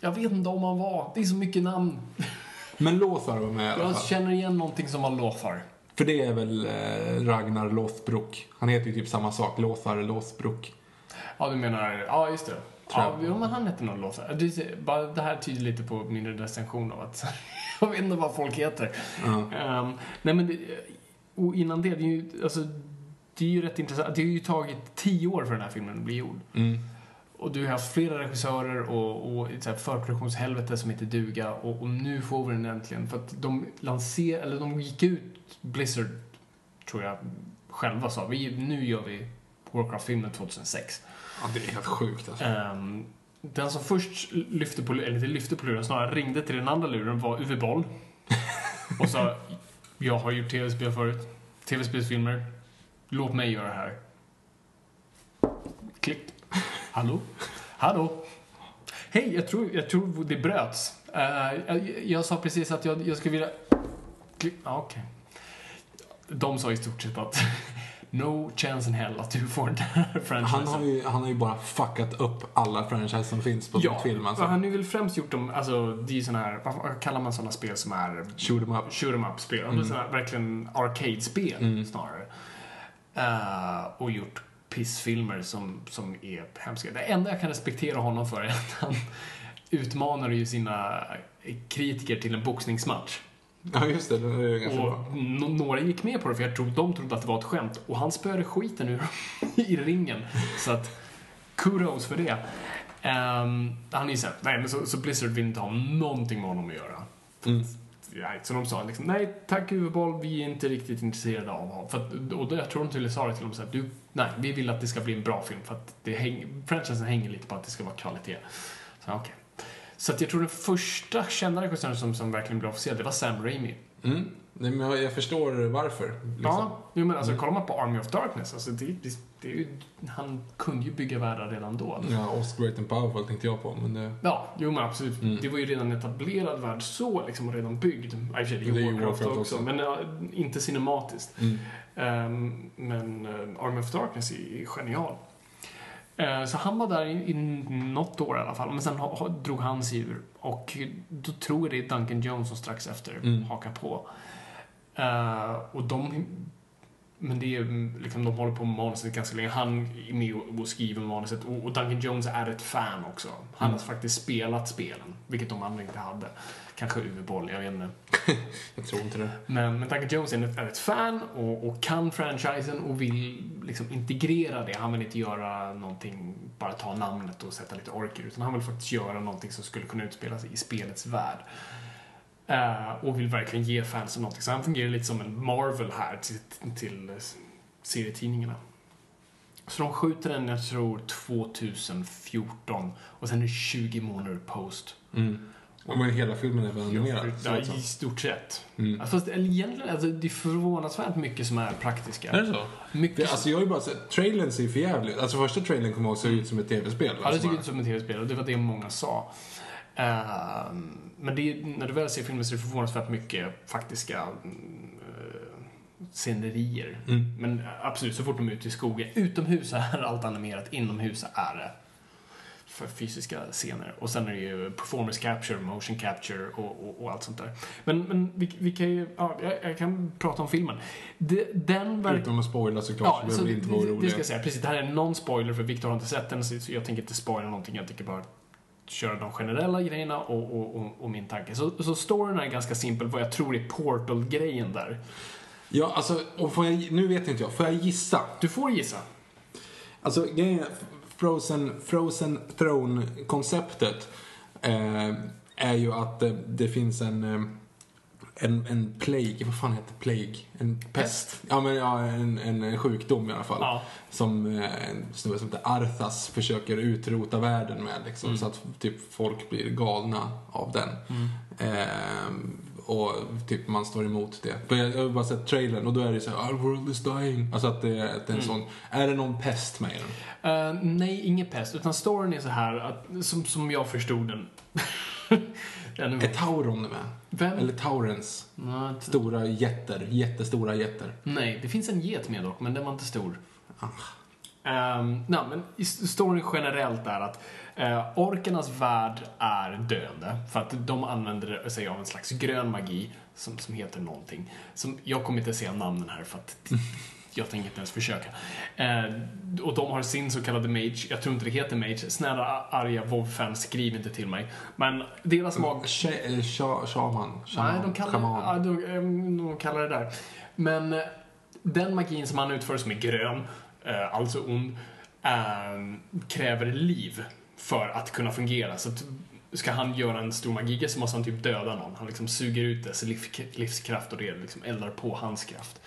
Jag vet inte om han var, det är så mycket namn. Men Lothar var med i alla Jag fall. känner igen någonting som var Lothar. För det är väl eh, Ragnar Lothbrok. Han heter ju typ samma sak, Lothar Lothbrok. Ja, du menar, ja just det. Tror Ja, jag. jo, men han hette nog Lothar. Det, bara, det här tyder lite på min recension av att jag vet inte vad folk heter. Ehm, nej men, det, och innan det, det är ju, alltså, det är ju rätt intressant. Det har ju tagit tio år för den här filmen att bli gjord. Mm. Och du har haft flera regissörer och, och så här förproduktionshelvete som heter duga och, och nu får vi den äntligen. För att de lanser, eller de gick ut, Blizzard tror jag själva sa, vi, nu gör vi Warcraft-filmen 2006. Ja, det är helt sjukt alltså. Ehm, den som först lyfte på, eller inte lyfte på luren, snarare ringde till den andra luren var Uwe Boll. och sa, jag har gjort tv-spel förut, tv-spelsfilmer, låt mig göra det här. Klick. Hallå? Hallå? Hej, jag tror, jag tror det bröts. Eh, jag, jag sa precis att jag, jag skulle vilja... Klick. Ja, okej. De sa i stort sett att no chance in hell att du får den här franchisen. Han har, ju, han har ju bara fuckat upp alla franchise som finns på Ja, film alltså. han har ju väl främst gjort dem, alltså det är ju såna här, vad kallar man såna spel som är Shoot 'em up. shoot 'em up-spel? Mm. Såna här, verkligen arcade-spel snarare. Eh, och gjort pissfilmer som, som är hemska. Det enda jag kan respektera honom för är att han utmanar ju sina kritiker till en boxningsmatch. Ja, just det. Den är ju ganska bra. N- några gick med på det för jag tror de trodde att det var ett skämt. Och han spöade skiten ur i ringen. Så att, kudos för det. Ehm, han är såhär, nej men så, så Blizzard vill inte ha någonting med honom att göra. Mm. Så de sa liksom, nej tack huvudboll, vi är inte riktigt intresserade av honom. För att, och då, jag tror de till sa det till dem så här, du, nej, vi vill att det ska bli en bra film för att det häng, franchisen hänger lite på att det ska vara kvalitet. Så okej. Så att jag tror den första kända regissören som, som verkligen blev officiell, det var Sam Raimi. Mm. Nej, men jag, förstår varför. Liksom. Ja, jo, men alltså kollar man på Army of Darkness, alltså det, det, det ju, han kunde ju bygga världar redan då. Ja, Oscar Great and Powerful tänkte jag på, men det... Ja, jo men absolut. Mm. Det var ju redan etablerad värld så, liksom, och redan byggd. I och för sig, det är ju Warcraft, också, också. men ja, inte cinematiskt. Mm. Ehm, men uh, Army of Darkness är, är genial. Eh, så han var där i, i något år i alla fall, men sen drog han sig ur. Och då tror jag det är Duncan Jones som strax efter Mm. hakar på. Eh, och de... Men det är mm, liksom, de håller på med manuset ganska länge. Han är med och, och skriver manuset. Och, och Duncan Jones är ett fan också. Han Mm. har faktiskt spelat spelen, vilket de andra inte hade. Kanske Uwe Boll, jag vet inte. Jag tror inte det. Men, men Duncan Jones är ett, är ett fan och, och kan franchisen och vill liksom integrera det. Han vill inte göra någonting, bara ta namnet och sätta lite orker, utan han vill faktiskt göra någonting som skulle kunna utspela sig i spelets värld. Eh, och vill verkligen ge fansen någonting. Så han fungerar lite som en Marvel här till, till serietidningarna. Så de skjuter den, jag tror, 2014 och sen är det 20 månader post. Mm. Ja, men hela filmen är väl animerad? Ja, i stort sett. Mm. Ja, Fast eller egentligen, alltså, det är förvånansvärt mycket som är praktiska. Är det så? Mycket. Det, alltså jag har ju bara sett, trailern ser för jävligt Alltså första trailern kommer ihåg ser ut som ett tv-spel. ja, det alltså bara- jag inte som ett tv-spel och det var det många sa. Ehm, men det, är- när du väl ser filmen så är det förvånansvärt mycket faktiska eh, scenerier. Mm. Men eh, absolut, så fort de är ute i skogen. Utomhus är allt animerat, inomhus är det för fysiska scener. Och sen är det ju performance capture, motion capture och, och, och allt sånt där. Men, men vi, vi kan ju, ja, jag, jag kan prata om filmen. Det, den verkar... Utom att spoila såklart, så så behöver inte vara det, det ska jag säga. Precis, det här är en non-spoiler för Viktor har inte sett den så jag tänker inte spoila någonting. Jag tänker bara köra de generella grejerna och, och, och, och min tanke. Så, så storyn är ganska simpel, vad jag tror är Portal-grejen där. Ja, alltså, och får jag, nu vet inte jag, får jag gissa? Du får gissa. Alltså grejen är, Frozen, Frozen Throne-konceptet eh, är ju att eh, det finns en, eh, en, en plague, vad fan heter plague? En pest? Ja, men ja, en, en, sjukdom i alla fall. Ja. Som eh, en snubbe som heter Arthas försöker utrota världen med. Liksom, Mm. Så att typ folk blir galna av den. Ehm, och typ man står emot det. Jag jag har bara sett trailern och då är det så här, Our world is dying. Alltså att det, att det är en sån, är det någon pest med i den? Eh, nej, ingen pest. Utan storyn är så här att, som, som jag förstod den. Är. Tauron med? Vem? Eller Taurens? Nej, t- Stora jätter, jättestora jätter. nej, det finns en get med dock, men den var inte stor. Ah. Um, nej, men storyn generellt är att uh, orkernas värld är döende. För att de använder sig av en slags grön magi som, som heter någonting. Som, jag kommer inte säga namnen här för att jag tänker inte ens försöka. Eh, och de har sin så kallade mage. Jag tror inte det heter mage. Snälla arga WoW-fans, skriv inte till mig. Men deras mag... Sh- eh, sha- Shaman? Nej, Shaman? de kallar, Shaman. ja, de, ehm, de kallar det där. Men eh, den magin som han utför som är grön, eh, alltså ond, ehm, kräver liv för att kunna fungera. Så att ska han göra en stor magi så måste han typ döda någon. Han liksom suger ut dess liv- livskraft och det liksom eldar på hans kraft.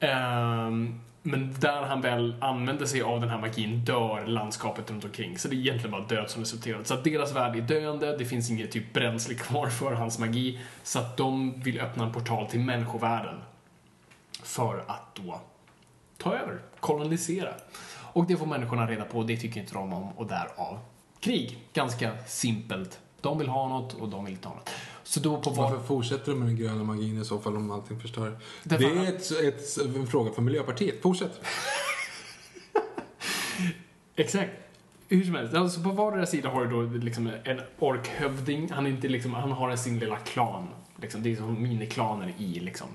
Ehm, men där han väl använder sig av den här magin dör landskapet runt omkring. Så det är egentligen bara död som resulterar. Så att deras värld är döende, det finns inget typ bränsle kvar för hans magi. Så att de vill öppna en portal till människovärlden. För att då ta över, kolonisera. Och det får människorna reda på, det tycker inte de om och därav krig. Ganska simpelt. De vill ha något och de vill inte ha något. Så då på var... Varför fortsätter de med den gröna magin i så fall om allting förstör? Det, Därför är ett, ett, en fråga för Miljöpartiet. Fortsätt. Exakt. Hur som helst, alltså på vardera sida har du då liksom en orkhövding. Han, är inte liksom, han har sin lilla klan. Liksom, det är som miniklaner i liksom,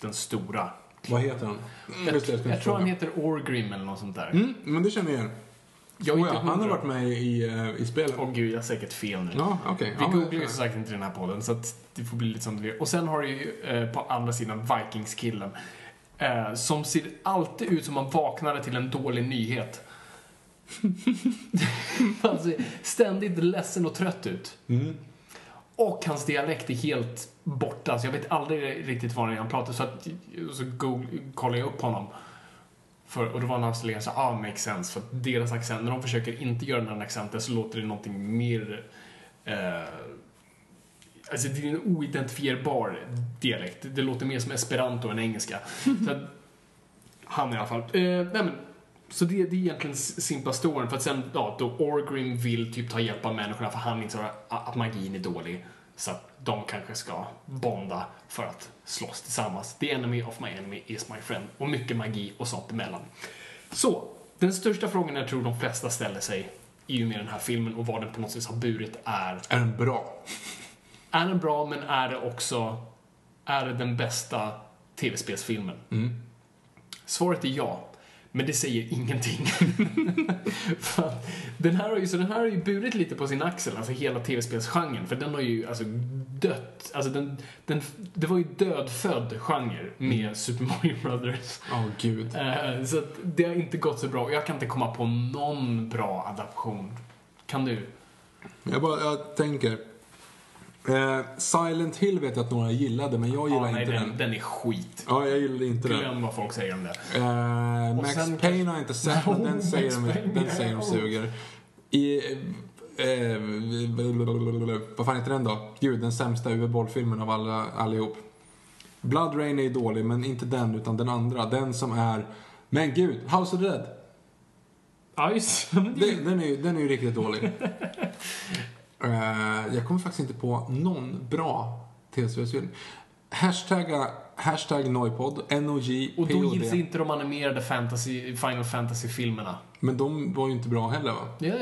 den stora. Vad heter han? Jag, jag, skulle tror han heter Orgrim eller något sånt där. Mm, men det känner jag igen. Jag Oh, ja, han har varit med i, eh, i spelet. Åh gud, jag har säkert fel nu. Ja, okej. Vi Ja, googlar ju som sagt inte den här podden, så att det får bli lite som det blir. Och sen har du ju eh, på andra sidan Vikingskillen. Eh, som ser alltid ut som man vaknade till en dålig nyhet. Han ser ständigt ledsen och trött ut. Mm. Och hans dialekt är helt borta, så jag vet aldrig riktigt vad han pratar. Så, att, så Google, kollade jag upp honom. För, och då var han australienare, så ah, makes sense. För att deras accent, när de försöker inte göra den accenten så låter det någonting mer... Eh, alltså det är en oidentifierbar dialekt. Det låter mer som esperanto än engelska. så att, han i alla fall. Eh, nej men, så det, det är egentligen simpla storyn. För att sen, ja, då Orgrim vill typ ta hjälp av människorna för han inser att magin är dålig. Så att de kanske ska bonda för att slåss tillsammans. The enemy of my enemy is my friend. Och mycket magi och sånt emellan. Så, den största frågan jag tror de flesta ställer sig i och med den här filmen och vad den på något sätt har burit är Är den bra? är den bra, men är det också är det den bästa tv-spelsfilmen? Svaret är ja, men det säger ingenting. För den här har ju, så den här har ju burit lite på sin axel, alltså hela tv-spelsgenren, för den har ju alltså dött. Alltså den, den, det var ju dödfödd genre med Super Mario Brothers. Åh, gud. Eh, så det har inte gått så bra. Jag kan inte komma på någon bra adaption. Kan du? Jag, bara, jag tänker. Eh, Silent Hill vet jag att några gillade, men jag gillar nej, inte den, den. den är skit. Ja, jag gillade inte den. Glöm vad folk säger om det. Eh, Och Max sen Payne har jag inte sett, men No, den säger, Max de, Payne, den säger de suger. I, eh, vad fan heter den då? Gud, den sämsta UV-bollfilmen av alla, allihop. Blood Rain är dålig, men inte den, utan den andra. Den som är... Men gud, House of the Dead. Ja, just. Den, den, är, ju- den är ju riktigt dålig. Eh, jag kommer faktiskt inte på någon bra tv-spelsfilm. Hashtagga, hashtag Noipod, N-O-J, Och då gills inte de animerade fantasy, Final Fantasy-filmerna. Men de var ju inte bra heller va? Jag,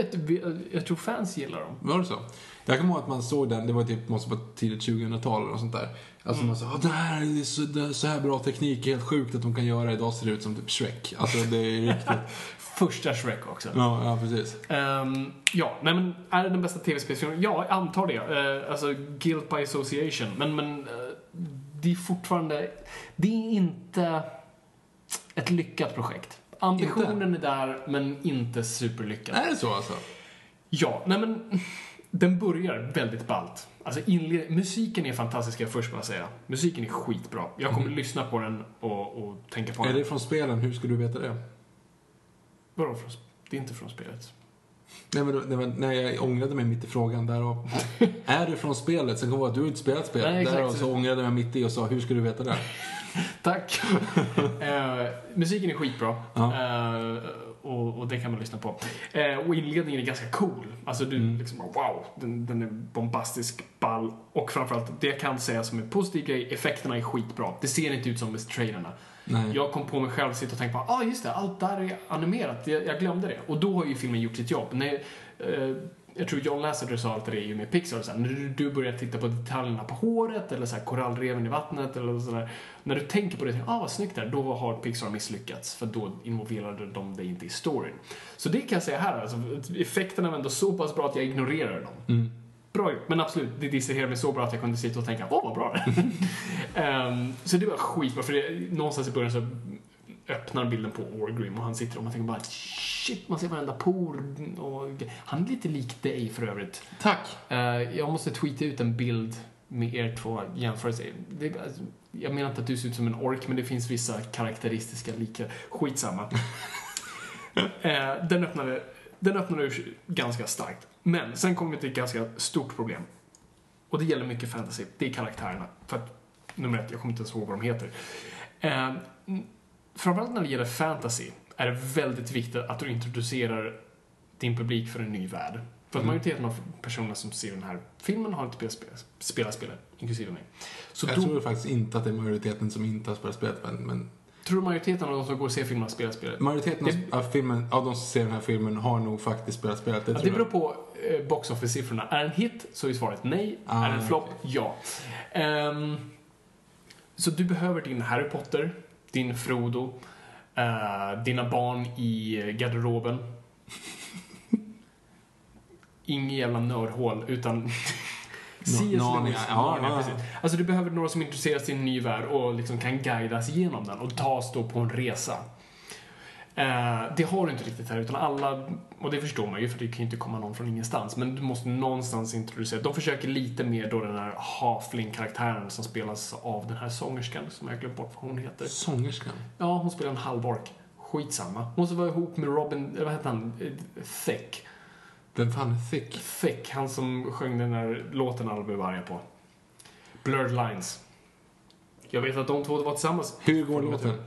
jag tror fans gillar dem. Var det så? Jag kommer ihåg att man såg den, det var typ, måste vara tidigt 2000-tal eller sånt där. Alltså man sa, "Ah, det här är så, det är så här bra teknik, helt sjukt att de kan göra idag ser det ut som typ Shrek. Alltså det är riktigt. Första Shrek också. Ja, ja precis. Ehm, ja, nej men är det den bästa tv-spelsfilmen? Ja, jag antar det. Uh, alltså, guilt by association. Men, men eh, det är fortfarande... Det är inte ett lyckat projekt. Ambitionen är där, men inte superlyckat. Är det så alltså? Ja, nej men... Den börjar väldigt ballt. Alltså inled- musiken är fantastisk, jag först bara säga. Musiken är skitbra. Jag kommer lyssna på den och, och tänka på Är den. det från spelen? Hur skulle du veta det? Vadå från, det är inte från spelet. Nej, men, nej, men, nej, jag ångrade mig mitt i frågan. Därav. är det från spelet? Sen kom jag att du har inte spelat spelet. Nej. Därav så ångrade jag mig mitt i och sa, hur skulle du veta det? Tack. Eh, musiken är skitbra. Ja. Eh, och, och det kan man lyssna på. Eh, och inledningen är ganska cool. Alltså du Mm. liksom wow, den, den är bombastisk, ball och framförallt det jag kan säga som är positiv grej, effekterna är skitbra. Det ser inte ut som med trailerna. Nej. Jag kom på mig själv sitta och tänka på, ah just det, allt där är animerat. Jag, jag glömde det. Och då har ju filmen gjort sitt jobb. När, eh, jag tror John Lasseter sa alltid det ju med Pixar, så här, när du, börjar titta på detaljerna på håret eller så här, korallreven i vattnet eller sådär. När du tänker på det, ah vad snyggt där, då har Pixar misslyckats. För då involverade de dig inte i storyn. Så det kan jag säga här, alltså, effekterna var ändå så pass bra att jag ignorerar dem. Mm. Bra gjort, men absolut, det distraherade mig så bra att jag kunde sitta och tänka, åh vad bra det Ehm, Så det var skitbra, för det, någonstans i början så öppnar bilden på Orgrim och han sitter och man tänker bara shit, man ser varenda por och han är lite lik dig för övrigt. Tack. Eh, jag måste tweeta ut en bild med er två jämförelser. Det, alltså, jag menar inte att du ser ut som en ork, men det finns vissa karaktäristiska lika. Skitsamma. Eh, den öppnade, den öppnade ur ganska starkt. Men sen kommer vi till ett ganska stort problem. Och det gäller mycket fantasy. Det är karaktärerna. För att, nummer ett, jag kommer inte ens ihåg vad de heter. Eh, framförallt när det gäller fantasy är det väldigt viktigt att du introducerar din publik för en ny värld. För att Mm. majoriteten av personerna som ser den här filmen har inte spelat spelet, spelat spelet inklusive mig. Så Jag då, tror faktiskt inte att det är majoriteten som inte har spelat spelet, men, men tror du majoriteten av de som går och ser filmen har spelat spelet? majoriteten Det- av, filmen, av de som ser den här filmen har nog faktiskt spelat spelet. Det Ja, det beror på box office-siffrorna. Är en hit så är svaret nej. Ah, är en flopp? okej. Ja. Ehm, så du behöver din Harry Potter, din Frodo, eh, dina barn i eh, garderoben. Inget jävla nördhål, utan C.S. Narnia, Lewis. ja, Narnia, ja. precis. Alltså du behöver några som intresserar sig i en ny värld och liksom kan guidas igenom den och tas då på en resa. Eh, det har du inte riktigt här, utan alla, och det förstår man ju för det kan ju inte komma någon från ingenstans, men du måste någonstans introducera. De försöker lite mer då den här Hafling-karaktären som spelas av den här sångerskan som jag glömt bort vad hon heter. Sångerskan? Ja, hon spelar en halvork. Skitsamma. Hon som var ihop med Robin, vad hette han? Eh, Thicke. Vem fan är Thick? Thicke, han som sjöng den där låten alla blev arga på. Blurred Lines. Jag vet att de två var tillsammans. Hur går låten?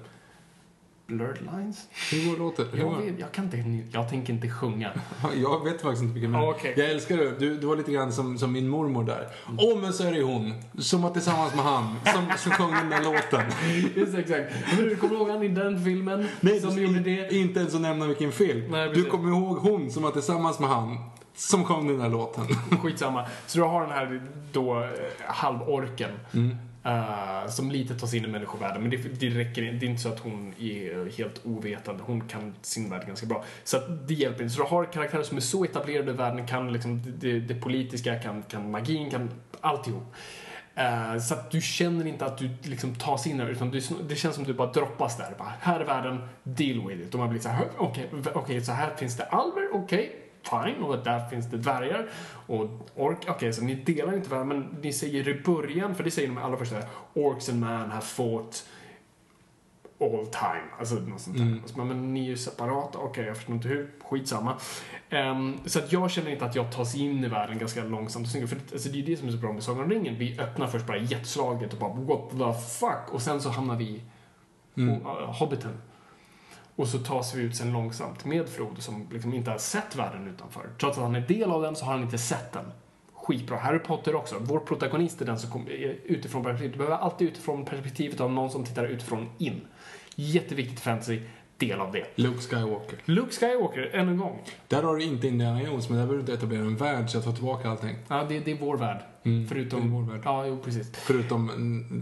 Blurred Lines? Hur går låten? Hur Jag, vet, jag kan inte, jag tänker inte sjunga. Jag vet faktiskt inte vilken är. Ja, okej. Jag älskar det. Du, du var lite grann som, som min mormor där. Åh, men så är det hon. Som var tillsammans med han. Som, som sjöng den där låten. Just exakt. Men du kommer ihåg han i den filmen Nej, som du, gjorde det? Inte ens att nämna vilken film. Nej, du kommer ihåg hon som var tillsammans med han. Som sjöng den där låten. Skitsamma. Så du har den här då eh, halvorken. Eh, som lite tar sig in i människovärlden. Men det, det räcker inte. Det är inte så att hon är helt ovetande. Hon kan sin värld ganska bra. Så att det hjälper inte. Så du har karaktärer som är så etablerade i världen. Kan liksom det, det politiska, kan, kan magin, kan alltihop. Uh, så att du känner inte att du liksom tas in där, utan du, det känns som att du bara droppas där. Bara, här är världen, deal with it. Och man blir såhär, okej, okej, okay, så här finns det alver, okej, fine. Och där finns det dvärgar och ork. Okej, så ni delar inte världen, men ni säger i början, för det säger de allra första, orcs and man have fought all time. Alltså något sånt där. Och så, bara, men ni är ju separata, okej jag förstår inte hur, skitsamma. Ehm, så att jag känner inte att jag tas in i världen ganska långsamt och snyggt. För det, alltså, det är det som är så bra med Sagan om ringen. Vi öppnar först bara jätteslaget och bara what the fuck och sen så hamnar vi i och, uh, Hobbiten. Och så tas vi ut sen långsamt med Frodo som liksom inte har sett världen utanför. Trots att han är del av den så har han inte sett den. Skitbra. Harry Potter också. Vår protagonist är den som kommer utifrån perspektivet. Du behöver alltid utifrån perspektivet av någon som tittar utifrån in. Jätteviktigt fantasy. Del av det. Luke Skywalker. Luke Skywalker, än en gång. Där har du inte Indiana Jones, men där behöver du etablera en värld så jag tar tillbaka allting. Ja, det, det är vår värld. Förutom... det är vår värld. Ja, jo, precis. Förutom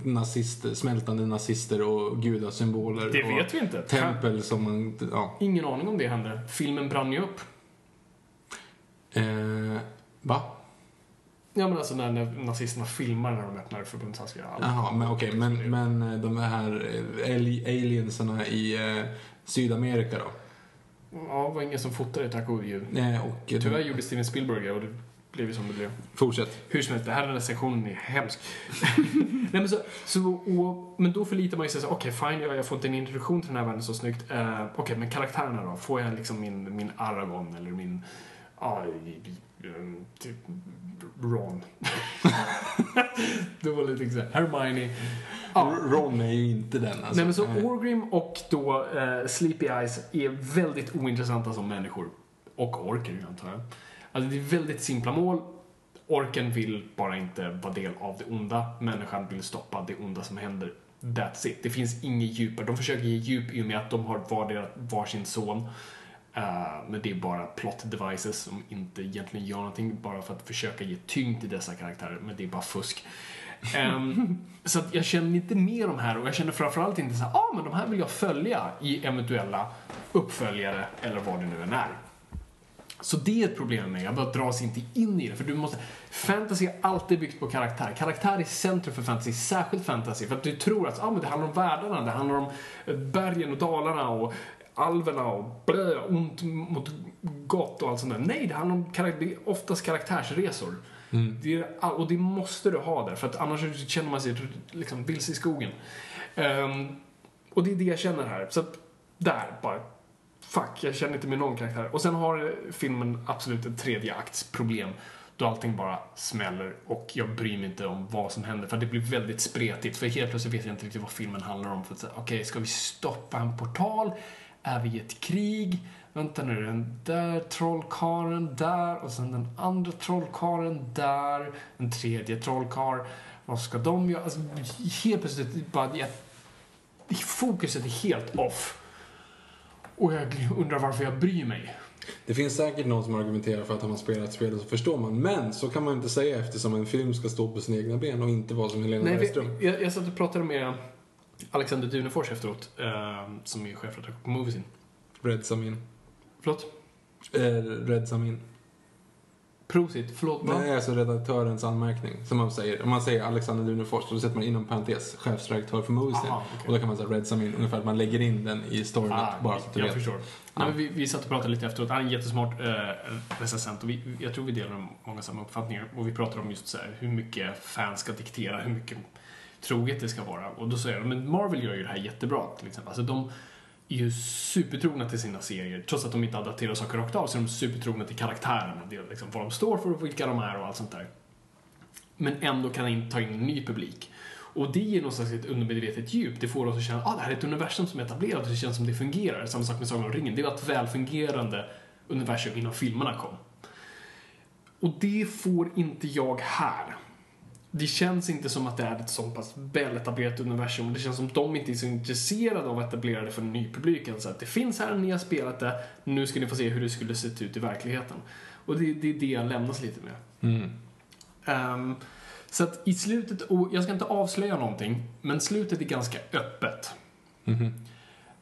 nazister, smältande nazister och gudasymboler. Det och vet vi inte. Tempel som man, ja. Ingen aning om det hände. Filmen brann ju upp. Eh, va? Ja, men alltså när, när nazisterna filmar när de öppnar förbundsaskar. Jaha, men okej, men, men eh, de här eh, ali- aliensarna i eh, Sydamerika då? Ja, det var ingen som fotade tack och gud. Eh, och, Tyvärr gjorde Steven Spielberg och det blev ju som det blev. Fortsätt. Hur som helst, det här den sektionen är hemsk. Nej, men, så, så, och, men då förlitar man sig så okej fine, jag, jag får inte en introduktion till den här världen så snyggt. Uh, okej, men karaktärerna då? Får jag liksom min, min Aragorn eller min, ja, um, typ Ron. det var lite såhär, Hermione. Ja. Ron är ju inte den alltså. Nej men så Orgrim och då eh, Sleepy Eyes är väldigt ointressanta som människor. Och orker ju antar jag. Alltså det är väldigt simpla mål. Orken vill bara inte vara del av det onda. Människan vill stoppa det onda som händer. That's it. Det finns inget djupare. De försöker ge djup i och med att de har vardera varsin son. Uh, men det är bara plot devices som inte egentligen gör någonting bara för att försöka ge tyngd till dessa karaktärer. Men det är bara fusk. Um, så att jag känner inte mer de här och jag känner framförallt inte så här, ah, men de här vill jag följa i eventuella uppföljare eller vad det nu än är. Så det är ett problem med Jag bara dras inte in i det. För du måste... Fantasy är alltid byggt på karaktär. Karaktär är centrum för fantasy, särskilt fantasy. För att du tror att ah, men det handlar om världarna, det handlar om eh, bergen och dalarna och alverna och blö, ont mot gott och allt sånt där. Nej, det handlar om det är oftast karaktärsresor. Mm. Det är, och det måste du ha där, för att annars känner man sig liksom vilse i skogen. Um, och det är det jag känner här. Så att, där, bara fuck, jag känner inte med någon karaktär. Och sen har filmen absolut ett tredje akts problem. Då allting bara smäller och jag bryr mig inte om vad som händer. För det blir väldigt spretigt. För helt plötsligt vet jag inte riktigt vad filmen handlar om. För att säga, okej, okay, ska vi stoppa en portal? Är vi i ett krig? Vänta nu, den där trollkaren där och sen den andra trollkaren där. En tredje trollkar. Vad ska de göra? Alltså, helt plötsligt bara... Jag, fokuset är helt off. Och jag undrar varför jag bryr mig. Det finns säkert någon som argumenterar för att har man spelat spelet så förstår man. Men så kan man inte säga eftersom en film ska stå på sina egna ben och inte vara som Helena Bergström. Jag, jag satt och pratade med Alexander Dunefors efteråt, eh, som är chefredaktör på Moviesin. Red Samin. Förlåt? Eh, Red Samin. Prosit, förlåt vad? Nej, alltså redaktörens anmärkning. Som man säger. Om man säger Alexander Dunefors, då sätter man inom parentes chefsredaktör för Moviesin. Okay. Och då kan man säga Red Samin, ungefär att man lägger in den i storyn. Ah, bara så att du jag vet. förstår. Ja. Nej, vi, vi satt och pratade lite efteråt. Han är en jättesmart eh, recensent och vi, jag tror vi delar många samma uppfattningar. Och vi pratade om just så här, hur mycket fans ska diktera, hur mycket troget det ska vara. Och då säger de, men Marvel gör ju det här jättebra till exempel. Alltså de är ju supertrogna till sina serier. Trots att de inte adapterar saker rakt av så är de supertrogna till karaktärerna. Det är liksom vad de står för och vilka de är och allt sånt där. Men ändå kan de ta in en ny publik. Och det ger någonstans ett undermedvetet djup. Det får oss att känna att ah, det här är ett universum som är etablerat och det känns som det fungerar. Samma sak med Sagan om ringen. Det var ett välfungerande universum innan filmerna kom. Och det får inte jag här det känns inte som att det är ett så pass väletablerat universum. Det känns som att de inte är så intresserade av att etablera det för en ny publik. Alltså att det finns här, ni har spelat det, nu ska ni få se hur det skulle sett ut i verkligheten. Och det, det är det jag lämnas lite med. Mm. Um, så att i slutet, och jag ska inte avslöja någonting, men slutet är ganska öppet. Mm.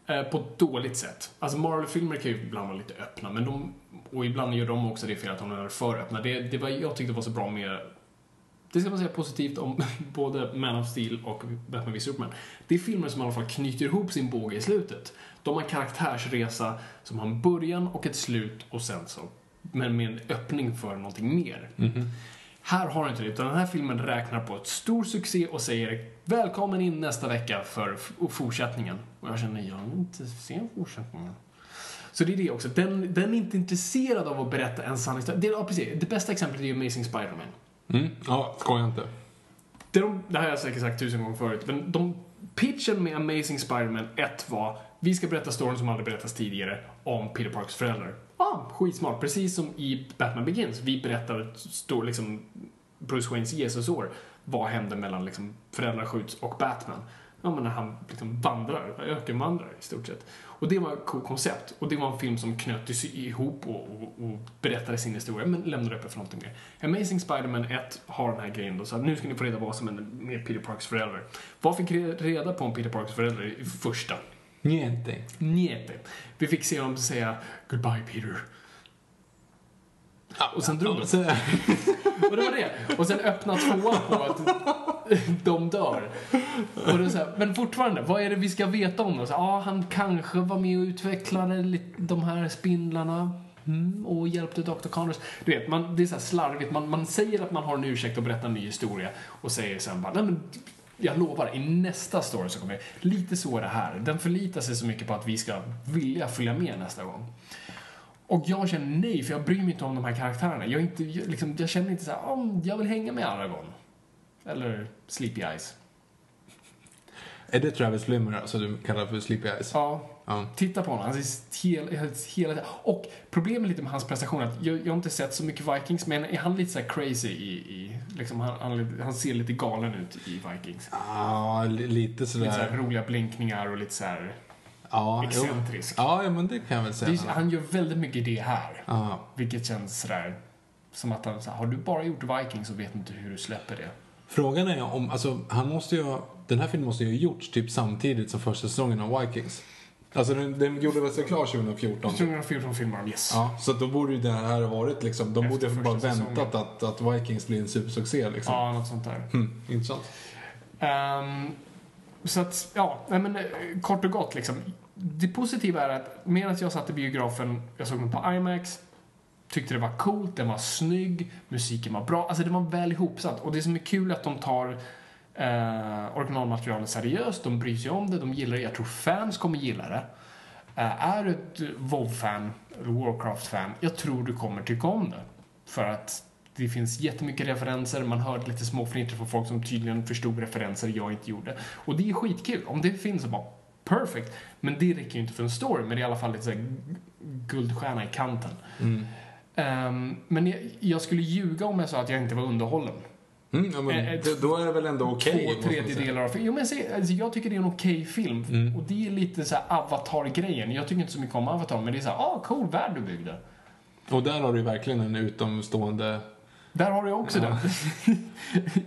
Uh, på ett dåligt sätt. Alltså Marvel-filmer kan ju ibland vara lite öppna, men de, och ibland gör de också det fel att de är för öppna. Det, det var, jag tyckte var så bra med det ska man säga positivt om både Man of Steel och Batman v Superman. Det är filmer som i alla fall knyter ihop sin båge i slutet. De har en karaktärsresa som har en början och ett slut och sen så, men med en öppning för någonting mer. Mm -hmm. Här har inte det, utan den här filmen räknar på ett stor succé och säger Välkommen in nästa vecka för fortsättningen. Och jag känner, jag vill inte se fortsättningen. Så det är det också. Den, den är inte intresserad av att berätta en sann historia. Det, ja, precis. det bästa exemplet är ju Amazing Spiderman. Mm. Ja, skoja inte. Det, de, det här har jag säkert sagt tusen gånger förut, men de, pitchen med Amazing Spiderman 1 var vi ska berätta storyn som aldrig berättats tidigare om Peter Parks föräldrar. Ah, skitsmart. Precis som i Batman Begins. Vi berättar stor, liksom, Bruce Waynes Jesusår. Vad hände mellan liksom, föräldrar skjuts och Batman? Ja, men när han liksom vandrar, ökenvandrar i stort sett. Och det var ett coolt koncept. Och det var en film som knöt ihop och, och, och berättade sin historia, men lämnade öppet för någonting mer. Amazing Spider-Man 1 har den här grejen då, så nu ska ni få reda på vad som hände med Peter Parks föräldrar. Vad fick reda på om Peter Parks föräldrar i första? Niente. Niente. Vi fick se dem säga “Goodbye Peter”. Och sen drog de. och det var det. Och sen öppna tvåan på att de dör. Och det är så här, men fortfarande, vad är det vi ska veta om dem? Ja, ah, han kanske var med och utvecklade de här spindlarna. Mm, och hjälpte Dr. Connors. Du vet, man, det är så här slarvigt. Man, man säger att man har en ursäkt att berätta en ny historia och säger sen bara, nej men jag lovar, i nästa story så kommer jag... Lite så är det här. Den förlitar sig så mycket på att vi ska vilja följa med nästa gång. Och jag känner nej, för jag bryr mig inte om de här karaktärerna. Jag, inte, jag, liksom, jag känner inte så här, oh, jag vill hänga med Aragorn. Eller Sleepy Eyes. Är det Travis Flimmer, alltså du kallar för Sleepy Eyes? Ja, Ja. titta på honom. Han ser hela, hela Och problemet lite med hans prestation är att jag, jag har inte sett så mycket Vikings, men är han lite så crazy i... i liksom han, han, han ser lite galen ut i Vikings. Ja, li- lite sådär. Lite så roliga blinkningar och lite så här... ja, jo. excentrisk. Ja, ja, men det kan jag väl säga. Det han gör väldigt mycket det här. Ja. Vilket känns sådär... Som att han, så här, har du bara gjort Vikings så vet inte hur du släpper det. Frågan är om, alltså han måste ju ha, den här filmen måste ju ha gjorts typ samtidigt som första säsongen av Vikings. Alltså den, den gjorde väl sig klar 2014? 2014 filmar de, yes. Ja, så då borde ju det här ha varit liksom, de Efter borde bara väntat att, att Vikings blir en supersuccé liksom. Ja, något sånt där. Hmm, intressant. Ehm, så att, ja, nej men eh, kort och gott liksom. Det positiva är att medan jag satt i biografen, jag såg den på IMAX, tyckte det var coolt, den var snygg, musiken var bra, alltså det var väl ihopsatt. Och det som är kul är att de tar eh, originalmaterialet seriöst, de bryr sig om det, de gillar det, jag tror fans kommer gilla det. Eh, är du ett WoW-fan, eller Warcraft-fan, jag tror du kommer tycka om det. För att det finns jättemycket referenser, man hörde lite småfnitter från folk som tydligen förstod referenser jag inte gjorde. Och det är skitkul, om det finns så bara perfect. Men det räcker ju inte för en story, men det är i alla fall lite såhär guldstjärna i kanten. Ehm, men jag, jag skulle ljuga om jag sa att jag inte var underhållen. Mm, ja, men det, då är det väl ändå okej? Två man säga. tredjedelar av filmen. Jo, men se, alltså, jag tycker det är en okej film. Mm. Och det är lite så här Avatar-grejen. Jag tycker inte så mycket om Avatar, men det är så här, ah, cool värld du byggde. Och där har du verkligen en utomstående... Där har du också den.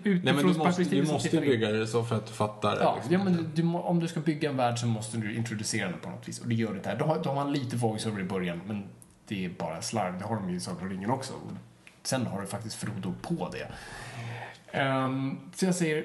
Nej men du måste, du måste bygga det så för att du fattar. Ja, liksom. ja men du, om du ska bygga en värld så måste du introducera den på något vis. Och det gör det här. Då har, då har man lite voiceover i början, men det är bara slarv. Det har de ju i Sagan ringen också. Och sen har du faktiskt Frodo på det. Ehm, så jag säger,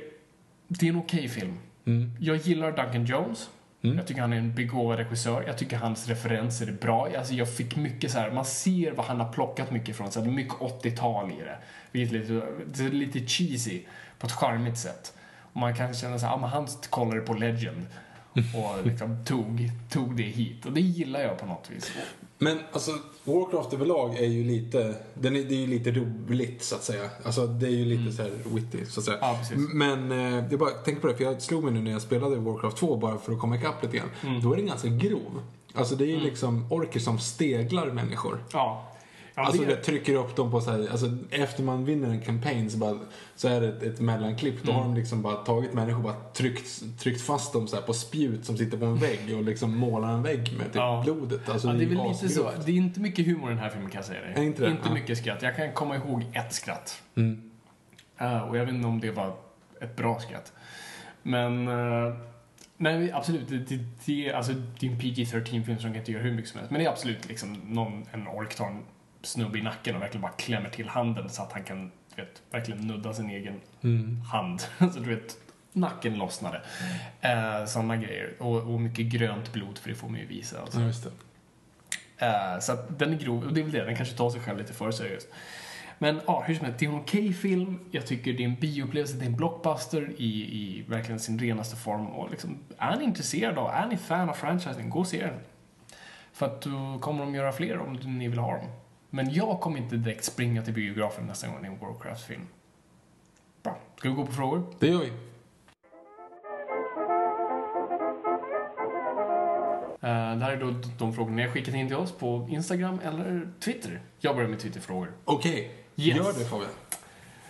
det är en okej film. Mm. Jag gillar Duncan Jones. Jag tycker han är en begåvad regissör. Jag tycker hans referenser är bra. Alltså jag fick mycket så här, man ser vad han har plockat mycket från. Så det är mycket 80-tal i det. Vilket är lite, det är lite cheesy på ett charmigt sätt. Och man kan känna så här, ja men han kollade på Legend och liksom tog, tog det hit. Och det gillar jag på något vis. Men alltså, Warcraft överlag är ju lite, den är, det är ju lite roligt så att säga. Alltså det är ju lite så här witty så att säga. Mm. Ja, Men eh, jag bara tänkte på det, för jag slog mig nu när jag spelade Warcraft 2 bara för att komma ikapp lite grann. Mm. Då är den ganska grov. Alltså det är ju liksom orker som steglar människor. Ja. Alltså det, trycker upp dem på så här, alltså efter man vinner en campaign så, bara, så är det ett, ett mellanklipp. Då har Mm. de liksom bara tagit människor och bara tryckt, tryckt fast dem så här på spjut som sitter på en vägg och liksom målar en vägg med typ Ja. blodet. Alltså ja, det är väl lite så. Det är inte mycket humor i den här filmen kan jag säga dig. Är inte det? Inte Ja. mycket skratt. Jag kan komma ihåg ett skratt. Mm. Eh, och jag vet inte om det var ett bra skratt. Men, uh, nej absolut. Det, det, det, alltså, det är en PG-13-film som kan inte göra hur mycket som helst. Men det är absolut liksom någon, en ork tar en snubbe i nacken och verkligen bara klämmer till handen så att han kan, vet, verkligen nudda sin egen Mm. hand. så du vet, nacken lossnade. Uh, Sådana grejer. Och, och mycket grönt blod, för det får man ju visa. Och så. Ja, just det. Eh, så att den är grov, och det är väl det, den kanske tar sig själv lite för seriöst. Men ja, hur som helst, det är en okej film. Jag tycker det är en bioupplevelse, det är en blockbuster i, i verkligen sin renaste form. Och liksom, är ni intresserade av, är ni fan av franchisen, gå och se den. För att då kommer de göra fler om ni vill ha dem. Men jag kommer inte direkt springa till biografen nästa gång det är en Warcraft-film. Bra. Ska vi gå på frågor? Det gör vi. Eh, det här är då de frågor ni har skickat in till oss på Instagram eller Twitter. Jag börjar med Twitterfrågor. Okej, Yes. gör det Fabian.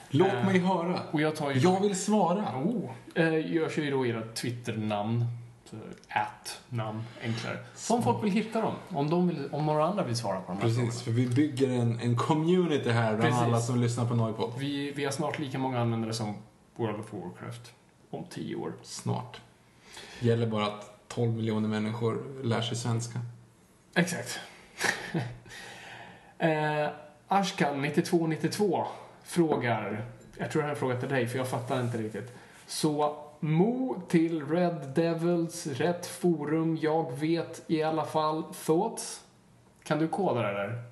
Låt Eh, mig höra. Och jag tar ju... Jag vill svara. Oh, eh, jag kör ju då era Twitter-namn. Så, At namn, enklare. Så om folk vill hitta dem. Om, de vill, om några andra vill svara på de här Precis, frågorna. för vi bygger en, en community här bland Precis. alla som lyssnar på Noipod. Vi, vi har snart lika många användare som World of Warcraft. Om tio år. Snart. Gäller bara att 12 miljoner människor lär sig svenska. Exakt. eh, Ashkan9292 frågar, jag tror det här är en fråga till dig för jag fattar inte riktigt. Så Mo till Red Devils, rätt forum, jag vet i alla fall. Thoughts? Kan du koda det där?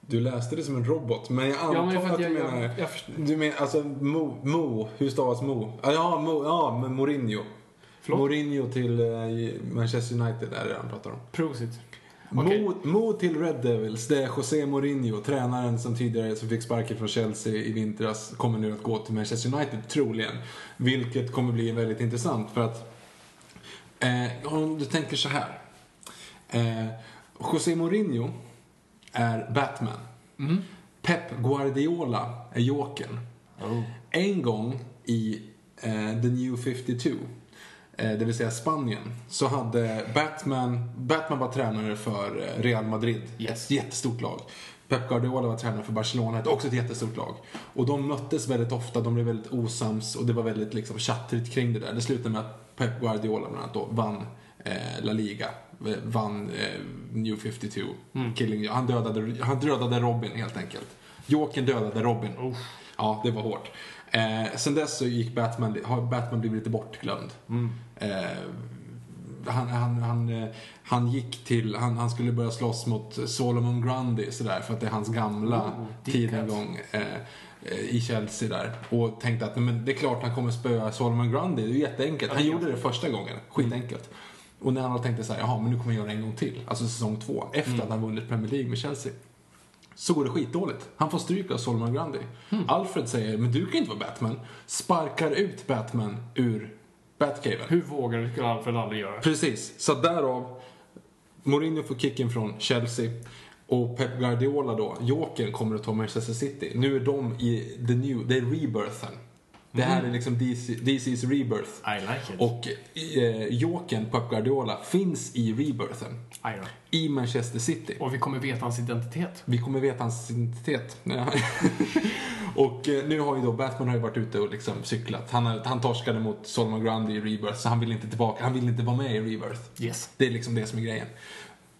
Du läste det som en robot, men jag antar Ja, men att, att du jag- menar... jag- jag du menar alltså Mo, Mo, hur stavas Mo? Ja, Mo, ja, men Mourinho. Förlåt? Mourinho till eh, Manchester United är det han pratar om. Prosit. Okej. Mo, Mo till Red Devils, det är José Mourinho, tränaren som tidigare som fick sparken från Chelsea i vintras, kommer nu att gå till Manchester United troligen. Vilket kommer bli väldigt intressant för att eh, om du tänker så här. Eh, José Mourinho är Batman. Pep Guardiola är Jokern. En gång i eh, The New 52, eh, det vill säga Spanien, så hade Batman, Batman var tränare för eh, Real Madrid, Yes. ett jättestort lag. Pep Guardiola var tränare för Barcelona, ett- också ett jättestort lag. Och de möttes väldigt ofta, de blev väldigt osams och det var väldigt liksom tjattrigt kring det där. Det slutade med att Pep Guardiola bland annat då vann eh, La Liga, eh, vann eh, New 52, Killing, han, dödade, han dödade Robin helt enkelt. Jokern dödade Robin. Ja, det var hårt. Eh, sen dess så gick Batman, har Batman blivit lite bortglömd. Eh, han, han, han, eh, han gick till, han, han skulle börja slåss mot Solomon Grundy sådär för att det är hans gamla Oh, deep tid en gång eh, eh, i Chelsea där. Och tänkte att men det är klart han kommer spöa Solomon Grundy, det är ju jätteenkelt. Han gjorde det första gången, skitenkelt. Och när han tänkte så här, jaha men nu kommer jag göra det en gång till, alltså säsong två, efter att han vunnit Premier League med Chelsea. Så går det skitdåligt. Han får stryk av Solomon Grundy. Alfred säger, men du kan inte vara Batman. Sparkar ut Batman ur Batcaven. Hur vågar du? skulle Alfred aldrig göra. Precis, så därav Mourinho får kicken från Chelsea och Pep Guardiola då, Jokern kommer att ta Manchester City. Nu är de i the new, det är rebirthen. Det här är liksom DC, DC's rebirth. I like it. Och eh, Jokern, Pep Guardiola, finns i rebirthen. Då. I Manchester City. Och vi kommer veta hans identitet. Vi kommer veta hans identitet. Ja. och eh, nu har ju då Batman har ju varit ute och liksom cyklat. Han, han torskade mot Solomon Grundy i Rebirth, så han vill inte tillbaka. Han vill inte vara med i Rebirth. Yes. Det är liksom det som är grejen.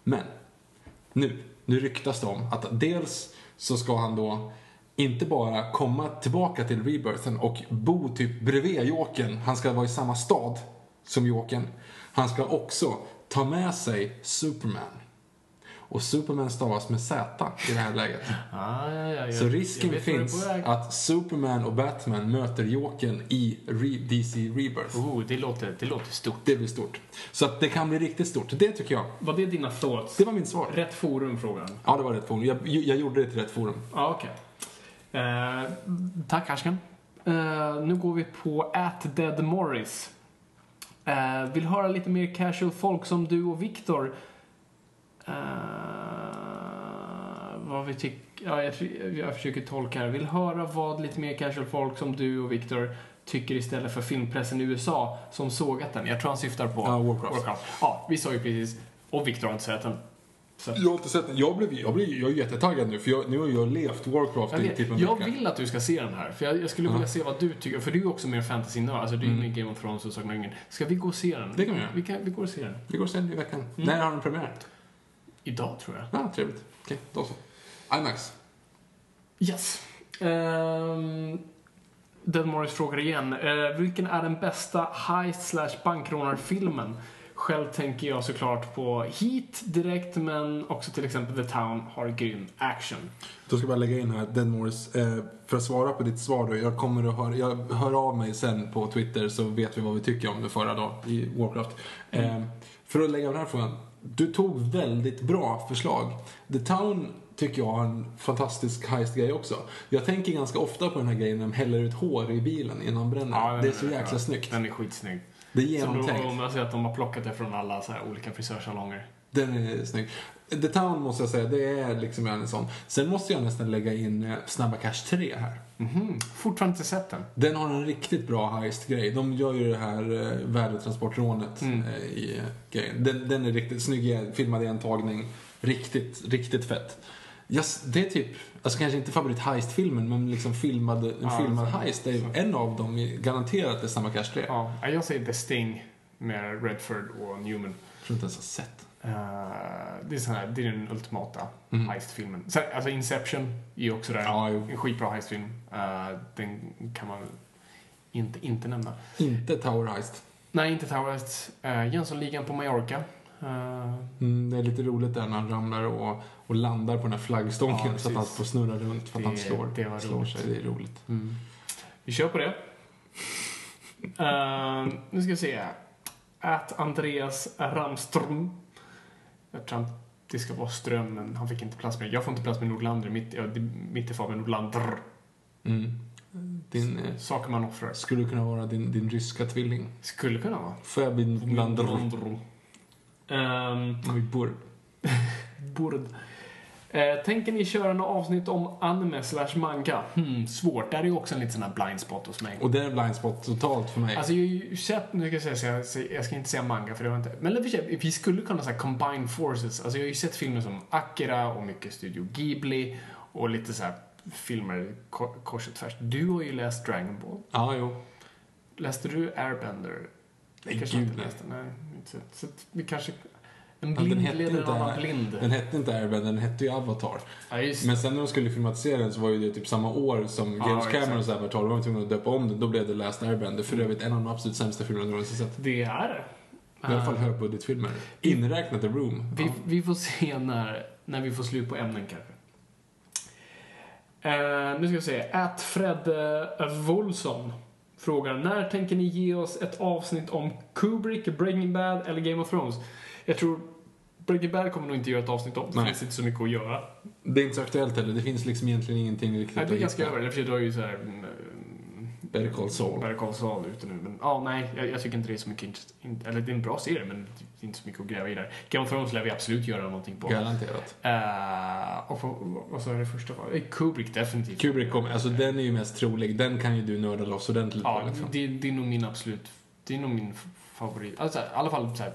Men, nu, nu ryktas det om att dels så ska han då inte bara komma tillbaka till Rebirthen och bo typ bredvid Jokern. Han ska vara i samma stad som Jokern. Han ska också ta med sig Superman. Och Superman stavas med Z i det här läget. Ah, ja, ja, Så jag- risken jag finns att Superman och Batman möter Jokern i Re- DC Rebirth. Oh, det låter, det låter stort. Det blir stort. Så att det kan bli riktigt stort. Det tycker jag. Var det dina thoughts? Det var min svar. Rätt forum, frågan. Ja, det var rätt forum. Jag, jag gjorde det till rätt forum. Ja, okej. Eh, tack, Harskan. Eh, nu går vi på at Dead Morris. Eh, vill höra lite mer casual folk som du och Viktor. Eh, vad vi tycker... Ja, jag, jag försöker tolka här. Vill höra vad lite mer casual folk som du och Viktor tycker istället för filmpressen i USA som sågat den. Jag tror han syftar på Ja, Warcraft. Ja, vi sa ju precis. Och Viktor har inte sett den. Så. Jag har inte sett den. Jag, blev, jag, blev, jag är jättetaggad nu, för jag, nu har jag levt Warcraft Jag, i typ en jag vecka. vill att du ska se den här, för jag, jag skulle vilja se vad du tycker. För du är också mer fantasy alltså du är med i Game of Thrones och Sagan om. Ska vi gå och se den? Mm. Det kan vi göra. Vi, kan, vi går och ser den. Vi går sen i veckan. Mm. När har den premiär? Idag, tror jag. Ja, trevligt. Okej, då så. IMAX. Yes. Um, Dead Morris frågar igen. Eh, vilken är den bästa heist slash bankrånarfilmen? Själv tänker jag såklart på Heat direkt, men också till exempel The Town har grym action. Då ska jag bara lägga in här, Den Morris, eh, för att svara på ditt svar då. Jag kommer att höra, jag hör av mig sen på Twitter så vet vi vad vi tycker om det förra då i Warcraft. Eh, för att lägga den här frågan. Du tog väldigt bra förslag. The Town tycker jag har en fantastisk heist-grej också. Jag tänker ganska ofta på den här grejen när de häller ut hår i bilen innan bränner. det är så jäkla snyggt. Den är skitsnygg. Det är Som genomtänkt. de, om jag ser att de har plockat det från alla så här olika frisörsalonger. Den är snygg. The Town måste jag säga, det är liksom en sån. Sen måste jag nästan lägga in eh, Snabba Cash 3 här. Mhm. Fortfarande inte sett den. Den har en riktigt bra heist-grej. De gör ju det här eh, värdetransportrånet Mm. eh, i grejen. Den, den är riktigt snygg, filmad i en tagning. Riktigt, riktigt fett. Yes, det är typ, alltså kanske inte favorit heist-filmen, men liksom filmad, en Ja, filmad så- heist. Det är så. en av dem, är garanterat är Snabba Cash 3. Ja, jag säger The Sting med Redford och Newman. Jag tror inte ens jag har sett. Eh, det, är sån här, det är den ultimata Mm. heistfilmen. Alltså Inception är ju också där. Ja, en skitbra heistfilm. Eh, den kan man inte, inte nämna. Inte Tower Heist. Nej, inte Tower Heist. Uh, Jönssonligan på Mallorca. Eh, Mm, det är lite roligt där när han ramlar och, och landar på den här flaggstången Ja, så att han precis. får snurra runt för att Det- han slår, det var slår sig. Det är roligt. Vi kör på det. Eh, nu ska vi se. Att Andreas Ramström. Jag tror att det ska vara Ström, men han fick inte plats med Jag får inte plats med Nordlander. Mitt, ja, mitt är Fabian Nordlander. Mm. Din, eh, Saker man offrar. skulle kunna vara din, din ryska tvilling. Skulle kunna vara. Fabian Lander. Um, Oj, bor. Bord. Eh, tänker ni köra något avsnitt om anime slash manga? Hmm, svårt. Där är ju också en liten sån här blind spot hos mig. Och det är blind spot totalt för mig. Alltså jag har ju sett, nu ska jag säga, så jag, så jag ska inte säga manga för det var inte, men för sig, vi skulle kunna säga combine forces. Alltså jag har ju sett filmer som Akira och mycket Studio Ghibli och lite så här filmer ko- kors och tvärs. Du har ju läst Dragon Ball. ja, jo. Läste du Airbender? Nej, kanske gud, inte läste. Nej, sett. Så vi kanske... En Ja, den blind hette leder en inte- annan blind. Den hette inte Airbender, den hette ju Avatar. Ja, Men sen när de skulle filmatisera den så var ju det typ samma år som Ja, James exakt. Camerons Avatar. Då var de tvungna att döpa om den. Då blev det Last Airbender. För övrigt en av de absolut sämsta filmerna någonsin sett. Det är det. I alla fall Eh, högbudgetfilmer. Inräknat The Room. Vi, Ja. vi får se när, när vi får slut på ämnen kanske. Eh, nu ska vi se. Att Fredde Wolfson frågar när tänker ni ge oss ett avsnitt om Kubrick, Breaking Bad eller Game of Thrones? Jag tror Breaking Bad kommer nog inte göra ett avsnitt om. Det Nej. finns inte så mycket att göra. Det är inte så aktuellt heller. Det finns liksom egentligen ingenting riktigt det är att ganska över. Och för du har ju så här... Better Call Saul. Better Call Saul ute nu. Men ja, nej, jag, jag tycker inte det är så mycket intress- in, Eller det är en bra serie, men det är inte så mycket att gräva i där. Game of Thrones lär vi absolut göra någonting på. Garanterat. Uh, och på, vad sa jag det första? Eh, Kubrick definitivt. Kubrick kommer, alltså den är ju mest trolig. Den kan ju du nörda loss ordentligt Ja. Liksom. det, det är nog min absolut... Det är nog min favorit. Alltså, I alla fall så här,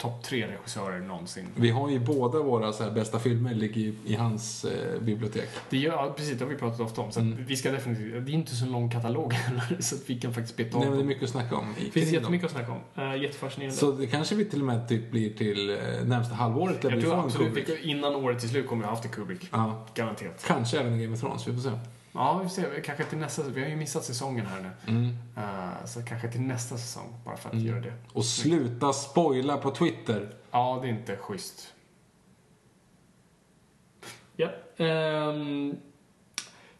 topp tre regissörer någonsin. Vi har ju båda våra så här, bästa filmer ligger i hans eh, bibliotek. Det gör, ja, precis, det har vi pratat ofta om. Så Mm. vi ska definitivt... Det är inte så lång katalog så att vi kan faktiskt beta av Nej, men det är mycket att snacka om. Det finns jättemycket att snacka om. Uh, jättefascinerande. Så det kanske vi till och med typ blir till eh, närmsta halvåret där jag vi tror får en absolut, Kubrick. innan året till slut kommer vi ha haft en Kubrick. Ja, Garanterat. kanske även Game of Thrones, vi får se. Ja, vi får se. Kanske till nästa... Vi har ju missat säsongen här nu. Mm. Eh, så kanske till nästa säsong, bara för att Mm. göra det. Och sluta spoila på Twitter. Ja, det är inte schysst. Ja. ehm,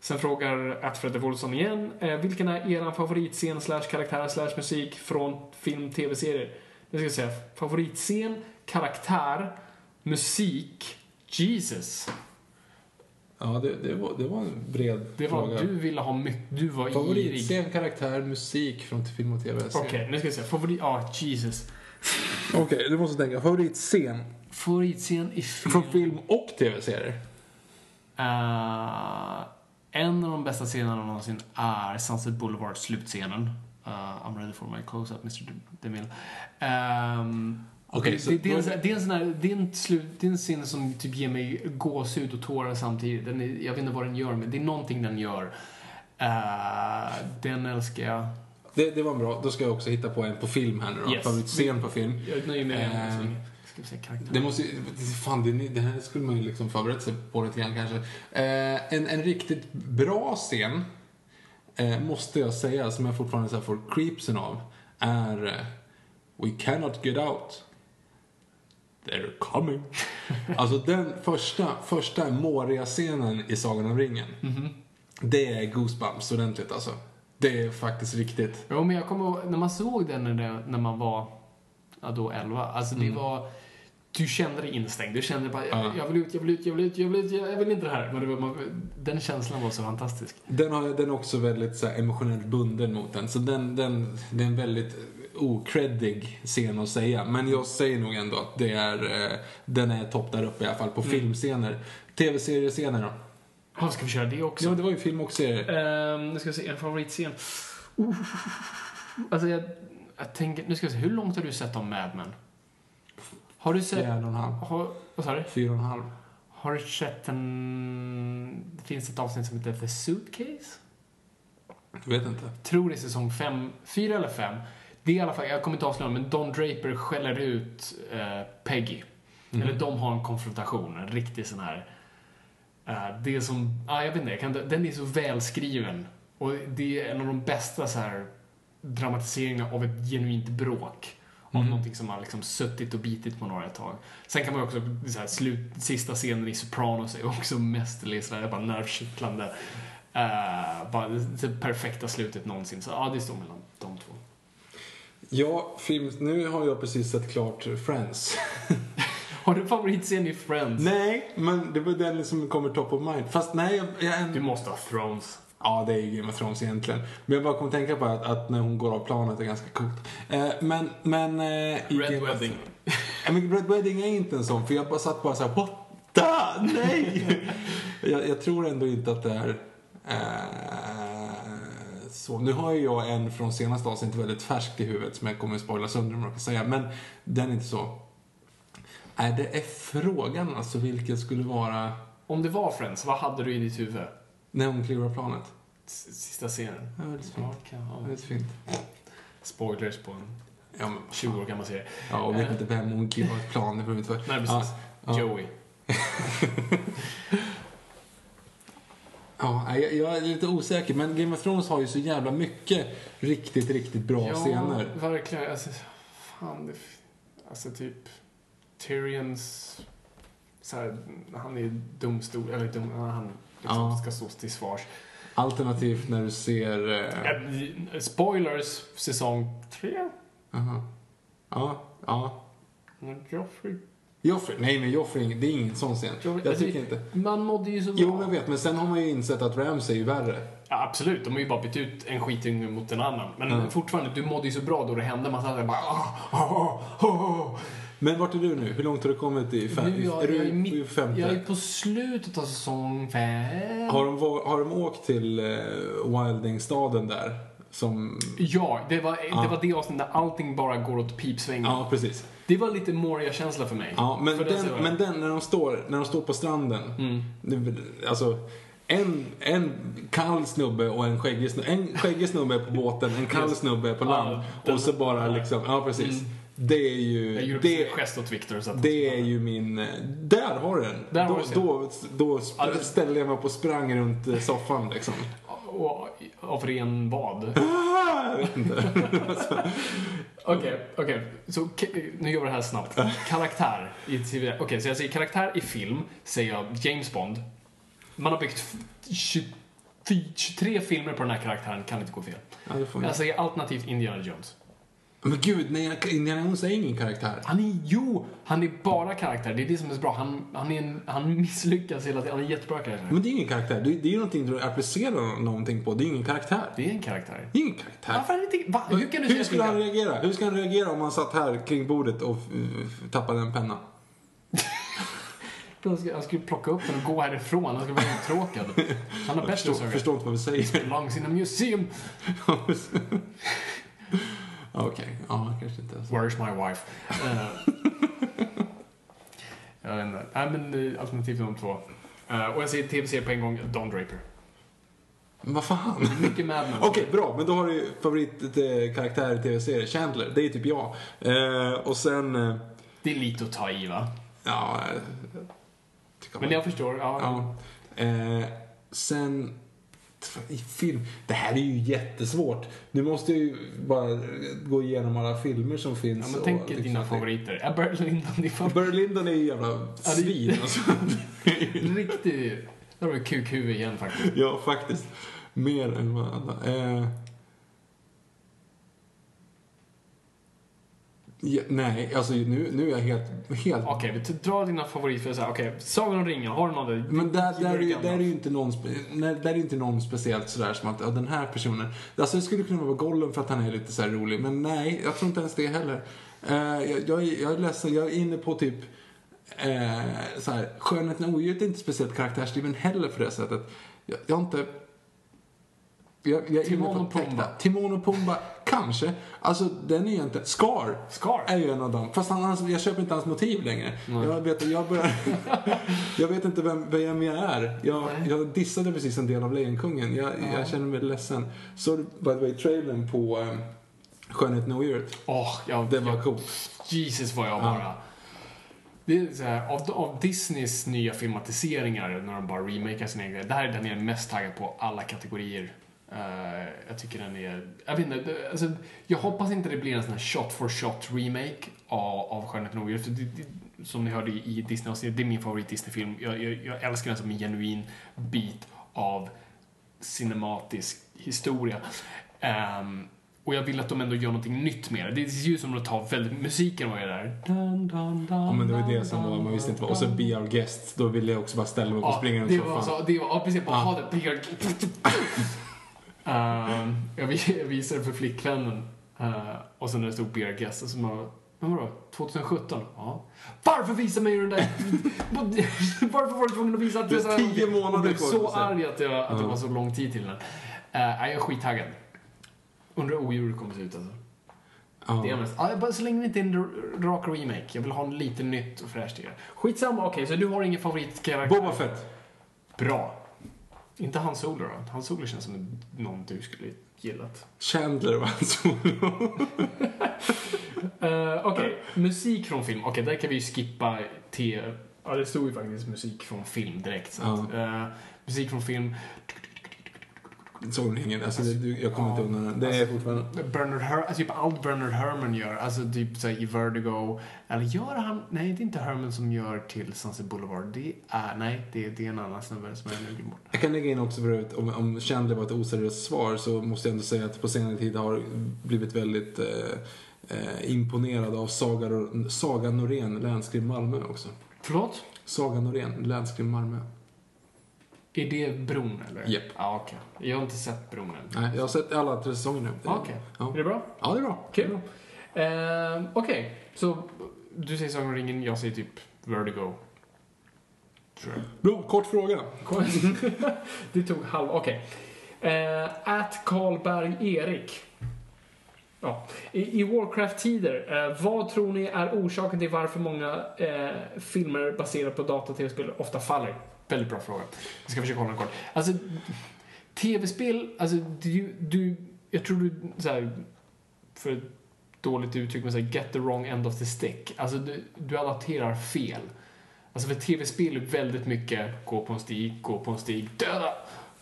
sen frågar Atfred Wolfson igen. Eh, vilken är er favoritscen slash karaktär slash musik från film, tv-serier? Nu ska jag säga favoritscen, karaktär, musik, Jesus. Ja, det, det, var, det var en bred Det var, fråga. du ville ha mycket, du var. Favoritscen, karaktär, musik från film och tv Okej, nu ska jag säga favorit, ja, Jesus. Okej, du måste tänka. Favoritscen Favoritscen i film. från film och tv-serier? Eh, en av de bästa scenerna någonsin är Sunset Boulevard, slutscenen. Uh, I'm ready for my close-up, Mr. DeMille. Um, Okej, det, det, är en, det, är en sån här, det, är en slut, det är en scen som typ ger mig gåshud och tårar samtidigt. Den är, jag vet inte vad den gör, men det är någonting den gör. Eh, den älskar jag. Det, det var bra. Då ska jag också hitta på en på film här nu då. Yes. Favoritscen på film. Jag nöjer mig med Eh, den. så länge. Ska vi se karaktär. Det måste fan, det, det här skulle man ju liksom förberett sig på lite grann kanske. Eh, en, en riktigt bra scen, eh, måste jag säga, som jag fortfarande så här får creepsen av, är eh, We cannot get out. They're coming. alltså den första, första Moria-scenen i Sagan om ringen. Det är goosebumps ordentligt alltså. Det är faktiskt riktigt. Jo, men jag kommer ihåg, när man såg den när, när man var ja, då 11, alltså det var... Du kände dig instängd. Du kände bara, Ja. jag vill ut, jag vill ut, jag vill ut, jag vill ut, jag vill inte det här. Men det var, man, den känslan var så fantastisk. Den, har, den är också väldigt så här, emotionellt bunden mot den. Så den, den, det är en väldigt okreddig scen att säga. Men jag säger nog ändå att det är, eh, den är topp där uppe i alla fall på filmscener. Tv-seriescener då? Ja, ska vi köra det också? Ja, det var ju film och serier. Ehm, nu ska vi se, en favoritscen. Uh, alltså jag, jag tänker, nu ska vi se, hur långt har du sett om Mad Men? Har du sett... Fyra och en halv. Har, vad sa du? Fyra och en halv. Har du sett en... Det finns ett avsnitt som heter The Suitcase? Jag vet inte. tror det är säsong fem, fyra eller fem. Det är i alla fall, jag kommer inte avslöja, men Don Draper skäller ut eh, Peggy. Eller de har en konfrontation, en riktig sån här... Eh, det som, ah, jag vet inte, jag kan, den är så välskriven. Och det är en av de bästa så här dramatiseringarna av ett genuint bråk. av någonting som har liksom suttit och bitit på några ett tag. Sen kan man ju också, så här, slut, sista scenen i Sopranos är också mästerlig, så där, bara nervkittlande. Uh, bara det, perfekta slutet någonsin. Så ja, det står mellan de två. Ja, film, nu har jag precis sett klart Friends. Har du favoritscen i Friends? nej, men det var den som kommer top of mind. Fast nej, jag, jag, Du måste ha Thrones. Ja, det är ju Game of Thrones egentligen. Men jag bara kom att tänka på att, att när hon går av planet är ganska coolt. Eh, men, men... Eh, i Red Game Wedding. Ja, men Red Wedding är inte en sån, för jag bara satt bara såhär, what the? Nej! jag, jag tror ändå inte att det är eh, så. Nu har ju jag en från senaste avsnittet väldigt färskt i huvudet som jag kommer att spoila sönder om jag kan säga, men den är inte så. Nej, det är frågan alltså vilken skulle vara Om det var Friends, vad hade du i ditt huvud? när hon kliver planet. Sista scenen. Ja, väldigt fint. Ja, ja. Väldigt fint. Spoilers på en Ja, men, 20 år gammal serie. Ja, och vet inte vem hon kliver ett plan. Det. Nej, precis. Ja. Joey. Ja, jag, jag är lite osäker, men Game of Thrones har ju så jävla mycket riktigt, riktigt bra scener. verkligen. Alltså, fan, det, alltså typ Tyrions... Så här, han är domstol, eller dum, han liksom Ja. ska stå till svars. Alternativt när du ser... Eh, Ja, Spoilers, säsong 3. aha. Ja, ja. Joffrey. Joffrey, nej men Joffrey, det är ingen sån scen. Joffrey- Jag tycker inte. Man mådde ju så Jo, bra. men jag vet, men sen har man ju insett att Ramsay är ju värre. Ja, absolut, de har ju bara bytt ut en skitunge mot en annan. Men Ja. fortfarande, du mådde ju så bra då det hände. Man satt där bara... "Ah, ah, ah, ah." Men vart är du nu? Hur långt har du kommit i fem? Nu, jag, är du jag, är mitt, femte? jag är på slutet av säsong fem. Har de, har de åkt till eh, Wildingstaden där? Som... Ja, det var, Ja. det var det avsnittet där allting bara går åt pipsvängen. Ja, precis. Det var lite Moria-känsla för mig. Ja, men den, men den när de står, när de står på stranden. Mm. Det- Alltså, en, en kall snubbe och en skäggig snubbe. En skäggig snubbe på båten, en kall snubbe på Ja, land. den- och så bara liksom, ja precis. Det är ju... Det, gest åt Victor. Så att det är ju min... Där har du den! Där har då, då, då sp- Ja, det- ställde jag mig upp och sprang runt eh, soffan liksom. Och, av ren vad? Jag vet inte. Okej, okej. Så nu gör vi det här snabbt. Karaktär i TV. Okej, så jag säger karaktär i film, säger jag James Bond. Man har byggt f- 20, 23 filmer på den här karaktären, kan inte gå fel. Ja. Jag säger alternativt Indiana Jones. Men gud, nej, Indiana Jones är ingen karaktär. Han är, jo, han är bara karaktär. Det är det som är så bra. Han, han, är en, han misslyckas hela tiden. Han är jättebra karaktär. Men det är ingen karaktär. Det, det är ju någonting du applicerar någonting på. Det är ingen karaktär. Det är en karaktär. Det är ingen karaktär. Varför är det inte... Va? Hur kan du Hur skulle han reagera? Hur skulle han reagera om han satt här kring bordet och uh, tappade en penna? Han skulle, han skulle plocka upp den och gå härifrån. Han skulle vara uttråkad. Han har bättre saker. förstår inte vad vi säger. Belongs in a museum. Okej, ja, kanske inte. Så. Where's my wife? Eh, jag vet inte. Nej, men eh, alternativ till de två. Eh, och jag säger tv-serie på en gång, Don Draper. Men vad fan? Mycket Mad Men. Okej, bra. Men då har du favoritkaraktär i tv-serier. Chandler, det är typ jag. Eh, och sen... Eh, Det är lite att ta i, va? ja... tycker Men jag förstår. Ja. Ja. Eh, sen... Film. Det här är ju jättesvårt. Nu måste jag ju bara gå igenom alla filmer som finns. Ja, men tänk liksom dina favoriter. Är Burt Lyndon din favorit? Barry Lyndon är ju jävla svin alltså. Riktigt... Där har vi kukhuvud igen faktiskt. Ja, faktiskt. Mer än vad alla. Eh. Ja, nej, alltså nu, nu är jag helt... helt Okej, vi drar dina favoriter. Okej, Sagan om ringen, har du någon där? Men där, där, är ju, där är ju inte någon, nej, där är inte någon speciellt sådär som att, ja, den här personen. Alltså det skulle kunna vara Gollum för att han är lite så här rolig, men nej, jag tror inte ens det heller. Eh, jag, jag, jag är ledsen, jag är inne på typ, eh, så här, Skönheten och odjuret är inte speciellt karaktärsdriven heller för det sättet. Jag, jag har inte... Jag, jag Timon och. Pumba. Timon och Pumba, kanske. Alltså den är egentligen, Scar. Scar? är ju en av dem. Fast han, hans- jag köper inte hans motiv längre. Jag vet, jag, börjar, jag vet inte vem, vem jag är. Jag, jag dissade precis en del av Lejonkungen. Jag, jag känner mig ledsen. Så by the way, trailern på um, Skönheten och odjuret. Åh, ja, Det var coolt. Jesus vad jag bara... Det är så här, av, av Disneys nya filmatiseringar, när de bara remakar sina egna, det här är den jag är mest taggad på alla kategorier. Eh, jag tycker den är... Jag vet inte, alltså, jag hoppas inte det blir en sån här shot for shot remake av, av Skönheten och odjuret. Som ni hörde i, i Disney-avsnittet, det är min favorit Disney-film. Jag, jag, jag älskar den som en genuin bit av cinematisk historia. Ehm, och jag vill att de ändå gör någonting nytt med det. Det ser ju som att ta väldigt... Musiken var ju där. Dun, dun, dun, Ja, men det var ju det som var, man visste inte vad. Och så. Be Our Guest, då ville jag också bara ställa mig upp och Ja, springa runt det soffan. det var, ja precis, bara Ja. ha det, bigger. Ehm, jag vi- jag visade för flickvännen uh, och sen när det stod Beer Guest och så bara, men vadå, 2017? Ja. Varför visar mig den där? Varför var du tvungen att visa att Det är så här- tio månader Jag blev kvar, så arg att, jag, att det var så lång tid till den. Uh, jag är skittaggad. Undrar hur odjuret kommer se ut alltså. Ja. Det är mest, bara så länge det inte är en rak remake. Jag vill ha en lite nytt och fräscht i det. Skitsamma, okej, så du har ingen favoritkaraktär? Boba Fett. Bra. Inte Han Solo då? Han Solo känns som någon du skulle gillat. Chandler var han solo. Uh, Okej, musik från film. Okej, där kan vi ju skippa till... Ja, det stod ju faktiskt musik från film direkt. Så att, eh, musik från film. Såg du ingen? Alltså, det, jag kommer inte undan den. Det är fortfarande... Bernard Her alltså, typ allt Bernard Herrmann gör. Alltså typ så här, i Vertigo. Eller gör han... Nej, det är inte Herman som gör till Sunset Boulevard. Det är... Nej, det, det är en annan snubbe som jag nu bort. Jag kan lägga in också för övrigt, om, om Chandler var ett oseriöst svar så måste jag ändå säga att på senare tid har blivit väldigt eh, eh, imponerad av Saga, Saga Norén, länskrim Malmö också. Förlåt? Saga Norén, länskrim Malmö. Är det Bron eller? Japp. Ja, okej. Jag har inte sett Bron än. Nej, jag har sett alla tre säsonger nu. Det- Ja, Okej. Ja. Är det bra? ja, det är bra. Kul. Eh, Okej, så du säger Sagan om ringen, jag säger typ Vertigo. Tror jag. Bra, kort fråga. det tog halv... Okej. Eh, At Karlberg Erik. Ja. I, I Warcraft-tider, eh, vad tror ni är orsaken till varför många eh, filmer baserade på data tv-spel ofta faller? Väldigt bra fråga. Jag ska försöka hålla den kort. Alltså, tv-spel, alltså du, du jag tror du, så här, för ett dåligt uttryck, men så här, get the wrong end of the stick. Alltså du, du adapterar fel. Alltså för tv-spel är väldigt mycket gå på en stig, gå på en stig, döda!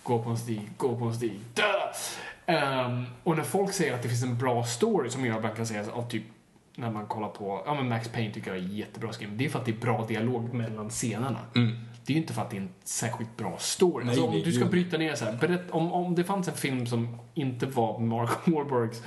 Gå på en stig, gå på en stig, döda! Um, och när folk säger att det finns en bra story, som jag ibland kan säga av typ när man kollar på, ja men Max Payne tycker jag är jättebra skriven. Det är för att det är bra dialog mellan scenerna. Mm. Det är ju inte för att det är en särskilt bra story. Nej, alltså, om du ska bryta ner så här, berätt, om, om det fanns en film som inte var Mark Wahlbergs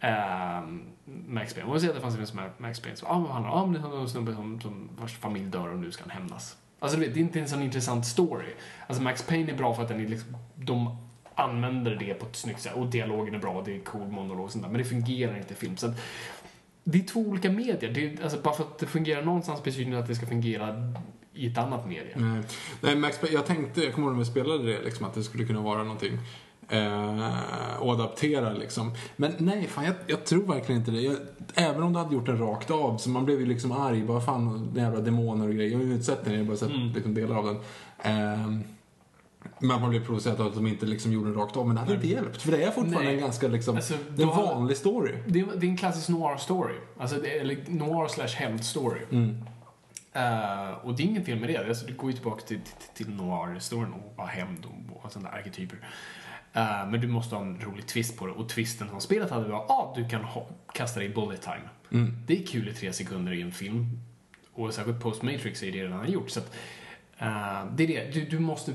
ehm, Max Payne. Om vi säger att det fanns en film som är Max Payne, så ah, vad handlar om? Det om en snubbe som, som vars familj dör och nu ska han hämnas. Alltså det är inte en sån intressant story. Alltså Max Payne är bra för att den är liksom, de använder det på ett snyggt sätt och dialogen är bra, det är cool monolog och sånt där, men det fungerar inte i film. Så att, det är två olika medier. Det är, alltså, bara för att det fungerar någonstans betyder det att det ska fungera i ett annat medie. Nej, Nej Max jag tänkte, jag kommer ihåg när vi spelade det, liksom, att det skulle kunna vara någonting. Eh, och adaptera liksom. Men nej, fan jag, jag tror verkligen inte det. Jag, även om du hade gjort den rakt av, så man blev ju liksom arg. Bara fan, jävla demoner och grejer. Jag har ju inte sett den, jag har bara sett liksom, delar av den. Eh, men man blev provocerad av att de inte liksom gjorde den rakt av. Men det hade inte hjälpt. För det är fortfarande Nej. en ganska liksom, Alltså, det är en vanlig story. Det är, det är en klassisk noir-story. Alltså, det är, eller noir slash hämnd-story. Eh, och det är ingen fel med det. Alltså, det går ju tillbaka till, till, till noir-storyn och bara hämnd och, och sådana där arketyper. Eh, men du måste ha en rolig twist på det. Och twisten som spelet hade var att ah, du kan ha, kasta dig i bullet time. Det är kul i tre sekunder i en film. Och särskilt post-Matrix är det redan gjort. Så att, eh, det är det. Du, du måste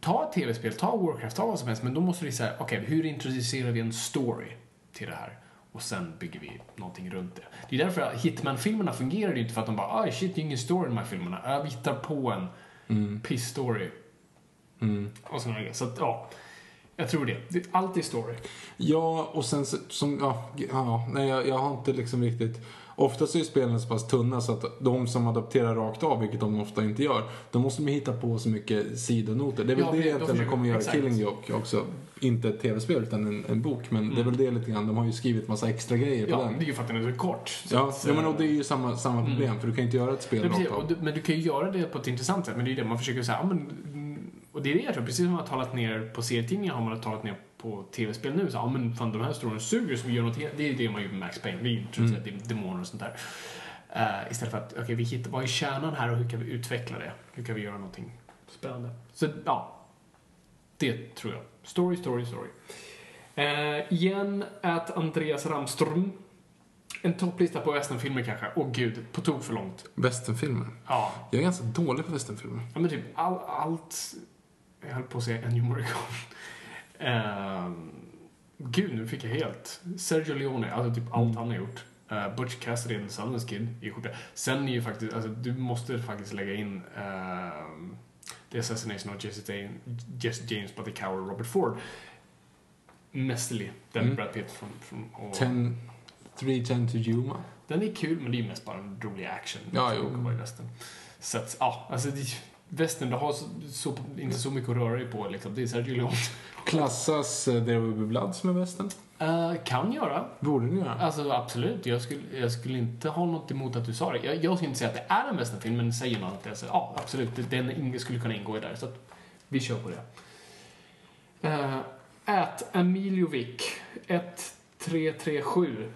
ta ett tv-spel, ta Warcraft, ta vad som helst. Men då måste du säga, okej, hur introducerar vi en story till det här? Och sen bygger vi någonting runt det. Det är därför Hitman-filmerna fungerar ju inte för att de bara, aj shit, det är ingen story i de här filmerna. Ja, vi hittar på en piss-story. Och sådana grejer. Så att, ja. Jag tror det. Allt är story. Ja, och sen som, ja, ja nej jag, jag har inte liksom riktigt Oftast är ju spelen så pass tunna så att de som adapterar rakt av, vilket de ofta inte gör, då måste de hitta på så mycket sidonoter. Det är väl Ja, det de egentligen de försöker- kommer göra exakt. Killing Joke också. Inte ett tv-spel utan en, en bok, men det är väl det lite grann. De har ju skrivit massa extra grejer på Ja, den. det är ju för att den är så kort. Så Ja, att, ja, men eh, och det är ju samma, samma problem, för du kan ju inte göra ett spel Men, precis, rakt av. du, men du kan ju göra det på ett intressant sätt. Men det är ju det man försöker säga. Ja, men, mm, och det är det jag tror. Precis som man har talat ner på serietidningar har man talat ner på tv-spel nu. Så, ja, men fan, de här storyn suger så vi gör något helt... Det är det man gör med Max Payne. Vi introducerar mm. demoner och sånt där. Uh, istället för att, okej, vi hittar, vad är kärnan här och hur kan vi utveckla det? Hur kan vi göra någonting spännande? Så, ja. Det tror jag. Story, story, story. Eh, igen, att Andreas Ramström. En topplista på westernfilmer kanske. Åh gud, på tok för långt. Westernfilmer. Ja, Jag är ganska dålig på westernfilmer. ja men typ all, allt... Jag höll på att säga Ennio Morricone. Ehm, gud, nu fick jag helt... Sergio Leone, alltså typ allt han har gjort. Uh, Butch Cassidy and the Sundance Kid är skitbra. Sen är ju faktiskt, alltså du måste faktiskt lägga in ehm, The Assassination of Jesse, James, Jesse James by the Coward Robert Ford. Mästerlig. Den Mm. Brad Pitt från... från och, Ten, 310 to Yuma. Den är kul, men det är mest bara en rolig action. Ja, jo. i. Så att, ja, alltså det, västern, du har så, så, inte så mycket att röra dig på liksom. Det är Sergio Leone. Klassas uh, There Will Be Blood som en western? Eh, kan göra. Borde den göra? Alltså absolut, jag skulle, jag skulle inte ha något emot att du sa det. Jag, jag skulle inte säga att det är en westernfilm, men säger någon att det är så, ja absolut, den skulle kunna ingå i där. Så att vi kör på det. Uh, at Emiljovic 1337.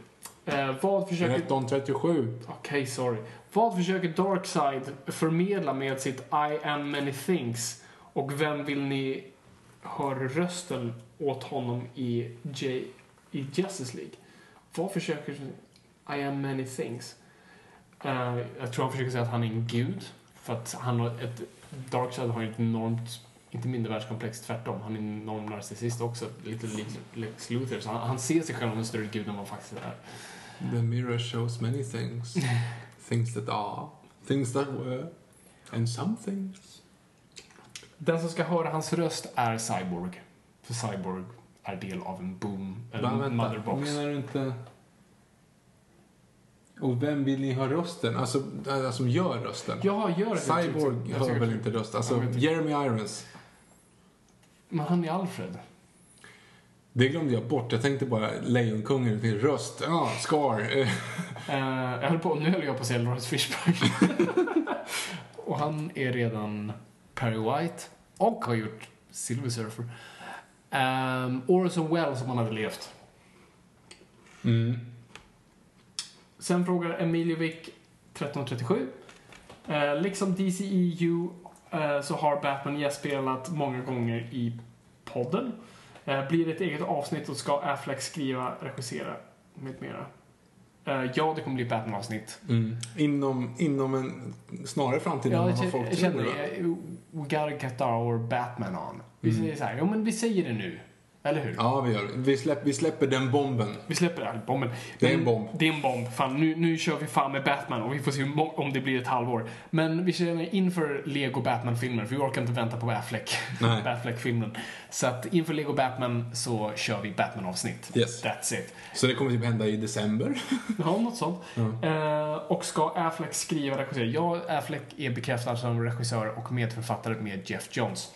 Uh, vad försöker... 1337. Okej, sorry. Vad försöker Darkside förmedla med sitt I am many things? Och vem vill ni höra rösten åt honom i, J, i Justice League? Vad försöker... I am many things. Eh, jag tror han försöker säga att han är en gud. För att han har ett... Darkside har ett enormt, inte mindre världskomplex, tvärtom. Han är en enorm narcissist också. Lite Lex Luthor. Så han, han ser sig själv som en större gud än vad faktiskt är. The mirror shows many things. things that are. Things that were. And some things. Den som ska höra hans röst är Cyborg. För Cyborg är del av en boom, eller Va, vänta, motherbox. menar du inte... Och vem vill ni ha rösten? Alltså, äh, som gör rösten? Ja, gör det. Cyborg hör väl inte röst? Alltså. Jeremy Irons. Men han är Alfred. Det glömde jag bort. Jag tänkte bara Lejonkungen till röst. Ja, Scar. Eh, Eh, jag höll på, nu höll jag på att säga Lawrence Fishburne. och han är redan Perry White och har gjort Silver Surfer. Um, Orson Welles om han hade levt. Mm. Sen frågar Emiljovic 1337. Eh, liksom DCEU så har Batman gästspelat många gånger i podden. Eh, blir det ett eget avsnitt och ska Affleck skriva, regissera med mera. Eh, ja, det kommer bli Batman-avsnitt. Mm. Inom, inom en snarare framtid än Ja, vad jag känner, folk jag känner tror. eh, we gotta get our Batman on. Vi säger så här, ja men vi säger det nu. Eller hur? Ja, vi gör det. Vi, släpp, vi släpper den bomben. Vi släpper den bomben. Det är en bomb. Det är en bomb. Fan, nu, nu kör vi fan med Batman och vi får se om det blir ett halvår. Men vi känner inför Lego Batman-filmer, för vi orkar inte vänta på Affleck. Batfleck-filmen. Så att inför Lego Batman så kör vi Batman-avsnitt. Yes. That's it. Så det kommer typ hända i december. Ja, något sånt. Eh, och ska Affleck skriva och regissera? Ja, Affleck är bekräftad som regissör och medförfattare med Jeff Jones.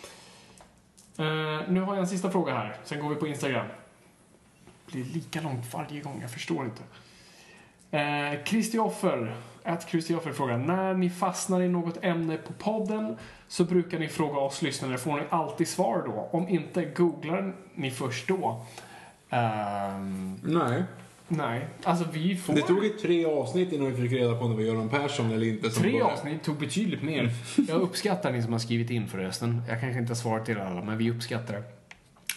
Eh, nu har jag en sista fråga här, sen går vi på Instagram. Det blir lika långt varje gång, jag förstår inte. Eh, Kristoffer, att Kristoffer frågar, när ni fastnar i något ämne på podden så brukar ni fråga oss lyssnare, får ni alltid svar då? Om inte, googlar ni först då? Ehm, Nej. Nej, alltså vi får... Det tog ju tre avsnitt innan vi fick reda på om det var Göran Persson eller inte. Som Tre började. avsnitt tog betydligt mer. Jag uppskattar ni som har skrivit in förresten. Jag kanske inte har svarat till alla, men vi uppskattar det.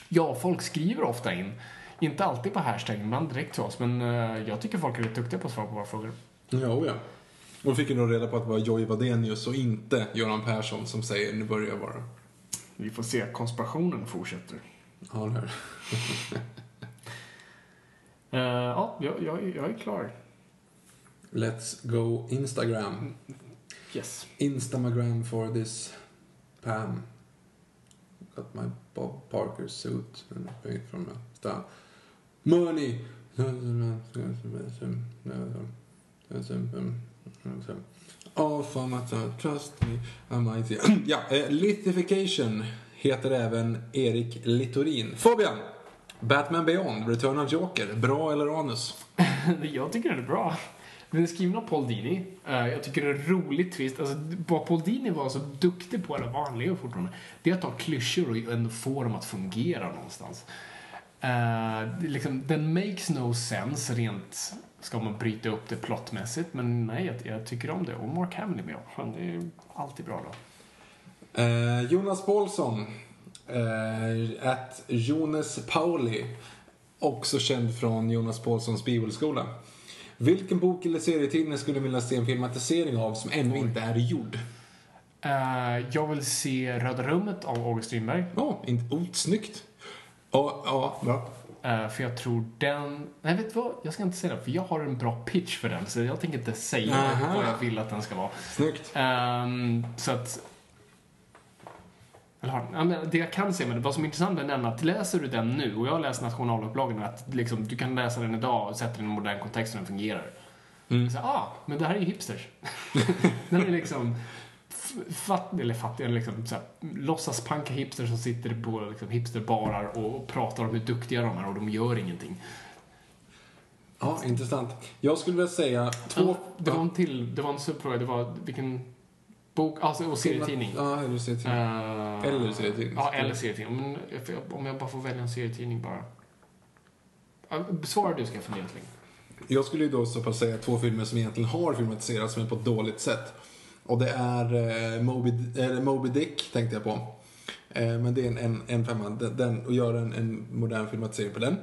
Ja, folk skriver ofta in. Inte alltid på hashtag, ibland direkt till oss. Men eh, jag tycker folk är rätt duktiga på att svara på våra frågor. Ja, ja. Och fick ju då reda på att det var Joey Wadenius och inte Göran Persson som säger nu börjar jag bara. Vi får se, konspirationen fortsätter. Ja, det Eh, ja, jag, jag, jag är klar. Let's go Instagram. Yes. Instagram for this Pam. Got my Bob Parker suit and paid from star. Money! All trust me, I might see. Ja, eh, Lithification heter även Erik Littorin. Fabian! Batman Beyond, Return of Joker. Bra eller anus? jag tycker den är bra. Den är skriven av Paul Dini. Eh, jag tycker det är en rolig twist. Alltså, vad Paul Dini var så duktig på, eller vanliga fortfarande, det är att ta klyschor och ändå få dem att fungera någonstans. Det är liksom, den makes no sense rent, ska man bryta upp det plottmässigt, men nej, jag, jag tycker om det. Och Mark Hamill är med. Det är alltid bra då. Eh, Jonas Paulsson. Eh, att Jonas Pauli, också känd från Jonas Paulssons bibelskola. Vilken bok eller serietidning skulle du vilja se en filmatisering av som ännu inte är gjord? Eh, jag vill se Röda rummet av August Strindberg. Ja, inte oh, snyggt. Ja, ja, bra. Eh, för jag tror den... Nej, vet du vad? Jag ska inte säga det, för jag har en bra pitch för den. Så jag tänker inte säga Aha. vad jag vill att den ska vara. Snyggt. Ehm, så att... Eller, har- ja, men det jag kan säga det, vad som är intressant med den är att läser du den nu, och jag har läst nationalupplagan, att liksom, du kan läsa den idag och sätta den i en modern kontext och den fungerar. Så, ah, men det här är ju hipsters. den är liksom fatt, eller fattig, eller liksom låtsaspanka hipsters som sitter på liksom, hipsterbarar och, pratar om hur duktiga de är och de gör ingenting. Ja, intressant. Jag skulle vilja säga två... Två, det var en till, det var en subfråga, det var vilken bok, alltså och serietidning. Ja, eller serietidning. Eh, Eller serietidning. Ja, eller serietidning. Men if- om jag bara får välja en serietidning bara. Svara du ska jag fundera lite. Jag skulle ju då så pass säga två filmer som egentligen har filmatiserats men på ett dåligt sätt. Och det är eh, Moby, eller Moby Dick tänkte jag på. Eh, men det är en, en, en femma. Den, den, och göra en, en modern filmatisering på den.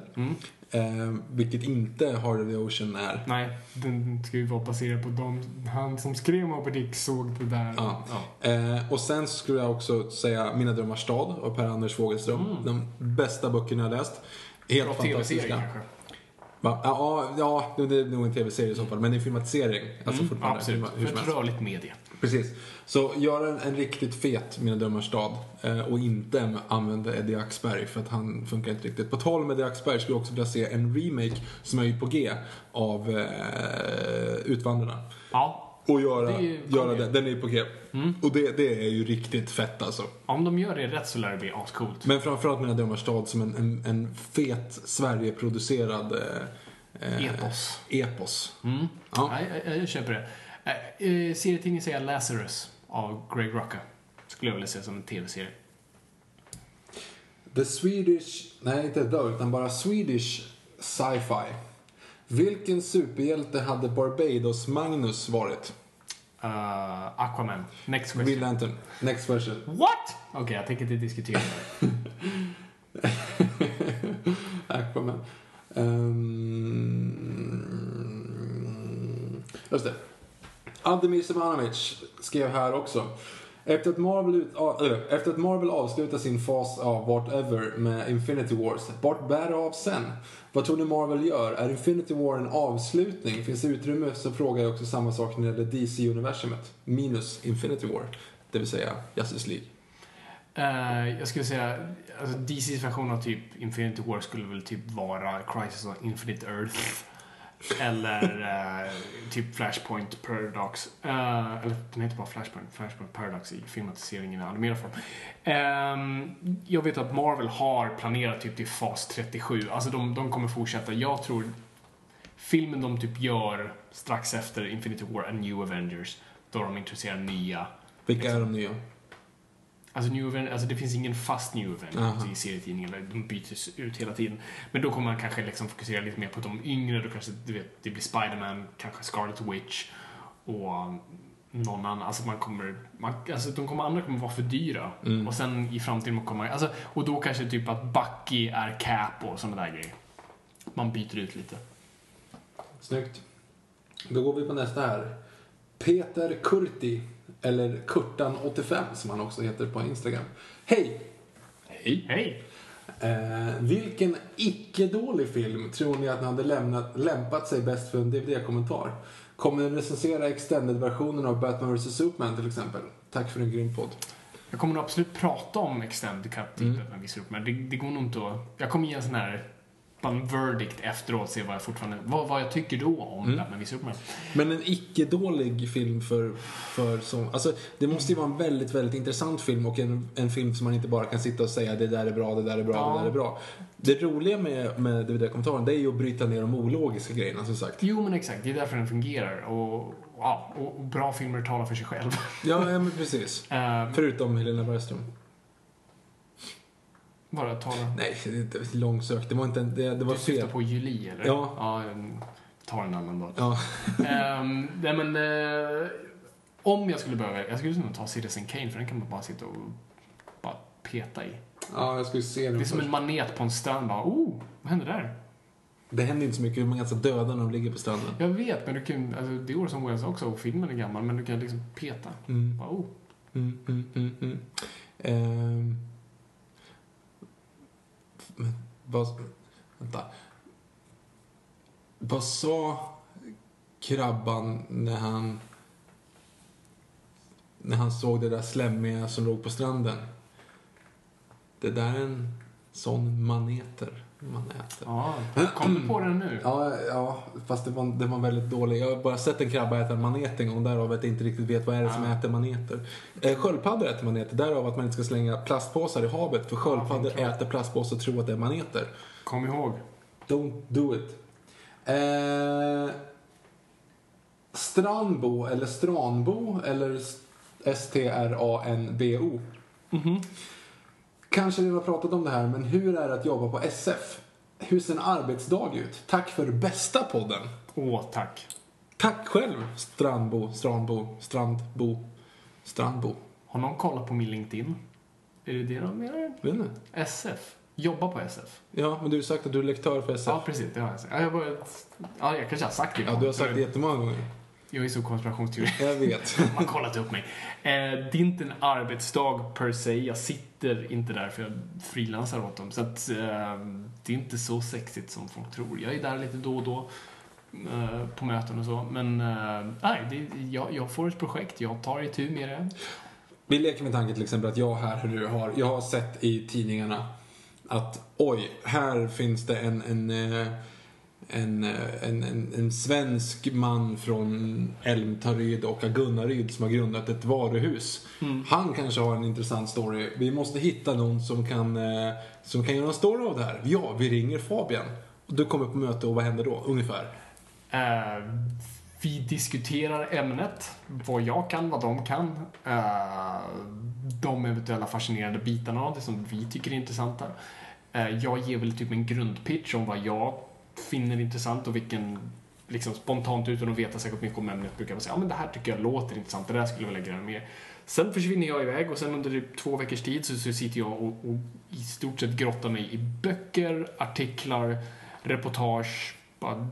Eh, vilket inte of the Ocean är. Nej, den ska ju vara baserad på de, han som skrev Moby Dick såg det där. Ja. Eh, och sen skulle jag också säga Mina drömmars stad av Per-Anders Fogelström. De bästa böckerna jag läst. Helt Bra fantastiska. Va? Ja, ja, det är nog en tv-serie i så fall. Men det är filmatisering. Alltså fortfarande. Absolut, hur- för ett rörligt media. Precis. Så gör en, en riktigt fet Mina drömmars stad eh, och inte använda Eddie Axberg för att han funkar inte riktigt. På tal om Eddie Axberg skulle jag också vilja se en remake som är ju på G av eh, Utvandrarna. Ja, Och göra, Det ju- göra den, den är ju på G. Och det, det är ju riktigt fett alltså. om de gör det rätt så lär det bli ascoolt. Men framförallt Mina drömmars stad som en, en, en fet Sverigeproducerad eh, eh, Epos. epos. Mm. Ja. Nej, jag, jag köper det. Eh, eh, serietidningen säger jag Lazarus av Greg Rucka. Skulle jag vilja se som en tv-serie. The Swedish, nej inte The, utan bara Swedish sci-fi. Vilken superhjälte hade Barbados Magnus varit? Uh, Aquaman. Next question. Will Lantern. Next question. What? Okej, jag tänker inte diskutera det. Aquaman. Um, just det. Ademir Semanovic skrev här också. Efter att, Marvel ut, äh, efter att Marvel avslutar sin fas av whatever med Infinity Wars, vart bär det av sen? Vad tror ni Marvel gör? Är Infinity War en avslutning? Finns det utrymme? Så frågar jag också samma sak när det gäller DC-universumet. Minus Infinity War. Det vill säga Justice League. Uh, jag skulle säga, alltså DCs version av typ Infinity War skulle väl typ vara Crisis on Infinite Earth. Eller eh, typ Flashpoint Paradox. Eh, eller den heter bara Flashpoint. Flashpoint Paradox i filmatiseringen i animerad form. Ehm, jag vet att Marvel har planerat typ till fas 37. Alltså de, de kommer fortsätta. Jag tror filmen de typ gör strax efter Infinity War, A New Avengers, då de introducerar nya Vilka är de nya? Alltså, New Avengers, alltså det finns ingen fast New Avengers Aha. i serietidningen. eller De byts ut hela tiden. Men då kommer man kanske liksom fokusera lite mer på de yngre. Då kanske du vet, det blir Spider-Man, kanske Scarlet Witch och um, någon annan. Alltså man kommer, man, alltså de kommer, andra kommer vara för dyra. Mm. Och sen i framtiden kommer man, alltså, och då kanske typ att Bucky är Cap och sådana där grejer. Man byter ut lite. Snyggt. Då går vi på nästa här. Peter Kurti, eller Kurtan85 som han också heter på Instagram. Hej! Hej! Hej! Eh, vilken icke-dålig film tror ni att ni hade lämnat, lämpat sig bäst för en DVD-kommentar? Kommer ni recensera extended-versionen av Batman vs Superman till exempel? Tack för en grym podd. Jag kommer nog absolut prata om extended cut typ Mm. med viss upp, men det, det går nog inte att... Jag kommer ge en sån här bara en verdict efteråt, se vad jag fortfarande... Vad, vad jag tycker då om Mm. Batman v Superman. Men en icke-dålig film för, för som, alltså det måste ju vara en väldigt, väldigt intressant film och en, en film som man inte bara kan sitta och säga det där är bra, det där är bra, Ja. det där är bra. Det roliga med, med DVD-kommentaren det är ju att bryta ner de ologiska grejerna som sagt. Jo, men exakt. Det är därför den fungerar. Och, ja, och, och bra filmer talar för sig själv. Ja, ja men precis. uh, Förutom Helena Bergström. Bara tala... Nej, det är inte långsökt. Det var inte en, det, det var Du syftar fel. på Julie, eller? Ja. ja tar en annan dag. Ja. Ehm, nej, men... eh, om jag skulle behöva... Jag skulle nog ta Citizen Kane, för den kan man bara sitta och bara peta i. Ja, jag skulle se Det den är som först. en manet på en strand. Bara, oh, vad händer där? Det händer inte så mycket, de är ganska döda när de ligger på stranden. Jag vet, men du kan, alltså, det är Orson Welles också och filmen är gammal, men du kan liksom peta. Mm. Bara, oh. Mm, mm, mm, mm. Ehm. Men vad... Vänta. Vad sa krabban när han... När han såg det där slemmiga som låg på stranden? Det där är en sån maneter man äter. Ja, kom du på den nu? Ja, ja fast det var, det var väldigt dålig. Jag har bara sett en krabba äta en manet en gång, därav att jag inte riktigt vet vad är det som äter maneter. Eh, sköldpaddor äter maneter, därav att man inte ska slänga plastpåsar i havet, för sköldpaddor äter plastpåsar och tror att det är maneter. Kom ihåg. Don't do it. Eh, Strandbo eller Stranbo eller S-T-R-A-N-B-O. Kanske vi har pratat om det här, men hur är det att jobba på SF? Hur ser en arbetsdag ut? Tack för bästa podden. Åh, tack. Tack själv, Strandbo, Strandbo, Strandbo, Strandbo. Har någon kollat på min LinkedIn? Är det det de menar? Vet inte. SF. Jobba på SF. Ja, men du har sagt att du är lektör för SF. Ja, precis. Det har jag sagt. Ja, jag, bara, ja, jag kanske har sagt det. Ja, du har sagt det jättemånga gånger. Jag är så konspirationsteori. Jag vet. Man har kollat upp mig. Eh, det är inte en arbetsdag per se. Jag sitter inte där för jag frilansar åt dem. Så att, eh, det är inte så sexigt som folk tror. Jag är där lite då och då eh, på möten och så. Men eh, nej, det, jag, jag får ett projekt. Jag tar itu med det. Vi leker med tanken till exempel att jag här har, jag har sett i tidningarna att oj, här finns det en, en, eh, en, eh, en, en, en svensk man från Älmtaryd och Agunnaryd som har grundat ett varuhus. Han kanske har en intressant story. Vi måste hitta någon som kan, eh, som kan göra en story av det här. Ja, vi ringer Fabian. Du kommer på möte och vad händer då, ungefär? Eh, vi diskuterar ämnet, vad jag kan, vad de kan. Eh, de eventuella fascinerande bitarna av det som vi tycker är intressanta. Eh, jag ger väl typ en grundpitch om vad jag finner intressant och vilken, liksom spontant utan att veta särskilt mycket om ämnet, brukar man säga ja men det här tycker jag låter intressant, det där skulle jag vilja gräva mer. Sen försvinner jag iväg och sen under typ två veckors tid så, så sitter jag och, och i stort sett grottar mig i böcker, artiklar, reportage, bara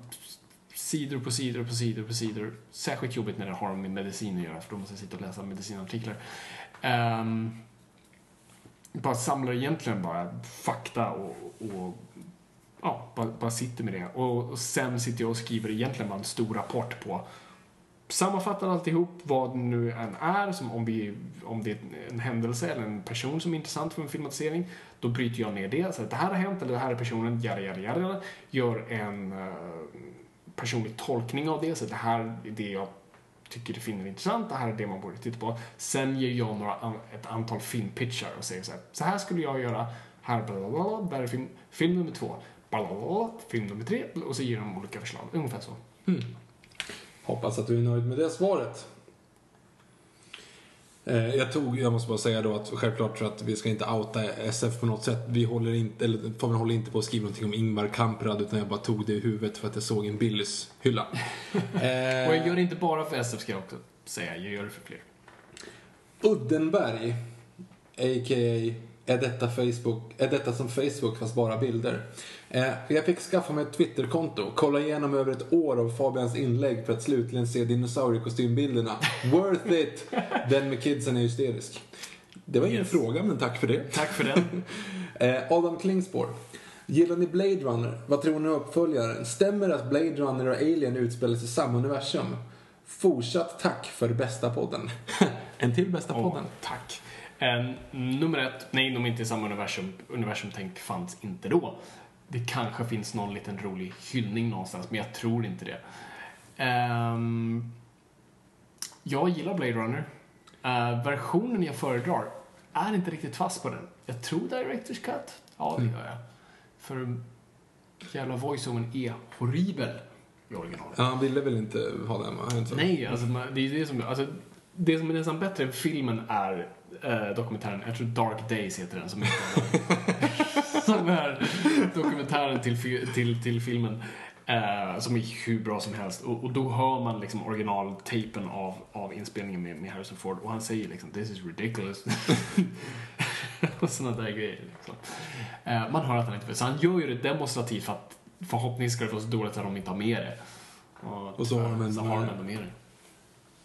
sidor på sidor på sidor på sidor. Särskilt jobbigt när det har med medicin att göra för då måste jag sitta och läsa medicinartiklar. Um, bara samlar egentligen bara fakta och, och ja, bara, bara sitter med det. Och, och sen sitter jag och skriver egentligen bara en stor rapport på sammanfattar alltihop, vad det nu än är, som om, vi, om det är en händelse eller en person som är intressant för en filmatisering, då bryter jag ner det. Så att det här har hänt, eller det här är personen, jada, jada, jada. Gör en uh, personlig tolkning av det, så att det här är det jag tycker det finner intressant, det här är det man borde titta på. Sen ger jag några, ett antal filmpitchar och säger så här, så här skulle jag göra, här, blablabla, där är film, film nummer två, blablabla, film nummer tre, och så ger de olika förslag, ungefär så. Hoppas att du är nöjd med det svaret. Eh, Jag tog, jag måste bara säga då att självklart så att vi ska inte outa SF på något sätt. Vi håller inte, eller Fabian håller inte på att skriva någonting om Ingvar Kamprad utan jag bara tog det i huvudet för att jag såg en Billys hylla. Och jag gör det inte bara för SF ska jag också säga, jag gör det för fler. Uddenberg, a.k.a. Är detta, Facebook, är detta som Facebook fast bara bilder? Eh, jag fick skaffa mig ett Twitterkonto, kolla igenom över ett år av Fabians inlägg för att slutligen se dinosauriekostymbilderna. Worth it! Den med kidsen är hysterisk. Det var ingen Yes. fråga, men tack för det. Tack för den. Eh, Adam Klingspor. Gillar ni Blade Runner? Vad tror ni om uppföljaren? Stämmer det att Blade Runner och Alien utspelar sig i samma universum? Fortsatt tack för bästa podden. en till bästa Åh, podden. tack. Eh, nummer ett, nej, de är inte i samma universum. Universumtänk fanns inte då. Det kanske finns någon liten rolig hyllning någonstans, men jag tror inte det. Ehm, jag gillar Blade Runner. Eh, versionen jag föredrar är inte riktigt fast på den. Jag tror Directors Cut. Ja, det gör jag. För jävla voiceovern är horribel i originalet. Ja, han ville väl inte ha den, va? Inte? Nej, alltså, det är det som, alltså, det som är nästan bättre än filmen är eh, dokumentären, jag tror Dark Days heter den, som är, som är dokumentären till, till, till filmen. Eh, som är hur bra som helst. Och, och då hör man liksom originaltejpen av, av inspelningen med, med Harrison Ford och han säger liksom “This is ridiculous”. och sådana där grejer. Liksom. Eh, man hör att han inte vill. Så han gör ju det demonstrativt för att förhoppningsvis ska det vara så dåligt att de inte har med det. Och, Och så har de ändå med de det.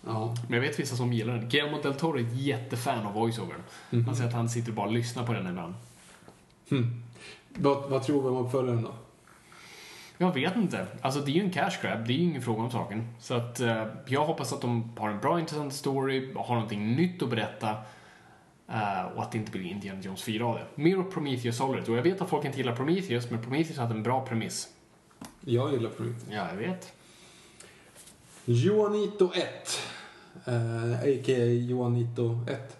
Ja. Men jag vet vissa som gillar den. Guillermo del Toro är ett jättefan av voiceovern. Mhm. Han säger att han sitter och bara och lyssnar på den ibland. Hmm. Vad, vad tror vi om uppföljaren då? Jag vet inte. Alltså det är ju en cash grab, det är ju ingen fråga om saken. Så att eh, jag hoppas att de har en bra intressant story, har någonting nytt att berätta. eh, och att det inte blir Indiana Jones 4 av det. Mer åt Prometheus hållet. Och jag vet att folk inte gillar Prometheus, men Prometheus hade en bra premiss. Jag gillar Prometheus. Ja, jag vet. Joanito 1. Eh, A.k.a. Joanito 1.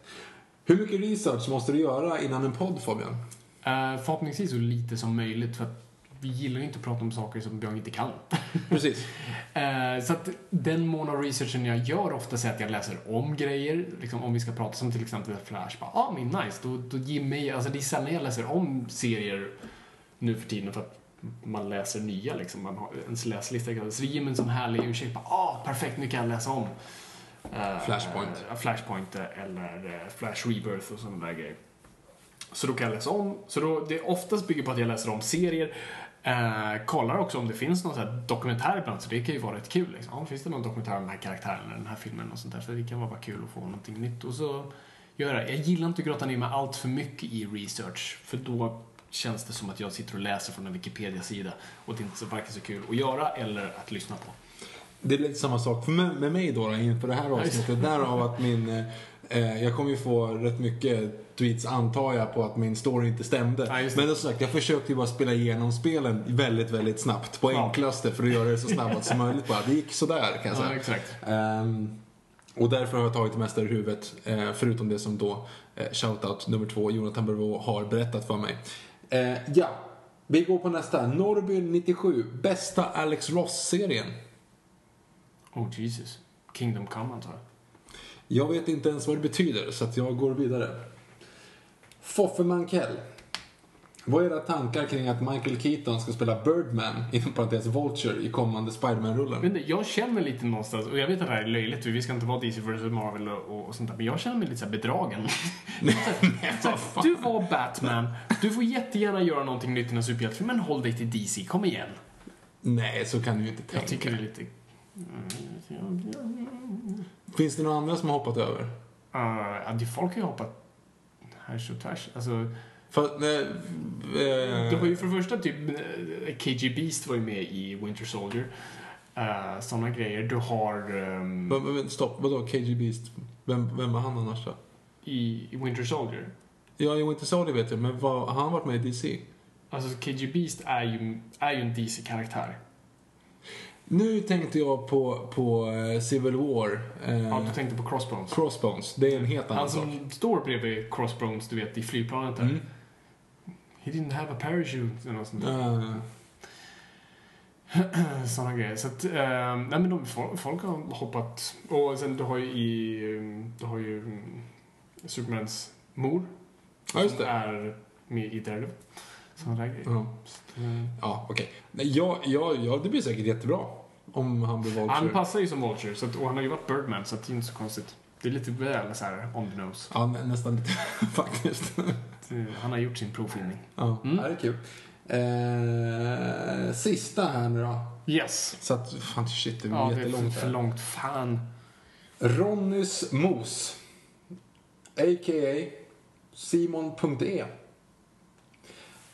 Hur mycket research måste du göra innan en podd Fabian? Uh, förhoppningsvis så lite som möjligt, för att vi gillar ju inte att prata om saker som jag inte kan. Precis. Eh, så att den mån av researchen jag gör ofta är att jag läser om grejer, liksom om vi ska prata som till exempel Flash. Bara, ah, men nice, då, då ger mig, alltså det är sällan jag läser om serier nu för tiden för att man läser nya liksom. Man har, ens läslista kan så mig en sån härlig ursäkt. Bara, ah, perfekt, nu kan jag läsa om. Eh, Flashpoint. eh, Flashpoint eh, eller Flash Rebirth och sådana där grejer. Så då kan jag läsa om. Så då, det oftast bygger på att jag läser om serier. Eh, kollar också om det finns någon så här dokumentär ibland, så det kan ju vara rätt kul. Liksom. Ja, finns det någon dokumentär om den här karaktären eller den här filmen och sånt där? För det kan vara bara kul att få någonting nytt. Och så göra. Jag gillar inte att grotta ner mig allt för mycket i research, för då känns det som att jag sitter och läser från en Wikipedia-sida och det är inte så, varken så kul att göra eller att lyssna på. Det är lite samma sak för med, med mig då, då inför det här avsnittet. Därav att min... Eh, jag kommer ju få rätt mycket tweets antar jag på att min story inte stämde. Ja. Men som sagt, jag försökte ju bara spela igenom spelen väldigt, väldigt snabbt. På Ja. enklaste för att göra det så snabbt som möjligt bara. Det gick sådär kan jag Ja, säga. exakt. Ehm, och därför har jag tagit det mesta ur huvudet. eh, förutom det som då eh, shoutout nummer två, Jonathan Bervaux, har berättat för mig. Eh, ja, vi går på nästa. Norrby 97, bästa Alex Ross-serien. Oh Jesus. Kingdom Come antar jag. Jag vet inte ens vad det betyder, så jag går vidare. Foffe Mankell. Vad är era tankar kring att Michael Keaton ska spela Birdman, inom parentes Vulture, i kommande Spiderman-rullen? Jag känner mig lite någonstans, och jag vet att det här är löjligt, för vi ska inte vara DC vs Marvel och, och sånt där, men jag känner mig lite så här bedragen. Så du var Batman, du får jättegärna göra någonting nytt i en superhjältefilm, men håll dig till DC, kom igen. Nej, så kan du ju inte tänka. Jag tycker det är lite... Finns det några andra som har hoppat över? Uh, ja, det folk har ju hoppat härs och tvärs. Alltså, För, nej, eh, du har ju för det första typ, eh, KG Beast var ju med i Winter Soldier. Uh, Sådana grejer. Du har ehm, men, men, stopp, vadå KG Beast? Vem, vem var han annars då? i, i Winter Soldier. Ja, i Winter Soldier vet jag, men vad, har han varit med i DC? Alltså KG Beast är ju, är ju en DC-karaktär. Nu tänkte jag på, på eh, Civil War. eh, Ja, du tänkte på Crossbones. Crossbones, det är en helt annan Han sak. som står bredvid Crossbones, du vet, i flygplanet där. Mm. He didn't have a parachute, eller något sånt där. Sådana grejer. Så att, eh, nej men de, folk, har hoppat. Och sen du har ju i, du har ju mm, Supermans mor. Ja, just som det. är med i Daredevil. Sådana där grejer. Så, eh, ja okej. Nej, Ja, ja, ja, det blir säkert jättebra. Om han blir Vulture. Han passar ju som Vulture, så att, och han har ju varit Birdman, så att det är inte så konstigt. Det är lite väl så här on the nose. Ja, nä, nästan lite faktiskt. Han har gjort sin provfilmning. ja, Mm. det är kul. Eh, sista här nu då. Yes. Så att, fan shit, det blir Ja, det är för, jättelångt långt. Fan. Ronnys Mos. A.k.a. Simon.e.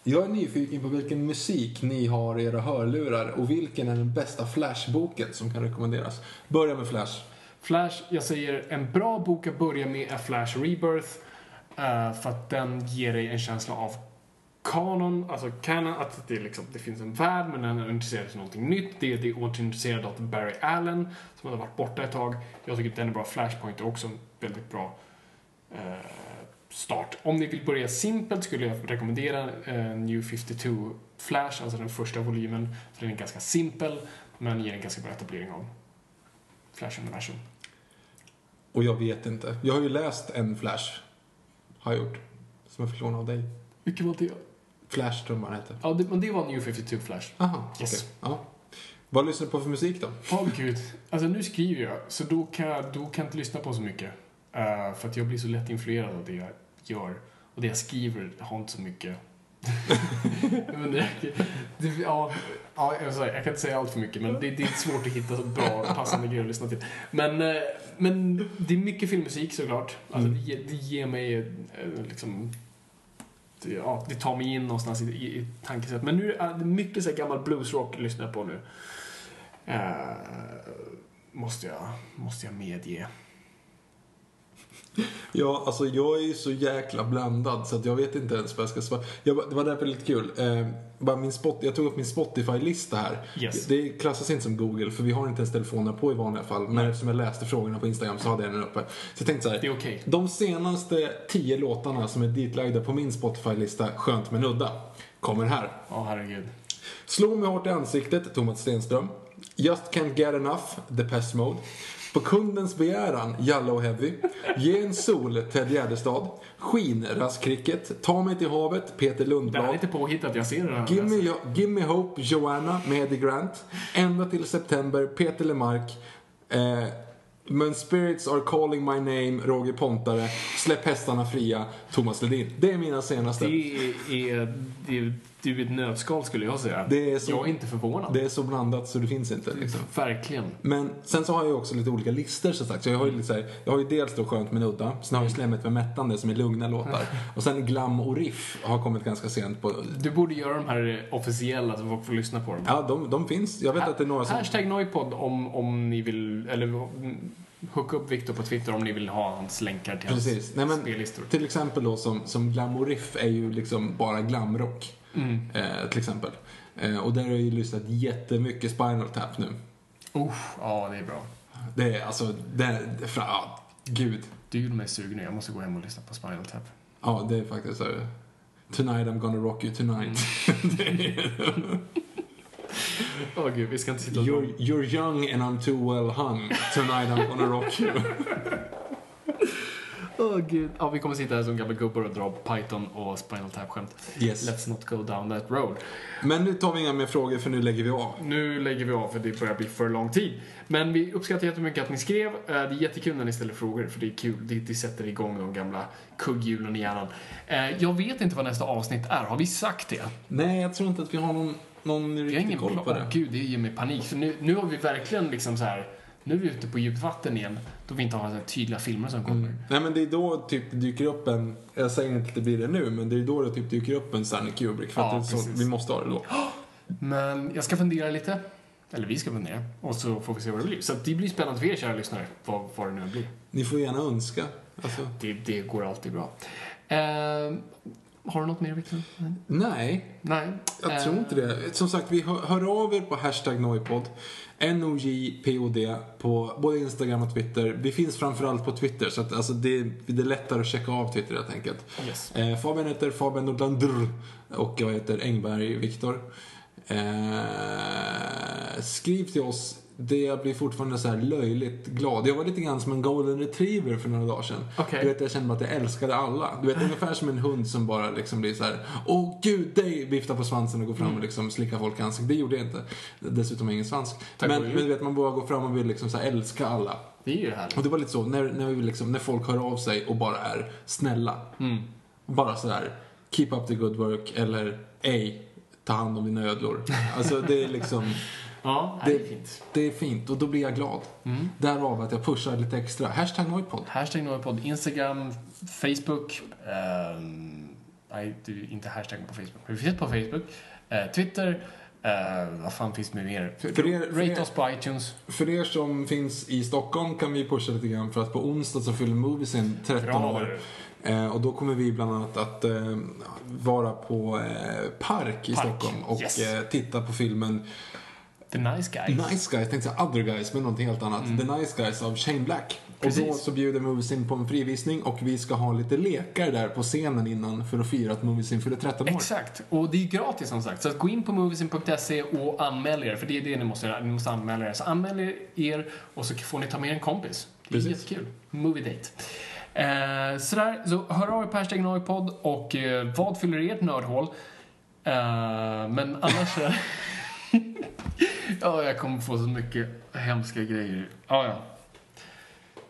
Jag är nyfiken på vilken musik ni har i era hörlurar och vilken är den bästa Flashboken som kan rekommenderas. Börja med Flash. Flash, jag säger en bra bok att börja med är Flash Rebirth. Uh, för att den ger dig en känsla av kanon, alltså canon, att det, liksom, det finns en värld men den är intresserad av någonting nytt. Det är, det är återintresserad av Barry Allen som hade varit borta ett tag. Jag tycker att den är bra. Flashpoint är också en väldigt bra uh, start. Om ni vill börja simpelt skulle jag rekommendera uh, New 52 Flash, alltså den första volymen. För den är ganska simpel men ger en ganska bra etablering av Flash-universum. Och jag vet inte. Jag har ju läst en Flash. Har jag gjort. Som jag fick låna av dig. Vilken var det? Flash tror jag den heter. Ja, det, men det var New 52 Flash. Aha, Yes. okej. Ja. Vad lyssnar du på för musik då? Åh gud. Alltså nu skriver jag, så då kan jag, då kan jag inte lyssna på så mycket. Eh, för att jag blir så lätt influerad av det jag gör. Och det jag skriver har inte så mycket. men det, det, ja, ja, jag, jag kan inte säga allt för mycket, men det, det är svårt att hitta så bra, passande grejer att lyssna till. Men, eh, men det är mycket filmmusik såklart. Alltså, det, ger- det ger mig eh, liksom det, ja, det tar mig in någonstans i, i, i tankesätt. Men nu är det mycket så här gammal bluesrock lyssnar jag på nu. Eh, måste, jag, måste jag medge. Ja, alltså jag är ju så jäkla blandad så att jag vet inte ens vad jag ska svara. Jag, det var därför lite kul. Eh, bara min spot, jag tog upp min Spotify-lista här. Yes. Det klassas inte som Google för vi har inte ens telefoner på i vanliga fall. Men eftersom jag läste frågorna på Instagram så hade jag den uppe. Så jag tänkte så här. Det är okej. De senaste tio låtarna som är ditlagda på min Spotify-lista, Skönt men udda, kommer här. Ja, herregud. Slå mig hårt i ansiktet, Thomas Stenström. Just can't get enough, Depeche Mode. På kundens begäran, Jalla och Heavy. Ge en sol, Ted Gärdestad. Skin, Rask Cricket. Ta mig till havet, Peter Det här är Lundblad. lite påhittat, jag ser det här. Give me, Jo- Give me Hope, Joanna med Eddie Grant. Ända till september, Peter Lemark. Eh, Men spirits are calling my name, Roger Pontare. Släpp hästarna fria, Thomas Ledin. Det är mina senaste. Det är, det är du är ett nötskal skulle jag säga. Det är så- Jag är inte förvånad. Det är så blandat så det finns inte. Liksom. Verkligen. Men sen så har jag också lite olika listor som sagt. Så jag har ju, lite så här, jag har ju dels då Skönt men udda, sen har jag ju Slemmet med mättande som är lugna låtar. Och sen Glam och Riff har kommit ganska sent på... Du borde göra de här officiella så folk får lyssna på dem. Ja, de, de finns. Jag vet att det är några som... Hashtag Noipod om, om ni vill, eller mm, hooka upp Viktor på Twitter om ni vill ha hans länkar till Precis. hans Nej, men, spellistor. till exempel då som, som Glam och Riff är ju liksom bara glamrock. Mm. Eh, till exempel. Eh, och där har jag ju lyssnat jättemycket Spinal Tap nu. Uff, ja, det är bra. Det är alltså, det, det fra, ja, gud. Du gjorde mig sugen nu. Jag måste gå hem och lyssna på Spinal Tap. Ja, det är faktiskt så här, Tonight I'm gonna rock you tonight. Åh gud, vi ska inte sitta och... You're, you're young and I'm too well hung. Tonight I'm gonna rock you. Åh gud. Ja, vi kommer sitta här som gamla gubbar och dra Python och Spinal Tap-skämt. Yes. Let's not go down that road. Men nu tar vi inga mer frågor för nu lägger vi av. Nu lägger vi av för det börjar bli för lång tid. Men vi uppskattar jättemycket att ni skrev. Eh, Det är jättekul när ni ställer frågor för det är kul. Det, det sätter igång de gamla kugghjulen i hjärnan. Eh, Jag vet inte vad nästa avsnitt är. Har vi sagt det? Nej, jag tror inte att vi har någon, någon riktig ingen koll plan. på det. Åh, Gud, det ger mig panik. För nu, nu har vi verkligen liksom så här. Nu är vi ute på djupt vatten igen. Då vi inte har så tydliga filmer som kommer. Nej men det är då typ det dyker upp en, jag säger inte att det blir det nu, men det är då det typ dyker upp en Stanley Kubrick. För Ja, att så, vi måste ha det då. Men jag ska fundera lite. Eller vi ska fundera. Och så får vi se vad det blir. Så det blir spännande för er kära lyssnare. Vad, vad det nu blir. Ni får gärna önska. Alltså, Det, det går alltid bra. Eh, har du något mer Victor? nej, Nej. jag Eh, tror inte det. Som sagt, vi hör, hör av er på hashtag Noipod. NOJPOD på både Instagram och Twitter. Vi finns framförallt på Twitter så att alltså, det, det är lättare att checka av Twitter helt enkelt. Yes. Eh, Fabian heter Fabian Nordlander och jag heter Engberg Viktor. Eh, skriv till oss. Det jag blir fortfarande så här löjligt glad. Jag var lite grann som en golden retriever för några dagar sedan. Okej. Du vet, jag kände att jag älskade alla. Du vet, ungefär som en hund som bara liksom blir så här. Åh gud, dig! Viftar på svansen och går fram och liksom slickar folk i ansiktet. Det gjorde jag inte. Dessutom har jag ingen svans. Tack Men, men du vet, man bara går fram och vill liksom så här älska alla. Det är ju härligt. Och det var lite så, när, när, vi liksom, när folk hör av sig och bara är snälla. Bara sådär, keep up the good work eller ej, ta hand om dina ödlor. Alltså det är liksom, Ja, det är fint. det är fint och då blir jag glad. Därav att jag pushar lite extra. Hashtag Noipod. Hashtag Noipod. Instagram, Facebook. ehm, nej, du, inte hashtag på Facebook. Vi finns på Facebook. eh, Twitter. Uh, vad fan finns det mer? För er- för Rate er- oss på iTunes. För er som finns i Stockholm kan vi pusha lite grann för att på onsdag så fyller Moviesen 13 Bra, år. Eh, och då kommer vi bland annat att eh, vara på Park i Park, Stockholm och yes. titta på filmen The Nice Guys. Nice Guys, tänkte säga Other Guys, men någonting helt annat. The Nice Guys av Shane Black. Och då Mm. Precis. så bjuder Moviesin på en frivisning och vi ska ha lite lekar där på scenen innan för att fira att Moviesin fyller 13 år. Exakt. Och det är gratis som sagt. Så att gå in på moviesin.se och anmäl er. För det är det ni måste göra. Ni måste anmäla er. Så anmäl er och så får ni ta med en kompis. Det är Precis. jättekul. Movie date. Eh, sådär, så hör av er på hashtag Noipod och eh, vad fyller ert nördhål? Eh, men annars... ja, jag kommer få så mycket hemska grejer. Ja, ja.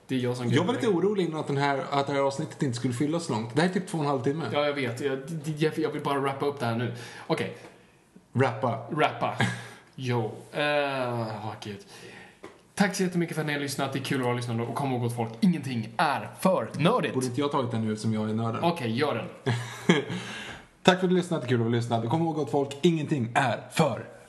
Det är jag som Jag var lite orolig innan att, den här, att det här avsnittet inte skulle fylla så långt. Det här är typ två och en halv timme. Ja, jag vet. Jag, jag, jag vill bara wrappa upp det här nu. Okej, Rappa. rappa. Jo. Uh, gud. Tack så jättemycket för att ni har lyssnat. Det är kul att vara lyssnande. Och kom ihåg gott folk, ingenting är för nördigt. Borde inte jag tagit den nu eftersom jag är nörden? Okej, gör den. Tack för att du lyssnade, det är kul att vara lyssnad. Kom ihåg gott folk, ingenting är för